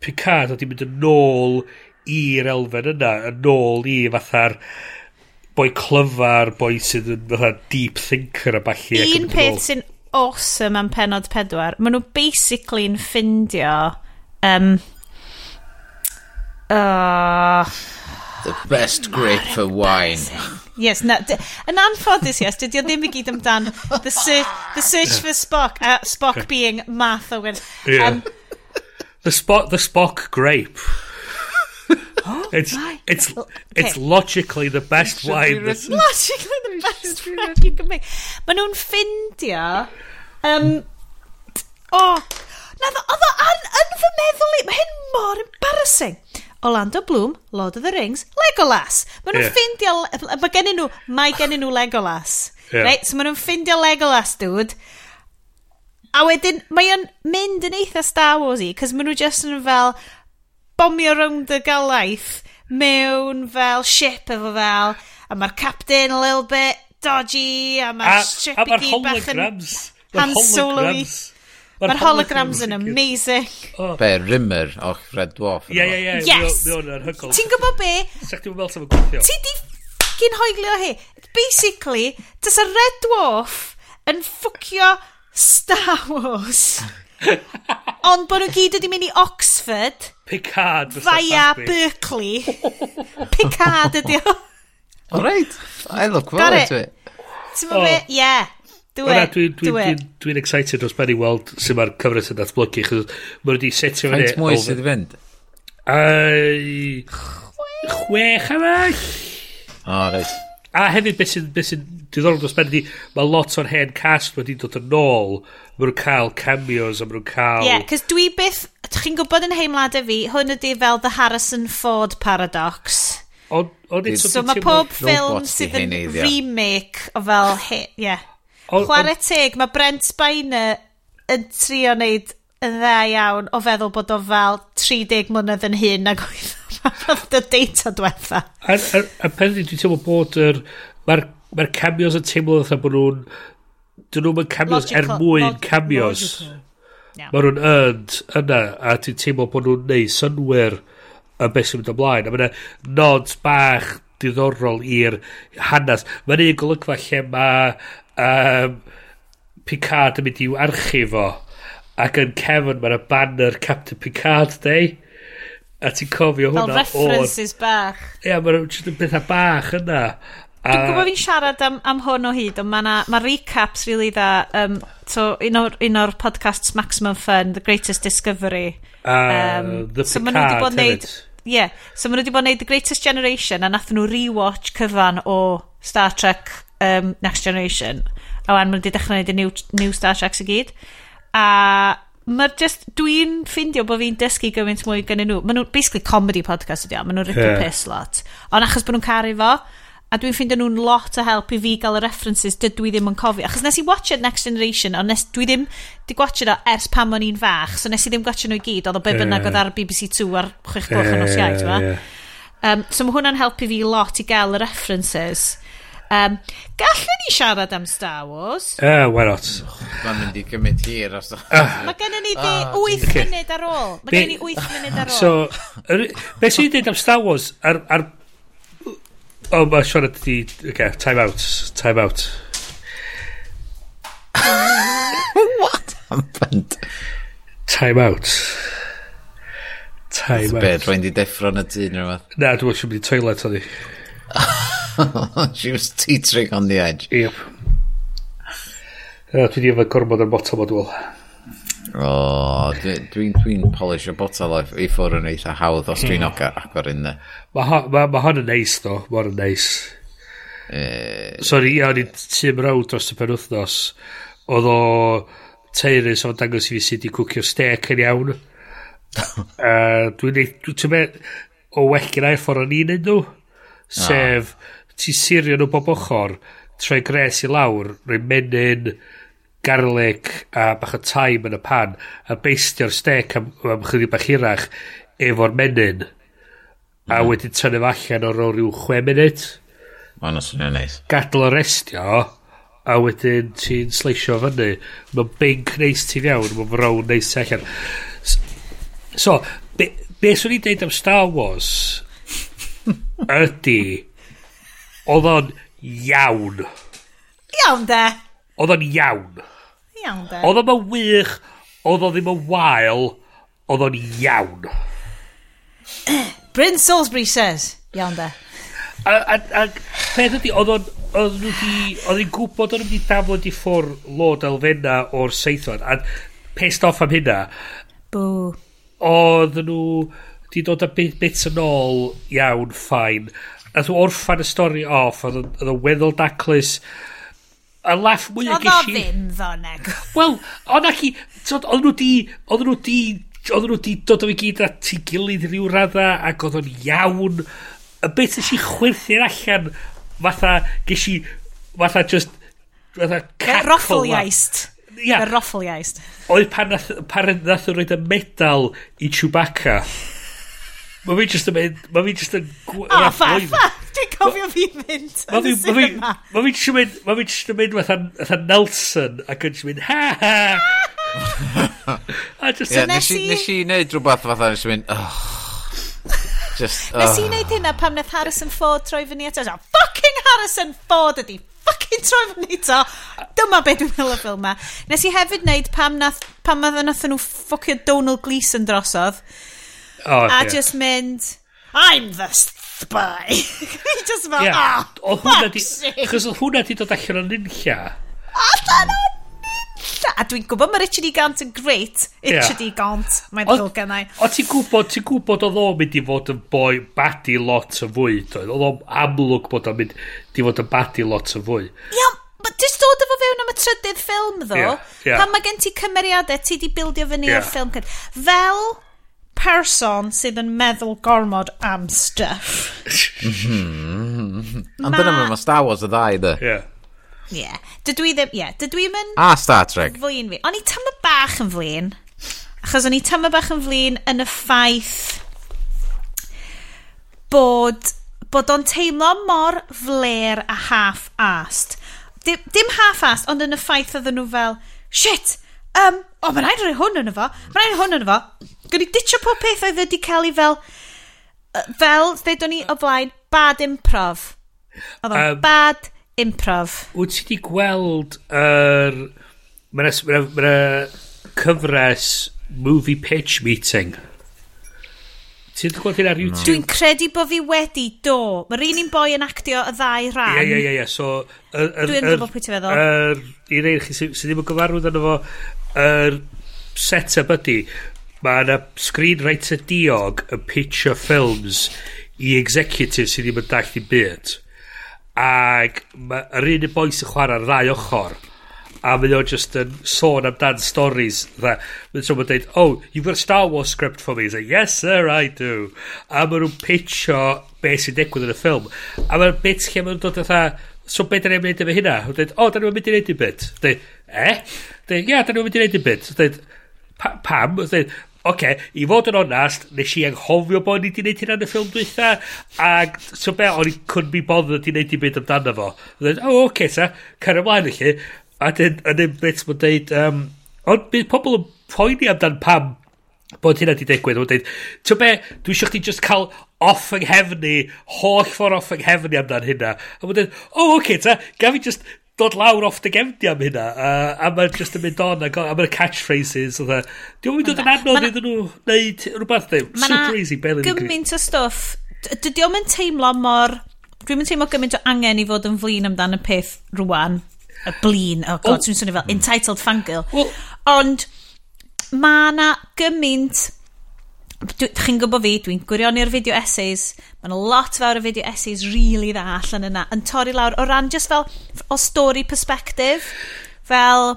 Picard wedi mynd yn ôl i'r elfen yna, yn ôl i fatha'r boi clyfar, boi sydd yn fatha deep thinker a balli. Un peth sy'n awesome am penod pedwar, maen nhw basically yn ffindio um, uh, The best grape for wine. Yes, na, yn anffodus, yes, dydy o ddim i gyd amdan the search, the search for Spock, uh, Spock <laughs> being math o Yeah. Um the Spock the Spock grape. <gasps> it's it's oh, okay. it's logically the best wine. Logically the <laughs> best wine you can make. Maen nhw'n ffindio... Um, oh, na, oedd yn, yn fy meddwl i, mae hyn mor embarrassing. Orlando Bloom, Lord of the Rings, Legolas. Maen nhw'n yeah. ffindio... Mae gennyn nhw... Mae gennyn nhw Legolas. Yeah. Right, so maen nhw'n ffindio Legolas, dude. A wedyn, mae o'n mynd yn eitha Star Wars i, cos maen nhw just yn fel bomio rownd y galaeth mewn fel ship efo fel, a mae'r captain a little bit dodgy, a mae'r ship a, a ma i gyd bach yn Han Solo i. Mae'r holograms yn amazing. Be, Rimmer o'ch Red Dwarf. Ie, ie, ie. Yes. Ti'n gwybod be? Sa'ch ti'n meddwl sef yn gweithio? Ti di ffugin hoeglio hi. Basically, dys y Red Dwarf yn ffwcio Star Wars. Ond bod nhw gyd wedi mynd i Oxford. Picard. Fia Berkeley. Picard ydi o. All right. I look forward to it. Ti'n oh. fe? Yeah. Dwi'n dwi, dwi, dwi, dwi excited dros ben i weld sy'n ma'r cyfres yn datblygu, chos mae wedi setio fyny... Faint mwy sydd i fynd? Chwech arall. O, reit. A hefyd beth sy'n diddorol dros ben ydi, mae lot o'r hen cast wedi dod yn ôl, mae nhw'n cael cameos, a mae nhw'n cael... Ie, yeah, cys dwi byth, chi'n gwybod yn heimladau fi, hwn ydi fel The Harrison Ford Paradox. Ond eto... so mae pob ffilm sydd yn remake o fel... He, yeah. Chwarae teg, mae Brent Spiner yn trio wneud yn dda iawn o feddwl bod o fel 30 mlynedd yn hyn ac oedd <laughs> y data diwetha. A, a, a pen dwi'n teimlo bod yr... Mae'r Mae'r cameos yn teimlo fatha bod nhw'n... Dyn nhw'n cameos er mwyn cameos. Yeah. Mae nhw'n earned yna, a ti'n teimlo bod nhw'n neud synwyr y beth sy'n mynd ymlaen. A mae yna nods bach diddorol i'r hanes. Mae'n un golygfa lle mae um, Picard yn mynd i'w archifo ac yn Kevin mae'n banner Captain Picard Day a ti'n cofio hwnna fel references o'r... bach ie yeah, yn bethau bach yna Dwi'n gwybod fi'n siarad am, am hwn o hyd, ond mae ma, recaps really dda. Um, so, un o'r, un or podcasts Maximum Fun, The Greatest Discovery. Uh, um, the so Picard bod neud, yeah, so maen nhw wedi bod yn neud The Greatest Generation a nath nhw rewatch cyfan o Star Trek um, Next Generation. A wan, maen nhw wedi dechrau neud y new, new Star Treks i gyd. A mae'r just, dwi'n ffindio bod fi'n dysgu gymaint mwy gen nhw. Maen nhw, basically comedy podcast ydi o, maen nhw'n ripio yeah. piss lot. Ond achos bod nhw'n caru fo, a dwi'n ffeindio nhw'n lot o help i fi gael y references dydw i ddim yn cofio. Achos nes i watch it Next Generation, ond nes dwi ddim di watch it o ers pam o'n i'n fach, so nes i ddim watch nhw i gyd, oedd o be bynnag oedd ar BBC 2 ar 6 gloch yn os iaith, yeah. Um, so mae hwnna'n helpu fi lot i gael y references. Um, gallwn ni siarad am Star Wars? Uh, why not? Mae'n mynd i gymryd hir. Os... Ah. Mae gennym ni ah, 8 okay. munud ar ôl. Mae gennym ni 8 munud ar ôl. So, beth sy'n dweud am Star Wars ar, ar O, mae Sean ydi... Okay, time out. Time out. <laughs> What happened? Time out. Time out. Beth, rwy'n di deffro yn y dyn neu rhywbeth. Na, dwi'n siŵr mynd i toilet o'n i. <laughs> She was teetering on the edge. Yep. Dwi di efo gormod o'r botol, o dwi'n O, dwi'n dwi, dwi, dwi polish o botel i ffwrdd yn eitha hawdd os dwi'n hmm. oga agor un ne. Mae ma, ma hon yn neis, ddo. Mae hon yn neis. Eh. Sorry, ia, o'n i'n tîm rawd dros y penwthnos. Oedd o teirys o'n dangos i fi sydd wedi cwcio steak yn iawn. <laughs> uh, dwi'n neud, dwi'n meddwl, o well gyda'r e ffordd o'n i'n neud nhw. Ah. Sef, ti sirio nhw bob ochr, troi gres i lawr, rwy'n menyn garlic a bach o thyme yn y pan a beistio'r steak am, am chydig bach hirach efo'r menyn a wedyn tynnu fo allan o'r rhyw 6 munud Mae'n os yna'n neis. Gadl o restio, a wedyn ti'n sleisio fyny. Mae'n bing neis ti iawn, mae'n frown neis ti'n allan. So, be, be swn i'n deud am Star Wars ydy, oedd o'n iawn. Iawn de. Oedd o'n iawn. Iawn, de. Oedd o'n wych, oedd o ddim yn wael, oedd o'n iawn. <clears throat> Bryn Salisbury says. Iawn, de. A, a, a peth ydy, oedd o'n oedd nhw di, oedd nhw'n gwybod o'n nhw wedi dafod i ffwr lod elfenna o'r seithfan, a pissed off am hynna. Bw. Oedd nhw di dod â bit, bits yn ôl iawn, ffain. A nhw orffan y stori off, oedd o'n weddol daclus a laff mwy o gysi... Oedd o ddim ddoneg. Wel, ond ac i, Oedd nhw di, Oedd nhw di, Oedd nhw di dod o fi gyd at i gilydd rhyw radda, ac oedd o'n iawn. Y beth ys i chwerthu'r allan, fatha, ges i, fatha just, fatha catcall. Roffleiaist. Ia. Roffleiaist. Oedd pan nath, pan nath o roed y medal i Chewbacca. Mae fi jyst yn mynd... Mae fi jyst yn... O, ffa! Dwi'n cofio fi mynd yn y cinema. Mae fi jyst yn mynd... Mae fi jyst yn mynd fatha Nelson ac yn jyst mynd... Ha, ha! <laughs> a jyst... Yeah, nes i... Nes i wneud rhywbeth fatha nes i mynd... Just. Nes i wneud hynna pam wnaeth Harrison Ford troi fyny eto. So, oh, fucking Harrison Ford ydi fucking troi fyny eto. Dyma beth dwi'n meddwl y ffilm ma. Nes i hefyd wneud pam, nath, pam nath nhw ffocio Donald Gleeson drosodd. Oh, a yeah. just mynd, I'm the spy. <laughs> just fel, yeah. oh, fuck's sake. Chos oedd hwnna di dod allan o'n nynlla. A dan o'n. A dwi'n gwybod mae Richard E. Gant yn great. Richard yeah. E. Gant, mae'n ddol gennau. O ti'n gwybod, ti'n gwybod oedd o'n mynd i fod yn boi badi lot o fwy. Oedd o'n amlwg bod o'n mynd i fod yn badi lot o fwy. Ia, Iawn, jyst dod efo fewn am y trydydd ffilm, ddo. Yeah, yeah. Pan mae gen ti cymeriadau, ti di bildio fyny yeah. o'r ffilm. Fel person sydd yn meddwl gormod am stuff. Mm-hmm. Ond dyna mae Star Wars y ddau, dy. Ie. Ie. Dydw i ddim, ie. Yeah. Dydw i'm yn... A Star Trek. Flin fi. O'n i tyma bach yn flin. Achos o'n i tyma bach yn flin yn y ffaith bod, bod o'n teimlo mor fler a half-assed. Dim, dim half-assed, ond yn y ffaith oedden nhw fel, shit, um, o, oh, mae'n rhaid rhoi hwn yn efo, mae'n rhaid hwn yn efo, Gwni ditio pob peth oedd wedi cael ei fel... Fel, ddeudwn ni o blaen, bad improv. Oedd o'n um, bad improv. Wyt ti wedi gweld yr... Er, Mae'n ma, ma cyfres movie pitch meeting. Ti'n gweld hyn ar YouTube? No. Dwi'n credu bod fi wedi, do. Mae'r un un boi yn actio y ddau rhan. Ie, ie, ie, ie. So, er, er, Dwi'n gwybod pwy ti'n feddwl. Er, I rei chi sydd ddim yn gyfarwydd arno fo, yr er, set-up ydy, mae yna screenwriter diog yn pitcher films i executives sydd ddim yn dall i byd. Ac mae'r un y boes yn chwarae'r ddau ochr. A mae o'n just yn sôn amdan stories. Mae'n sôn yn dweud, oh, you've got a Star Wars script for me. He's like, yes sir, I do. A mae nhw'n pitcho beth sy'n digwydd yn y ffilm. A mae'r bit lle mae nhw'n dod atha, so beth dyn ni'n mynd efo hynna? Mae'n dweud, oh, dyn ni'n mynd i wneud i bit. Dweud, eh? Dweud, ia, yeah, dyn ni'n mynd i wneud eh? i bit. Dweud, pam? Dweud, Oce, okay, i fod yn onast, nes i anghofio bod ni wedi gwneud hynna yn y ffilm dwytha, ac so be, o'n i couldn't be bothered i wneud i byd amdano fo. Dweud, o, oce, ta, cer ymlaen i chi. A dyn, yn un bit mae'n dweud, um, ond bydd pobl yn poeni amdan pam bod hynna wedi digwydd. Mae'n dweud, ti'n be, dwi eisiau chdi just cael off yng nghefni, holl ffordd off yng nghefni amdan hynna. A mae'n dweud, o, oh, oce, ta, gaf i just dod lawr off dy gefndia am hynna, a, a mae'n just yn mynd on, a, a mae'n catchphrases, oedd e, dda diolch yn dod yn anodd iddyn nhw wneud rhywbeth ddim, super easy, Belin gymaint o stwff, dydy o'n mynd teimlo mor, dwi'n mynd teimlo gymaint o angen i fod yn flin amdan y peth rwan, y blin, oh god, oh. dwi'n swnio fel hmm. entitled fangirl, well, ond mae na gymaint chi'n gwybod fi, dwi'n gwirionnu'r video essays. Mae'n lot fawr o video essays really dda allan yna. Yn torri lawr o ran just fel o story perspective. Fel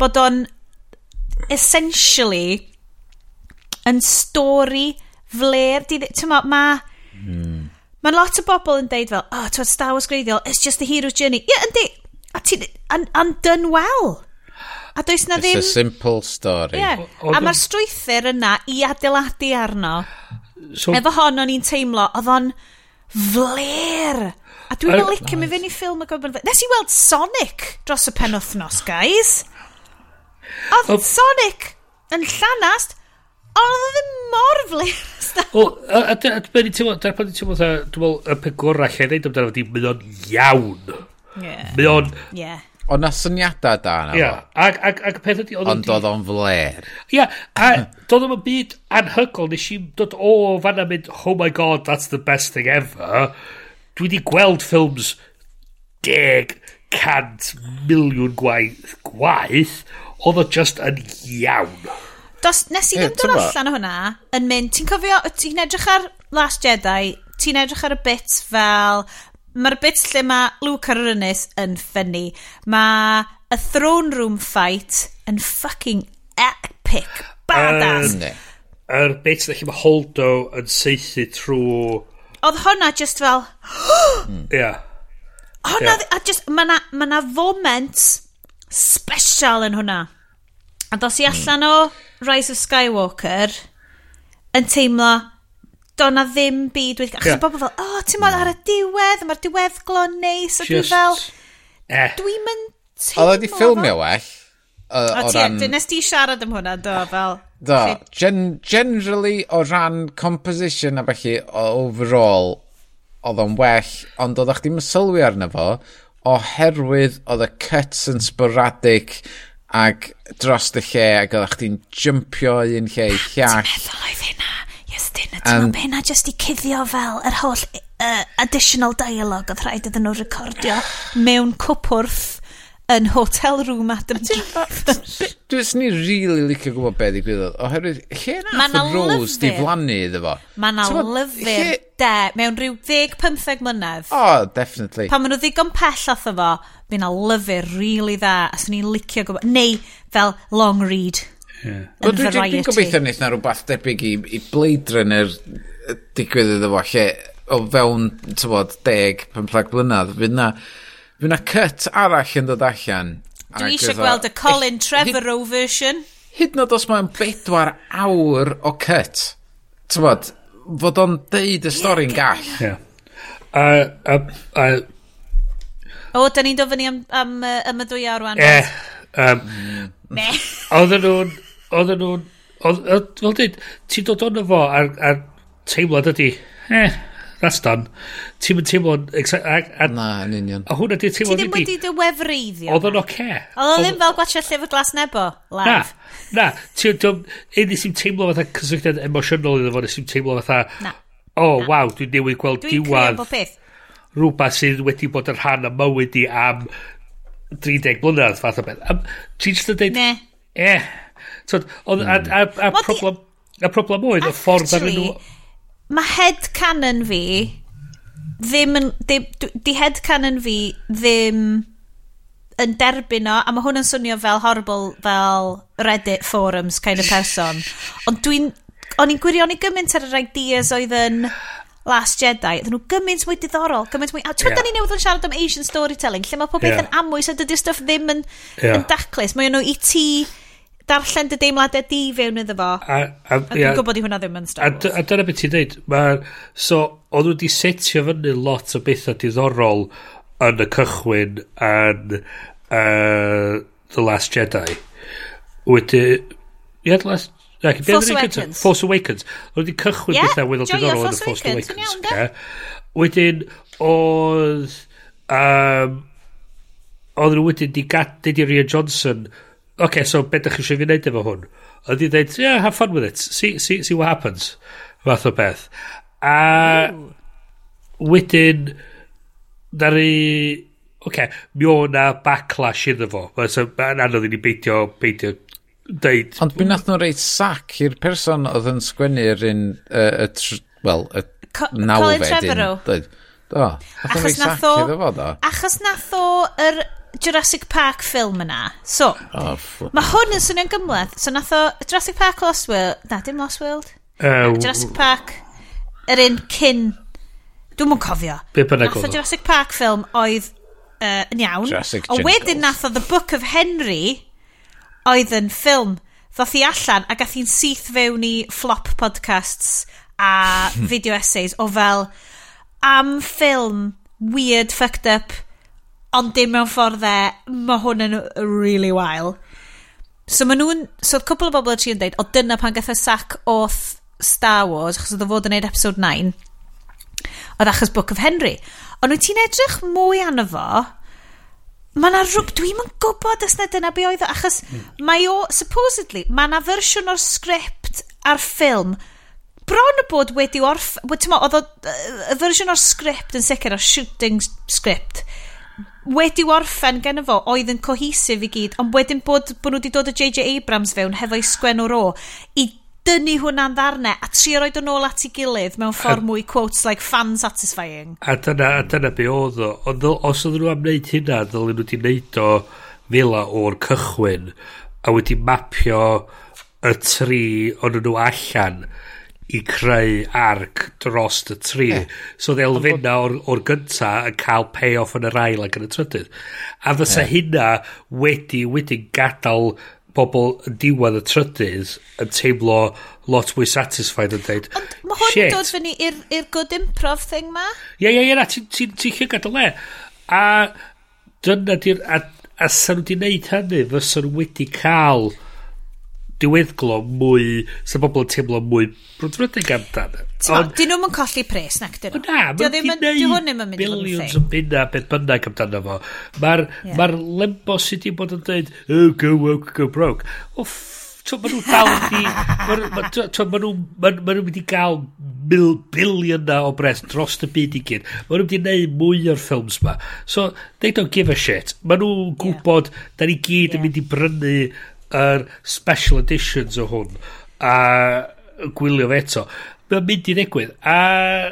bod o'n essentially yn stori fler. Tyma, mae... Mm. Mae'n lot o bobl yn deud fel, oh, twyd Star Wars greiddiol, it's just the hero's journey. Ie, yeah, yndi. A ti'n... And, and done well. A does na It's ddim... It's a simple story. Yeah. O, a mae'r strwythyr yna i adeiladu arno. So, Efo hon o'n i'n teimlo, oedd o'n fler. A dwi'n uh, licio mi fynd i ffilm y gofyn... Nes i weld Sonic dros y penwthnos, guys. Oedd oh. Sonic yn llanast, ond oedd ddim mor fler. <laughs> Wel, a dwi'n teimlo, dyna pan dwi'n teimlo, dwi'n meddwl, y peth gorau lle neud amdano, di mynd o'n iawn. Yeah. Mynd o'n... Yeah Ond na syniadau da na Ia, ac, ac, ac peth ydi... Ond oedd o'n fler. Ia, a doedd o'n byd anhygol, nes i dod o fanna mynd, oh my god, that's the best thing ever. Dwi wedi gweld ffilms deg cant miliwn gwaith, gwaith oedd o just yn iawn. Dos, nes i ddim dod allan o hwnna yn mynd, ti'n cofio, ti'n edrych ar Last Jedi, ti'n edrych ar y bit fel Mae'r bit lle mae Luke ar yr ynys yn ffynnu. Mae y throne room fight yn fucking epic. Badass. Yr er bit lle mae Holdo yn seithi trwy... Oedd hwnna just fel... Oh! Hmm. Ia. yeah. Hwnna... Yeah. A just... Mae na, ma na foment special yn hwnna. A dos i hmm. allan o Rise of Skywalker yn teimlo do na ddim byd wedi... Achos yeah. bobl fel, o, oh, ti'n modd mm. ar y diwedd, mae'r diwedd diweddglo neis, a dwi fel... Eh. Dwi'n mynd teimlo... Oedd wedi ffilmio well. O, o ran... Nes di siarad am hwnna, do, fel... Do, gen generally o ran composition a felly overall oedd o'n well, ond oeddech chi'n sylwi arno fo oherwydd oedd y cuts yn sporadic ac dros y lle ac oeddech chdi'n jympio un lle i llall. Ti'n meddwl oedd hynna? Estyn, y ti'n um, penna jyst i cuddio fel yr holl uh, additional dialogue oedd rhaid iddyn nhw recordio mewn cwpwrth yn hotel room Adam Driver. Dwi'n ni really licio gwybod beth i gwybod. Oherwydd, lle nath y Rose di flannu iddo fo? Mae na lyfr lle... de, mewn rhyw 10-15 mlynedd. O, oh, definitely. Pan maen nhw ddigon pell off fo, mae na lyfr really dda, a swn i'n licio gwybod. Neu fel long read. Yeah. Wel, dwi'n dwi gobeithio wneud na rhywbeth debyg i, i bleidryn yr digwydd iddo fo, lle o fewn, tywod, 10-15 blynedd, fydd na, fydd na cut arall yn dod allan. Dwi eisiau gweld y Colin Trevorrow version. Hyd nod os mae'n bedwar awr o cut, tywod, fod o'n deud y stori'n gall. Yeah. A, a, a, O, da ni'n dod fyny am, am, am y dwy awr wan. Eh, um, Me. Oedden nhw'n oedden nhw'n... Fel dweud, ti'n dod ond fo ar, ar teimlad ydi, eh, that's done. Ti'n mynd teimlo'n... Na, yn union. A hwnna di teimlo'n... Ti ddim wedi dy wefreiddio. Oedd o'n oce. Oedd o ddim fel gwachio llyfr glas nebo, live. Na, na. Un sy'n teimlo fatha cysylltiad emosiynol iddo fo, nes i'n teimlo fatha... Na. O, waw, dwi'n newid gweld diwad. Dwi'n peth. rhywbeth sydd wedi bod yn rhan y mywyd i am 30 blynedd fath o beth. Ti'n just yn dweud... Ne. Eh, Tod, oedd, mm. a, a, a, hmm. Mod problem, a problem oedd y ffordd ar nhw... Mae head canon fi ddim yn... Di, di head canon fi ddim yn derbyn o, a mae hwn yn swnio fel horrible fel Reddit forums kind of person. <laughs> Ond dwi'n... O'n i'n gwirion i gymaint ar yr ideas oedd yn... Last Jedi, ydyn nhw gymaint mwy diddorol, gymaint mwy... A twyd, yeah. da ni newydd yn siarad am Asian storytelling, lle mae pob beth yeah. yn amwys a dydy stuff ddim yn, yeah. yn daclus. Mae nhw i ti... Tea darllen dy deimladau di fewn iddo fo. A, a, a dwi'n gwybod i hwnna ddim yn Star Wars. A, a dyna beth ti'n dweud. Ma, so, oedd nhw wedi setio fyny lot o bethau diddorol yn y cychwyn yn uh, The Last Jedi. Wedi... Ie, The Last... Ac, Force Awakens. Force Awakens. Oedd wedi cychwyn yeah, bethau weddol diddorol yn y Force Awakens. Yeah. Wedyn, oedd... Um, oedd nhw wedyn di wedi gadael Rian Johnson okay, so beth ydych chi eisiau fi wneud efo hwn? Oedd i dweud, yeah, have fun with it. See, see, see what happens. Fath o beth. A Ooh. wedyn, na ni... Okay, mi o na backlash iddo fo. Mae'n anodd i ni beidio, beidio deud... Ond mi nath nhw'n reit sac i'r person oedd yn sgwennu'r un... Uh, y, tr... wel, y Co nawfed. Colin Trevorrow. Do. Achos nath o... Achos nath o yr Jurassic Park ffilm yna. So, ah, oh, mae hwn yn swnio'n gymleth. So, nath o Jurassic Park Lost World... Na, dim Lost World. Uh, Jurassic Park, yr un cyn... Dwi'n mwyn cofio. Be bynnag Nath o Jurassic Park ffilm oedd uh, yn iawn. Jurassic o wedyn nath o The Book of Henry oedd yn ffilm. Ddoth i allan a gath hi'n syth fewn i flop podcasts a <laughs> video essays o fel am ffilm weird fucked up ond dim mewn ffordd e, mae hwn yn really wael. So ma nhw'n, so oedd cwbl o bobl yn dweud, o dyna pan gatho sac oth Star Wars, achos oedd o fod yn neud episode 9, oedd achos Book of Henry. Ond wyt ti'n edrych mwy arno fo, mae na rhwb, dwi'n yn gwybod os na dyna be oedd o, achos mm. mae o, supposedly, mae na fersiwn o'r sgript a'r ffilm, bron y bod wedi orff... Oedd o, y fersiwn o'r sgript yn sicr, o'r shooting sgript, wedi orffen gen fo oedd yn cohesif i gyd ond wedyn bod, bod nhw wedi dod y J.J Abrams fewn hefo'i sgwenw ro i dynnu hwnna'n ddarnau a trio roed o'n ôl at ei gilydd mewn ffordd mwy quotes like fan satisfying a dyna, a dyna be oedd o. Ond os oedden nhw am wneud hynna ddylen nhw wedi wneud o fila o'r cychwyn a wedi mapio y tri ond nhw allan i creu arc dros y tri. Eh. So oedd elfenna o'r, or gynta yn cael payoff yn yr ail ac yn y trydydd. A fysa eh. hynna wedi, wedi gadael bobl yn diwedd y trydydd yn teimlo lot mwy satisfied yn dweud Ond mae hwn shit. dod fyny i'r good improv thing ma? Ie, ie, ie, na, ti'n ti, ti, ti gadael le. A dyna di'r... A, a sa'n nhw wedi wneud hynny, fysa nhw wedi cael diweddglo mwy, sa bobl yn teimlo mwy brwdfrydig amdano. Ond... Dyn nhw'n colli pres, nac dyn nhw. Na, mae'n gwneud ma billions o bunna beth bynnag amdano fo. Mae'r yeah. ma lembo sydd wedi bod yn dweud, oh, go woke, go broke. O, Mae nhw dal di... Mae nhw wedi cael mil, bilion na o bres dros y byd i gyd. Mae nhw wedi gwneud mwy o'r ffilms ma. So, they don't give a shit. Mae nhw'n gwybod, yeah. da ni gyd yeah. yn mynd i brynu yr special editions o hwn a gwylio fe eto mae'n mynd i ddigwydd. A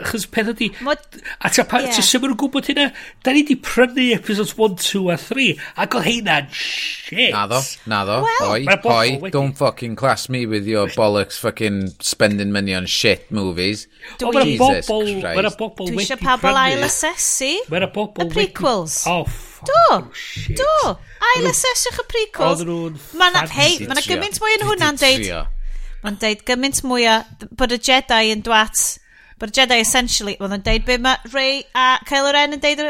chys peth ydi... Mod, a ta pan yeah. ti'n nhw'n gwybod hynna, da ni di prynu episodes 1, 2 a 3, ac oedd heina'n shit. Na ddo, na ddo. Well, oi, oi, don't fucking class me with your bollocks fucking spending money on shit movies. Dwi. Oh, Jesus bobl, Christ. Mae'na bobl wedi prynu. Eisiau pobl ail asesu. Mae'na bobl wedi... Y prequels. Wedi, Oh, fuck. Do, shit. do. Ail aseswch y prequels. Oedden nhw'n... Hei, mae'na gymaint mwy yn hwnna'n deud... Mae'n deud gymaint mwy o... Bod y Jedi yn dwat... Bod y Jedi essentially... Oedd yn deud be mae Rey a Kylo Ren yn deud...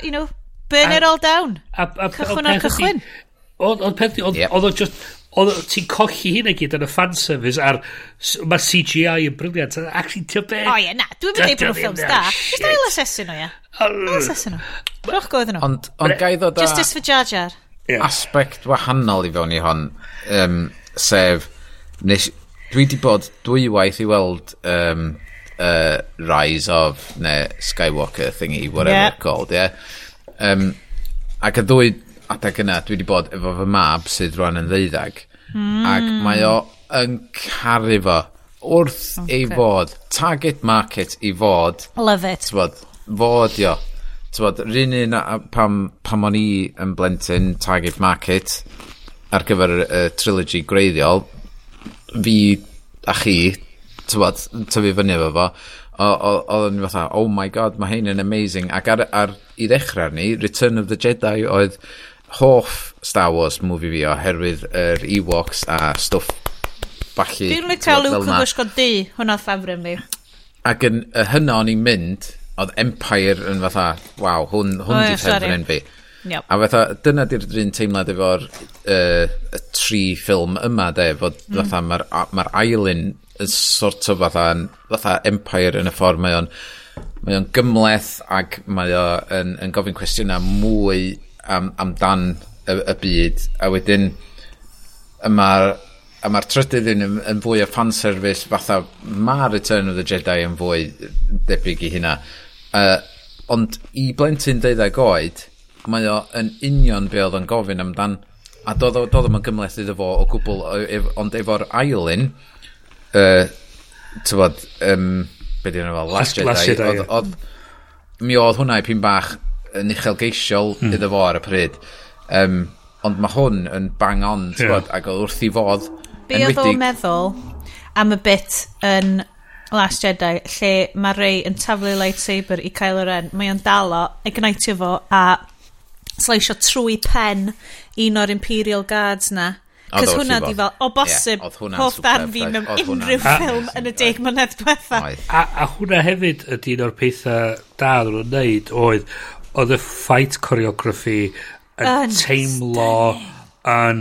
You know, burn a, it all down. A, a, cychwyn o'r cychwyn. Oedd peth... Oedd o just... Oedd ti'n cochi hyn i gyd yn y fanservice a'r... mae CGI yn briliant. Actually, ti'n be... O ie, na. Dwi'n mynd i bod yn ffilms da. Just ail asesu nhw ie. Ail asesu nhw Rwch goedd nhw. Ond gai ddod a... Justice for Jar Jar. Aspect wahanol i fewn i hon. Um, sef... Nes, dwi di bod dwywaith i weld um, uh, Rise of, neu Skywalker thingy, whatever yeah. called, yeah? Um, ac y ddwy adeg yna, dwi di bod efo fy mab sydd rwan yn ddeuddag, mm. ac mae o yn caru fo wrth okay. ei fod, target market i fod. Love it. Tywod, fod, io. Tywod, rhan un pam, pam o'n i yn blentyn target market ar gyfer y uh, trilogy greiddiol, fi a chi, tywad, tyfu fyny efo fo, oedd yn fatha, oh my god, mae hyn yn amazing. Ac ar, ar i ddechrau ni, Return of the Jedi oedd hoff Star Wars movie fi oherwydd yr Ewoks a stwff balli. Dwi'n rwy'n cael Luke yn gwisgo di, hwnna ffafrym fi. Ac yn, hynna o'n i'n mynd, oedd Empire yn fatha, waw, hwn, hwn oh, di ffefryn fi. Yep. A fatha, dyna di'r un teimlad efo'r uh, y tri ffilm yma, de, fod mm. fatha mae'r ma ailyn yn sort o fatha, fatha empire yn y ffordd mae o'n mae o'n gymleth ac mae o'n yn gofyn cwestiynau mwy am, amdan y, y byd a wedyn yma'r a mae'r trydydd yn, yn fwy o fanservice fatha mae Return of the Jedi yn fwy debyg i hynna uh, ond i blentyn deuddeg oed mae o yn union be oedd yn gofyn amdan. A doedd o, doedd yn gymleth iddo fo o gwbl, ef, ond efo'r ailyn, uh, tyfod, um, be di'n fel Last Jedi, oedd, oedd, mi oedd hwnna i pyn bach yn uchelgeisiol hmm. iddo fo ar y pryd. Um, ond mae hwn yn bang on, tyfod, yeah. ac oedd wrth i fodd, Be oedd o'n meddwl am y bit yn Last Jedi lle mae Rey yn taflu lightsaber i Kylo Ren mae o'n dalo ignitio fo a sleisio trwy pen un o'r Imperial Guards na. Cos hwnna di fel, o bosib, yeah, hoff dan fi mewn unrhyw ffilm yn y deg mlynedd diwetha. A, a hwnna hefyd ydy un o'r pethau da ddyn nhw'n neud oedd, oedd y fight choreography yn teimlo yn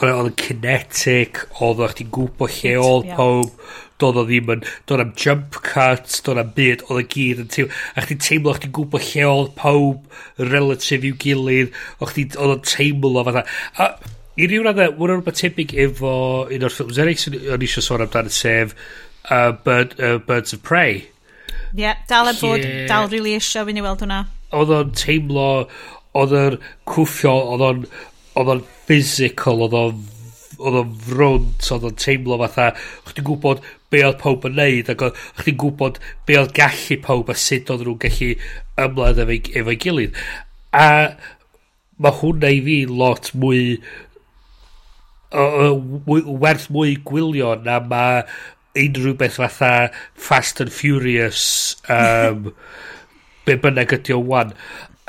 oedd e- yn kinetic, oedd o'ch ti'n gwybod lle oedd pawb, doedd o ddim yn, doedd am jump cuts, doedd am byd, oedd y gyd yn teimlo, a chdi teimlo, chdi'n gwybod lle oedd pawb relative i'w gilydd, oedd o'n teimlo fatha. A i ryw raddau, wna'n rhywbeth tebyg efo un o'r ffilms eraill sy'n o'n eisiau sôn amdano, sef uh, Bird, uh, Birds of Prey. Ie, yeah, dal e bod, yeah. dal rili really eisiau fi ni weld hwnna. Oedd o'n teimlo, oedd o'n cwffio, oedd o'n oedd o'n physical, oedd o'n oedd o'n frwnt, oedd o'n teimlo fatha, chdi'n gwybod be oedd pawb yn neud ac oedd chdi'n gwybod be oedd gallu pawb a sut oedd nhw'n gallu ymladd efo'i efo gilydd. A mae hwnna i fi lot mwy o, o, mwy, werth mwy gwylio na mae unrhyw beth fatha Fast and Furious um, <laughs> be bynnag ydi o wan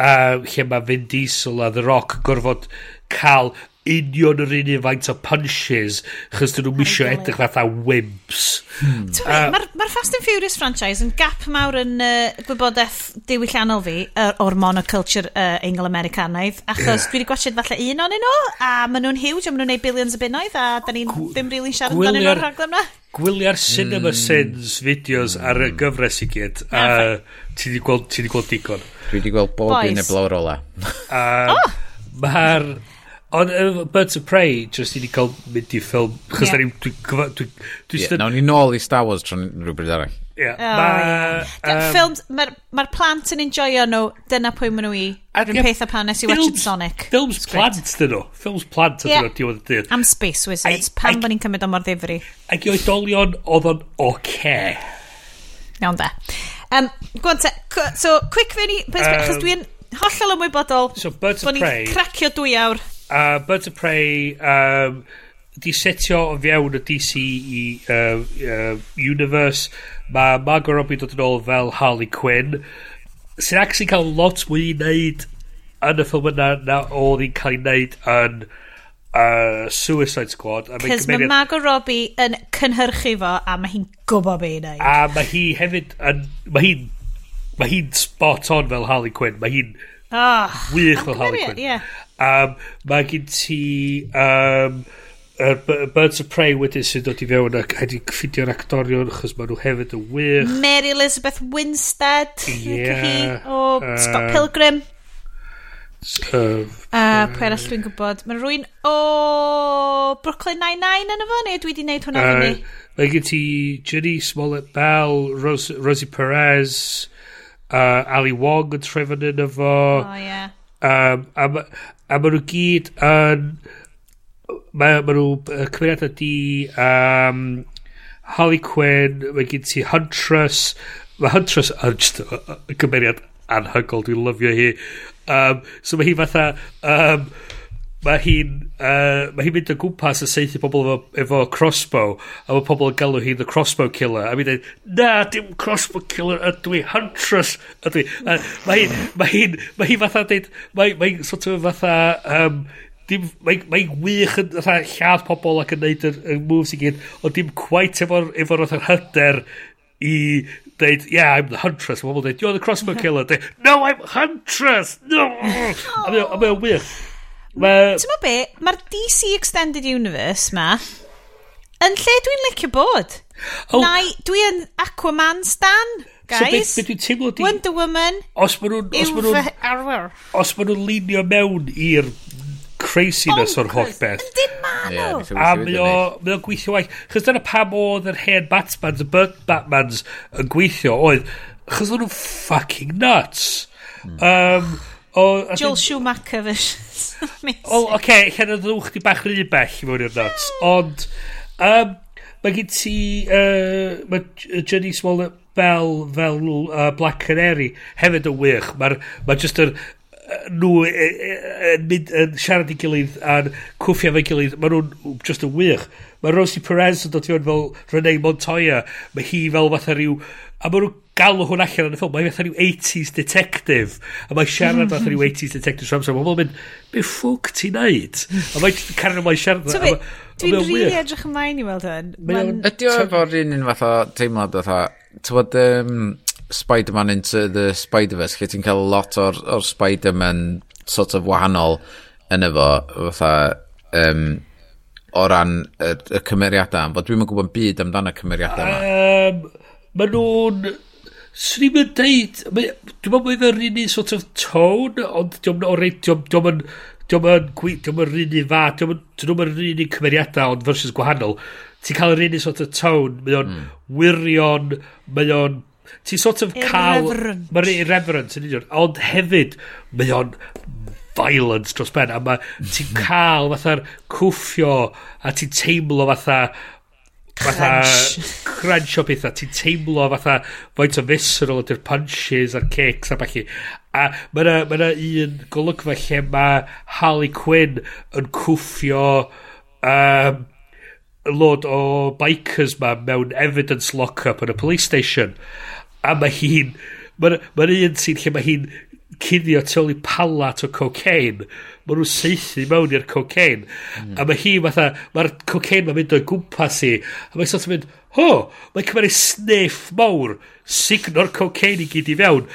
um, lle mae Vin Diesel a The Rock yn gorfod cael union yr un faint o punches chos dyn nhw'n misio edrych fatha wimps hmm. uh, mae'r ma Fast and Furious franchise yn gap mawr yn uh, gwybodaeth diwylliannol fi uh, o'r monoculture uh, engl Americanaidd achos yeah. dwi wedi gwachod falle un o'n nhw a maen nhw'n huge a maen nhw'n neud billions o bunnoedd a da ni'n ddim really siarad amdanyn nhw'r rhaglen yna Gwylio'r Cinema mm. Sins videos ar y gyfres i gyd a ti wedi gweld, ti gweld digon dwi wedi gweld bob un y blawr ola a oh. mae'r Ond uh, Birds of Prey, jyst i ni cael mynd i ffilm, chos yeah. da ni'n... Dwi, dwi, dwi yeah, nawn ni nôl i Star Wars tron rhywbryd arall. Yeah. Oh, ma, um, Ffilms, mae'r ma plant yn enjoyo nhw, dyna pwy maen nhw i. Yr un peth o pan nes i watched Sonic. Ffilms plant dyn nhw. Ffilms plant dyn nhw, diwedd y dydd. Am Space Wizards, I, pan bod ni'n cymryd o mor ddifri. Ac i oedolion oedd o'n oce. Iawn da. Um, gwan Gwanta, so, quick fe fyny, achos dwi'n hollol ymwybodol so, bod ni'n cracio dwy awr uh, Birds of Prey um, di setio o fewn y DC i uh, uh, Universe. Mae Margot Robbie dod yn ôl fel Harley Quinn. Sy'n actually cael lot mwy i wneud yn y ffilm yna na oedd hi'n cael ei wneud yn uh, Suicide Squad. Cys mae Margot Robbie yn cynhyrchu fo a mae hi'n gwybod be i wneud. A mae hi hefyd yn... Mae hi'n mae hi'n spot on fel Harley Quinn. Mae hi'n oh, wych fel Harley Quinn. Yeah. Um, mae gen ti... Um, uh, Birds of Prey wedyn sy'n dod i fewn ac wedi ffidio'r actorion achos maen nhw hefyd yn wych. Mary Elizabeth Winstead. Yeah. O uh, Scott Pilgrim. Uh, uh, pwy arall dwi'n gwybod? Mae rwy'n o Brooklyn Nine-Nine yn efo, neu dwi wedi gwneud hwnna uh, fyny? Mae gen ti Jenny Smollett Bell, Rose, Rosie Perez, uh, Ali Wong yn trefyn yn efo. O, oh, yeah. Um, a, ma, a maen nhw gyd yn... Mae ma nhw uh, cymeriadau di... Um, Harley Quinn, mae gen ti Huntress. Mae Huntress yn just uh, cymeriad anhygol, dwi'n lyfio hi. Um, so mae hi fatha... Um, mae hi'n uh, mae hi'n mynd o gwmpas a seithi pobl efo, efo crossbow a mae pobl yn galw hi'n the crossbow killer a mi'n dweud na dim crossbow killer ydw i huntress ydw i uh, mae hi'n mae hi'n mae hi fatha dweud mae hi'n sort of fatha um, dim, mae'n mae wych yn fatha lladd pobl ac yn neud y, y moves i gyd ond dim quite efo'r efo roedd hyder i dweud, yeah, I'm the huntress. Mae pobl dweud, you're the crossbow killer. Dweud, no, I'm huntress! No! <laughs> a mae'n wych. Well... Ti'n be? Mae'r DC Extended Universe ma yn lle dwi'n licio bod. Oh. Nai, dwi yn Aquaman stan, guys. So beth, beth teimlo di... Wonder Woman. Os maen nhw'n... Os maen nhw'n Os ma nhw'n linio mewn i'r craziness o'r holl beth. Dim man o. A mae o gweithio waith. Chos dyna pam oedd yr hen Batmans, y Burt Batmans yn gweithio oedd... Chos o'n nhw'n fucking nuts. Um, O, Joel Schumacher versus <laughs> O, oce, okay, lle nad ddwch di bach rhy bell i mewn i'r nuts. Ond, um, mae gen ti, uh, mae Jenny Smollett fel, fel uh, Black Canary. Hefyd yn wych. Mae ma just yr, nhw yn mynd yn siarad i gilydd a'n cwffio fe gilydd. Mae nhw'n just yn wych. Mae Rosie Perez yn dod i fewn fel Renee Montoya. Mae hi fel fatha rhyw A mae nhw'n galw hwn allan yn y ffilm. Mae'n fath rhyw 80s detective. A mae'n siarad fath rhyw 80s detective trwy amser. Mae'n mynd, be ffwc ti'n neud? A mae'n cario mae'n siarad. So Dwi'n rili edrych ymlaen i weld hyn. Ydy o efo'r un un fath o teimlad fatha, tywod, um, Spider-Man into the Spider-Verse, lle ti'n cael lot o'r, or Spider-Man sort of wahanol yn efo, fatha, um, o ran y, y cymeriadau, fod dwi'n gwybod byd amdano cymeriadau yma. Um, Mae nhw'n... Swn i'n mynd deud... Dwi'n meddwl bod efo'r un un sort of tone, ond diolch yn oreid... Diolch yn... Diolch yn... Diolch yn rhan un fa. Diolch yn rhan un cymeriadau, ond versus gwahanol. Ti'n cael yr un un sort of tone. Mae o'n mm. wirion. Mae o'n... Ti'n sort of cael... Irreverent. Mae'n irreverent, yn union. Ond hefyd, mae o'n violence dros ben a mae <laughs> ti'n cael fatha'r cwffio a ti'n teimlo fatha fatha crunch o bethau, ti'n teimlo fatha faint o visceral ydy'r punches a'r kicks a falle. A mae yna ma, na, un golygfa lle mae Harley Quinn yn cwffio um, lod o bikers ma mewn evidence lock-up yn y police station. A mae hi'n... Mae'n ma un sy'n lle mae hi'n cuddio tu ôl i palat o cocaine. Mae nhw'n seithi mewn i'r cocaine. Mm. A mae hi fatha, mae'r cocaine mae'n mynd o'i gwmpas i A mae'n sort of mynd, ho, mae'n cymryd sniff mawr, signo'r cocaine i gyd i fewn.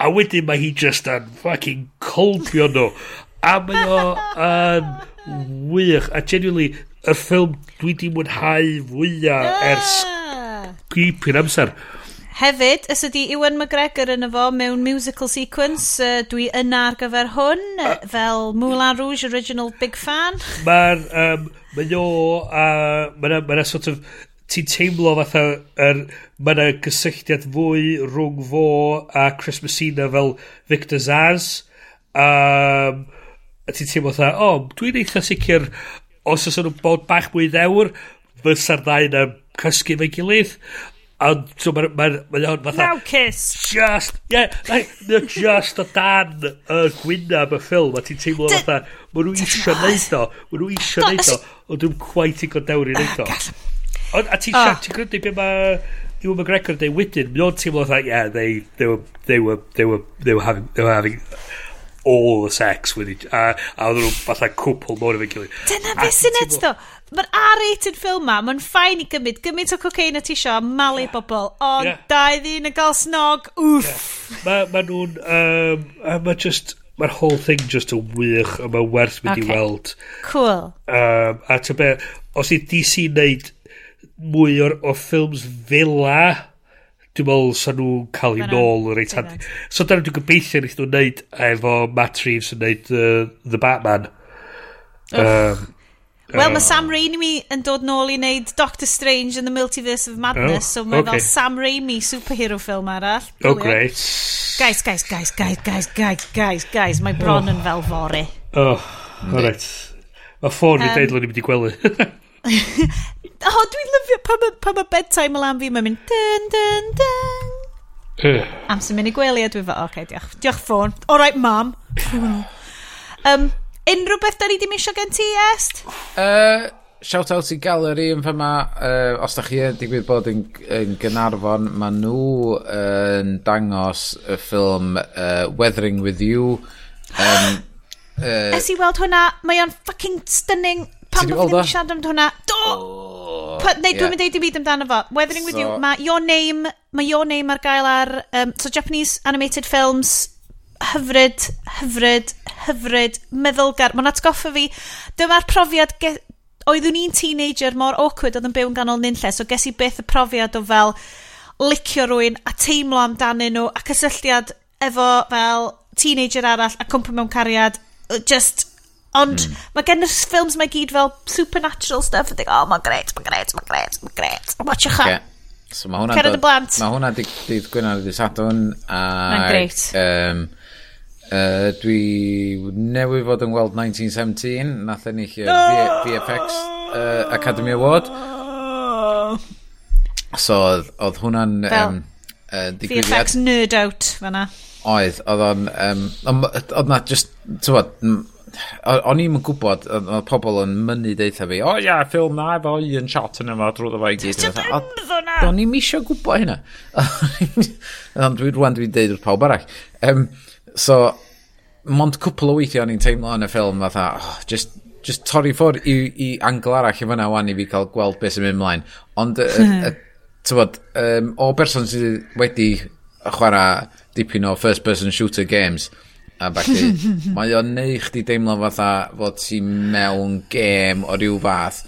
A wedyn mae hi just yn fucking colbio nhw. A mae o yn wych. A genuinely, y ffilm dwi di mwynhau fwyaf ers ah! gripin amser. Hefyd, ys ydi Iwan McGregor yn efo mewn musical sequence, uh, dwi yna ar gyfer hwn, uh, fel Moulin Rouge, original big fan. Mae'r, um, mae o, uh, mae'na ma sort of, ti'n teimlo fatha, er, mae'na gysylltiad fwy rhwng fo a Chris Messina fel Victor Zaz. Um, a ti'n teimlo fatha, o, oh, dwi'n eitha sicr, os oes nhw'n bod bach mwy ddewr, fysa'r ddau yna cysgu fe'i gilydd. A so mae'n Ma ma, ma, fatha... Now kiss! Just, yeah, like, no, just o dan y gwynaf y ffilm, a ti'n teimlo fatha, maen nhw eisiau neud o, maen nhw eisiau neud o, ond dwi'n quite i godewr i neud o. Ond, a ti'n oh. siarad, ti'n gwneud beth mae Ewan McGregor yn dweud wedyn, mae o'n teimlo fatha, yeah, they, they, were, they, were, they, were, they, were having, they were having all the sex with each, a, a oedden nhw fatha cwpl mor efo'n gilydd. Dyna beth sy'n edrych, Mae'r R-rated ffilm ma, mae'n ffain i gymryd, gymryd o cocaine a ti isio, malu yeah. bobl, ond yeah. dau ddyn yn gael snog, wff. Yeah. Mae ma nhw'n, um, mae just, mae'r whole thing just yn wych, a mae'n werth mynd okay. i weld. Cool. Um, a ty be, os i DC wneud mwy o'r, o ffilms fela, dwi'n meddwl sa nhw'n cael ei nôl yn reit handi. So dyna dwi'n gobeithio wnaeth nhw'n neud efo Matt Reeves yn neud uh, The Batman. Um, Wel, mae Sam Raimi yn dod nôl i wneud Doctor Strange and the Multiverse of Madness, oh, so mae okay. fel Sam Raimi superhero ffilm arall. Oh, great. Guys, guys, guys, guys, guys, guys, guys, guys, mae bron oh. yn fel fori. Oh, alright. Mae ffôn fi um, deud lwn i wedi gwely. <laughs> oh, dwi'n lyfio pan, pan mae bedtime alarm fi, mae'n mynd dyn, dyn, dyn. Eh. Amser mynd i gwely a dwi fel, oce, okay, diolch, diolch ffôn. All right, mam. <laughs> um, unrhyw beth da ni ddim eisiau gen ti, Est? Uh, shout out i Gallery yn fyma. Uh, os da chi yn digwydd bod yn, yn Gynarfon, maen nhw yn uh, dangos y ffilm uh, Weathering With You. Um, uh, <gasps> Es i weld hwnna, mae o'n fucking stunning. Pan bod fi ddim yn siarad am hwnna. Do! Oh, pa, neu, dwi'n mynd i ddim byd amdano fo. Weathering so, With You, mae Your Name, mae Your Name ar gael ar... Um, so Japanese animated films hyfryd, hyfryd, hyfryd, meddylgar. Mae'n atgoffa fi, dyma'r profiad Ge... oeddwn i'n teenager mor awkward oedd yn byw yn ganol nynlle, so ges i beth y profiad o fel licio rwy'n a teimlo amdanyn nhw a cysylltiad efo fel teenager arall a cwmpa mewn cariad just ond mm. mae gen y ffilms mae gyd fel supernatural stuff a think oh mae'n gret mae'n gret mae'n gret mae'n gret watch o'ch okay. so mae hwnna Cerad y blant mae hwnna dydd Gwynar dydd Sadwn a mae'n gret um, Uh, dwi newydd fod yn weld 1917, nath ennill y VFX uh, Academy Award. So, oedd, oedd hwnna'n... Um, uh, digwyddiad. VFX nerd out fanna. Oedd, oedd o'n... Um, oedd na just, tywod, o'n i'n gwybod, oedd pobl yn mynnu deitha fi, o ia, ffilm na efo un shot yn yma drwy fe i gyd. O'n i'n misio gwybod hynna. <laughs> Ond dwi'n rwan dwi'n deud wrth pawb arall. Um, So, mond cwpl o weithiau o'n i'n teimlo yn y ffilm fatha, oh, just, just torri ffwr i, i angl arall i fyna wan i fi cael gweld beth sy'n mynd mlaen. Ond, y, y, um, <laughs> o berson sydd wedi chwarae dipyn o first person shooter games, a felly <laughs> mae o'n neu chdi deimlo fatha fod ti mewn gêm o ryw fath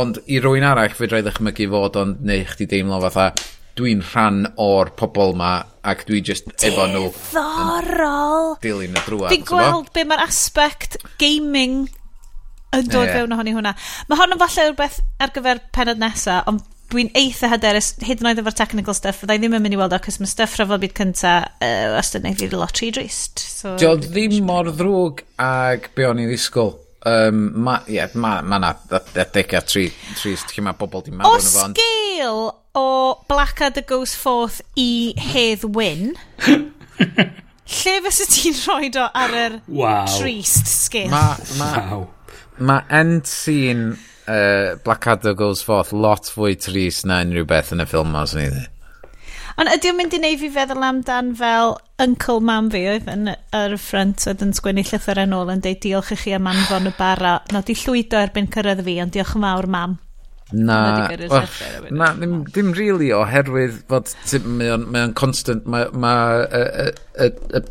ond i rwy'n arall fe drai ddechmygu fod o'n neu chdi deimlo fatha dwi'n rhan o'r pobol ma ac dwi just efo nhw diddorol! dilyn y drwad dwi'n gweld be mae'r aspect gaming yn dod yeah. fewn ohoni hwnna. Mae hon yn falle rhywbeth ar gyfer penod nesa ond dwi'n eitha hyderus hyd yn oed efo'r technical stuff fydda i ddim yn mynd i weld o cos mae stuff rhyfel byd cynta uh, os dyna i ddod lot rhy drist so, Dio ddim mor ddrwg ag be o'n i ddisgwyl. Um, ma, yeah, ma, ma na adega tri, trist lle mae bobl di marw yn y fond. O sgil! o Blackadder Goes Forth i Hedd Wyn. <laughs> Lle fysa ti'n rhoi o ar yr wow. trist sgil? Ma, ma, wow. ma end scene uh, Blackadder Goes Forth lot fwy trist na unrhyw beth yn y ffilm ma, swn i dde. Ond ydy o'n mynd i neud fi feddwl amdan fel Uncle Mam fi oedd yn yr ffrant oedd yn sgwennu llythyr yn ôl yn deud diolch i chi am anfon y bara. Nod i llwydo erbyn cyrraedd fi, ond diolch yn fawr mam. Na, oh, na ddim, ddim really oherwydd fod mae o'n, mae on constant, mae, ma, y, y, y,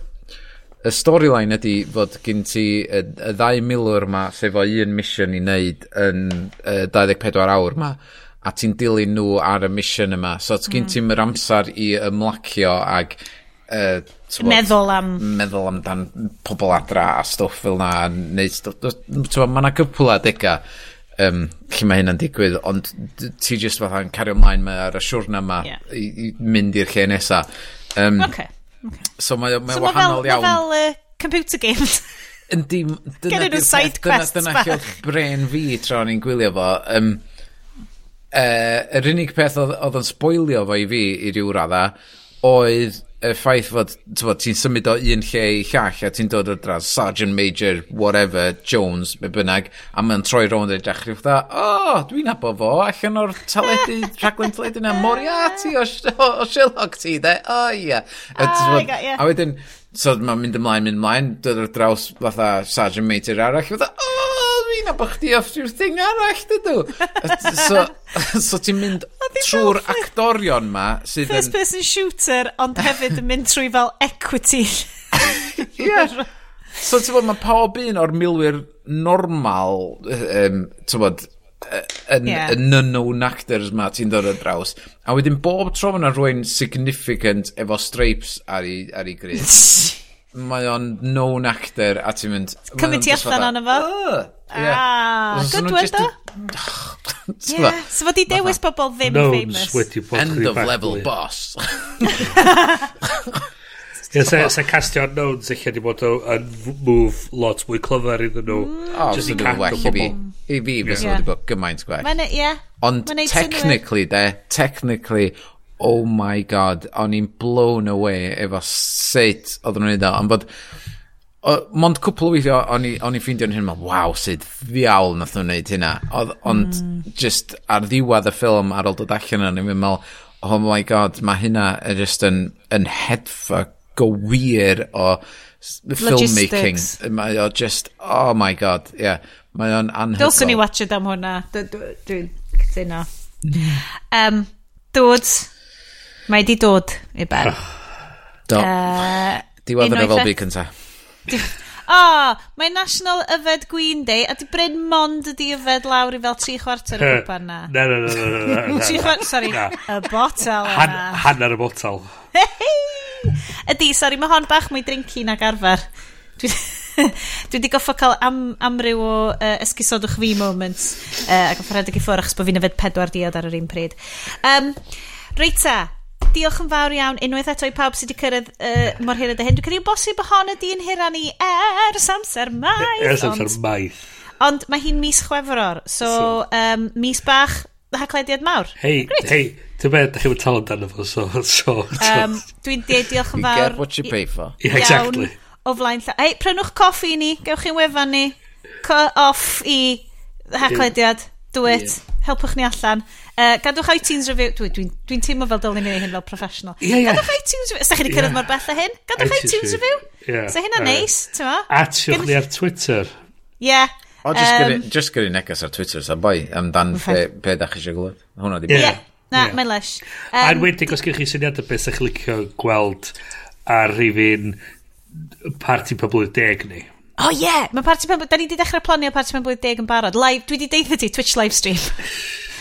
y storyline ydy fod gen ti y, y ddau milwr ma sef o un mission i wneud yn y 24 awr ma a ti'n dilyn nhw ar y mission yma. So mm. gen ti'n yr amser i ymlacio ag uh, meddwl am meddwl amdan pobl adra a stwff fel na neud stwff. Mae yna cwpl adega um, lle mae hynna'n digwydd, ond ti just fatha'n cario ymlaen mae ar y siwrna yma yeah. i, i mynd i'r lle nesa. Um, okay. okay. So mae, mae so wahanol fel, iawn. So fel uh, computer games. <laughs> Yndi, dyna di'r side quest dyna, dyna lle bren fi tra o'n i'n gwylio fo. Um, uh, yr unig peth oedd, oedd yn spoilio fo i fi i ryw radda oedd y ffaith fod ti'n symud o un lle i llall a ti'n dod o dras Sergeant Major, whatever, Jones, be bynnag, a mae'n troi rownd i'r dechrau fydda, o, oh, dwi'n abo fo, allan o'r teledu, <laughs> rhaglen teledu na, Moriarty o, o, o Sherlock ti, de, o, oh, ia. Yeah. Uh, yeah. A wedyn, so mae'n mynd ymlaen, mynd ymlaen, dod o'r draws fatha Sergeant Major arall, fydda, o, fi'n abo chdi off rhyw thing arall, dydw. <laughs> So, so ti'n mynd trwy'r actorion ma sydd First person shooter, ond hefyd yn mynd trwy fel equity. <laughs> yeah. So ti'n bod, mae pob un o'r milwyr normal, um, ti'n bod, yn yeah. unknown actors ma ti'n dod o draws. A wedyn bob tro yna rhywun significant efo stripes ar ei, ar ei grid. <laughs> mae o'n known actor a ti'n mynd... Cymryd ti allan o'n efo? Ah, good word <laughs> o. Yeah, so fod i dewis pobl ddim famous. End of level boss. Ie, yeah, sa castio unknowns eich wedi bod <laughs> yn move lot mwy clyfar iddyn nhw. Mm. O, sy'n mynd well i fi. I fi, fysa wedi bod gymaint gwell. Ie. Ond technically, de, technically, oh my god, o'n i'n blown away efo sut oedd nhw'n ei ddal. Ond bod, mond cwpl o weithio, o'n i'n ffeindio'n hyn, wow, sut ddiawl nath nhw'n neud hynna. Oedd, ond mm. just ar ddiwedd y ffilm ar ôl dod allan yna, i'n meddwl, oh my god, mae hynna yn just yn, yn hedfa gywir o filmmaking. Mae o just, oh my god, yeah. Mae o'n anhygoel. Dylswn i watched am hwnna. Dwi'n cytuno. Mm. Um, Dwds, Mae di dod i ben. Ah. Do. Uh, Diwedd yr efolbu cynta. O, oh, mae National Yfed Gwyn Day, a di Bryn Mond ydi yfed lawr i fel tri chwarter y gwpan na. Na, na, na, na, na, na. Tri chwarter, sori, y botel yna. Hanner y botel. Ydi, sori, mae hon bach mwy drinki nag arfer. Dwi wedi goffo cael am, amryw o uh, esgusodwch fi moments uh, ac yn ffordd i ffwrdd achos bod fi'n yfed pedwar diod ar yr un pryd. Um, Reita, diolch yn fawr iawn unwaith eto i pawb sydd wedi cyrraedd uh, mor hir ydy hyn. Dwi'n credu bosib hon ydy yn hira ni ers amser maith. Ers amser maith. Ond mae hi'n mis chwefror, so, so. Um, mis bach haclediad mawr. Hei, hei, Dwi'n meddwl, da chi'n mynd talon dan efo, so... so, so. Um, Dwi'n deud diolch yn fawr... You get what you pay for. Yeah, exactly. O flaen lla... Hei, prynwch coffi ni, gewch chi'n wefan ni. Co off i haclediad. Do it. Yeah. Helpwch ni allan. Uh, gadwch iTunes review. Dwi'n dwi, dwi, dwi teimlo fel dylwn i hyn fel professional. Yeah, yeah. Gadwch iTunes review. Os da chi wedi cyrraedd yeah. mor bell â hyn, gadwch iTunes, iTunes review. Yeah. So hynna uh, neis, ti'n mo? Atiwch ni ar Twitter. Ie. Yeah. O, just gyrru um, neges ar Twitter, sa boi, amdan pe, pe da chi eisiau gwybod. Hwna di yeah. Na, yeah. mae'n leis. Um, A'n wedi, os gwych chi syniad o beth sy'ch licio gweld ar rifin parti poblwydd deg ni. O oh, ie, yeah. mae parti poblwydd... Da ni wedi dechrau planio parti poblwydd deg yn barod. Live, dwi wedi deitha ti, Twitch live stream. <laughs>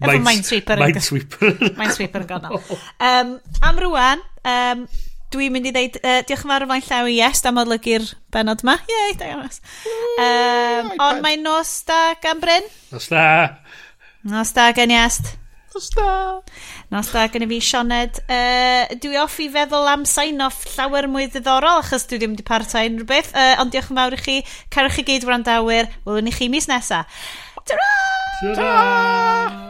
Efo Minesweeper. Minesweeper. Minesweeper yn ganol. <laughs> Um, oh. am rwan, um, dwi'n mynd i ddeud, uh, diolch yn fawr o flaen llaw i yes, am odlygu'r benod yma. Yay, da iawn os. Um, ond mae'n nos da gan Bryn. Nos da. Nos da gen iest. Nos da. Nos da gen i fi Sioned. Uh, dwi off i feddwl am sign off llawer mwy ddiddorol, achos dwi ddim wedi parta unrhyw beth. Uh, ond diolch yn fawr i chi. Carwch chi gyd wrandawyr. Welwn i chi mis nesa. Ta-ra! Ta-ra!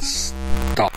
stop.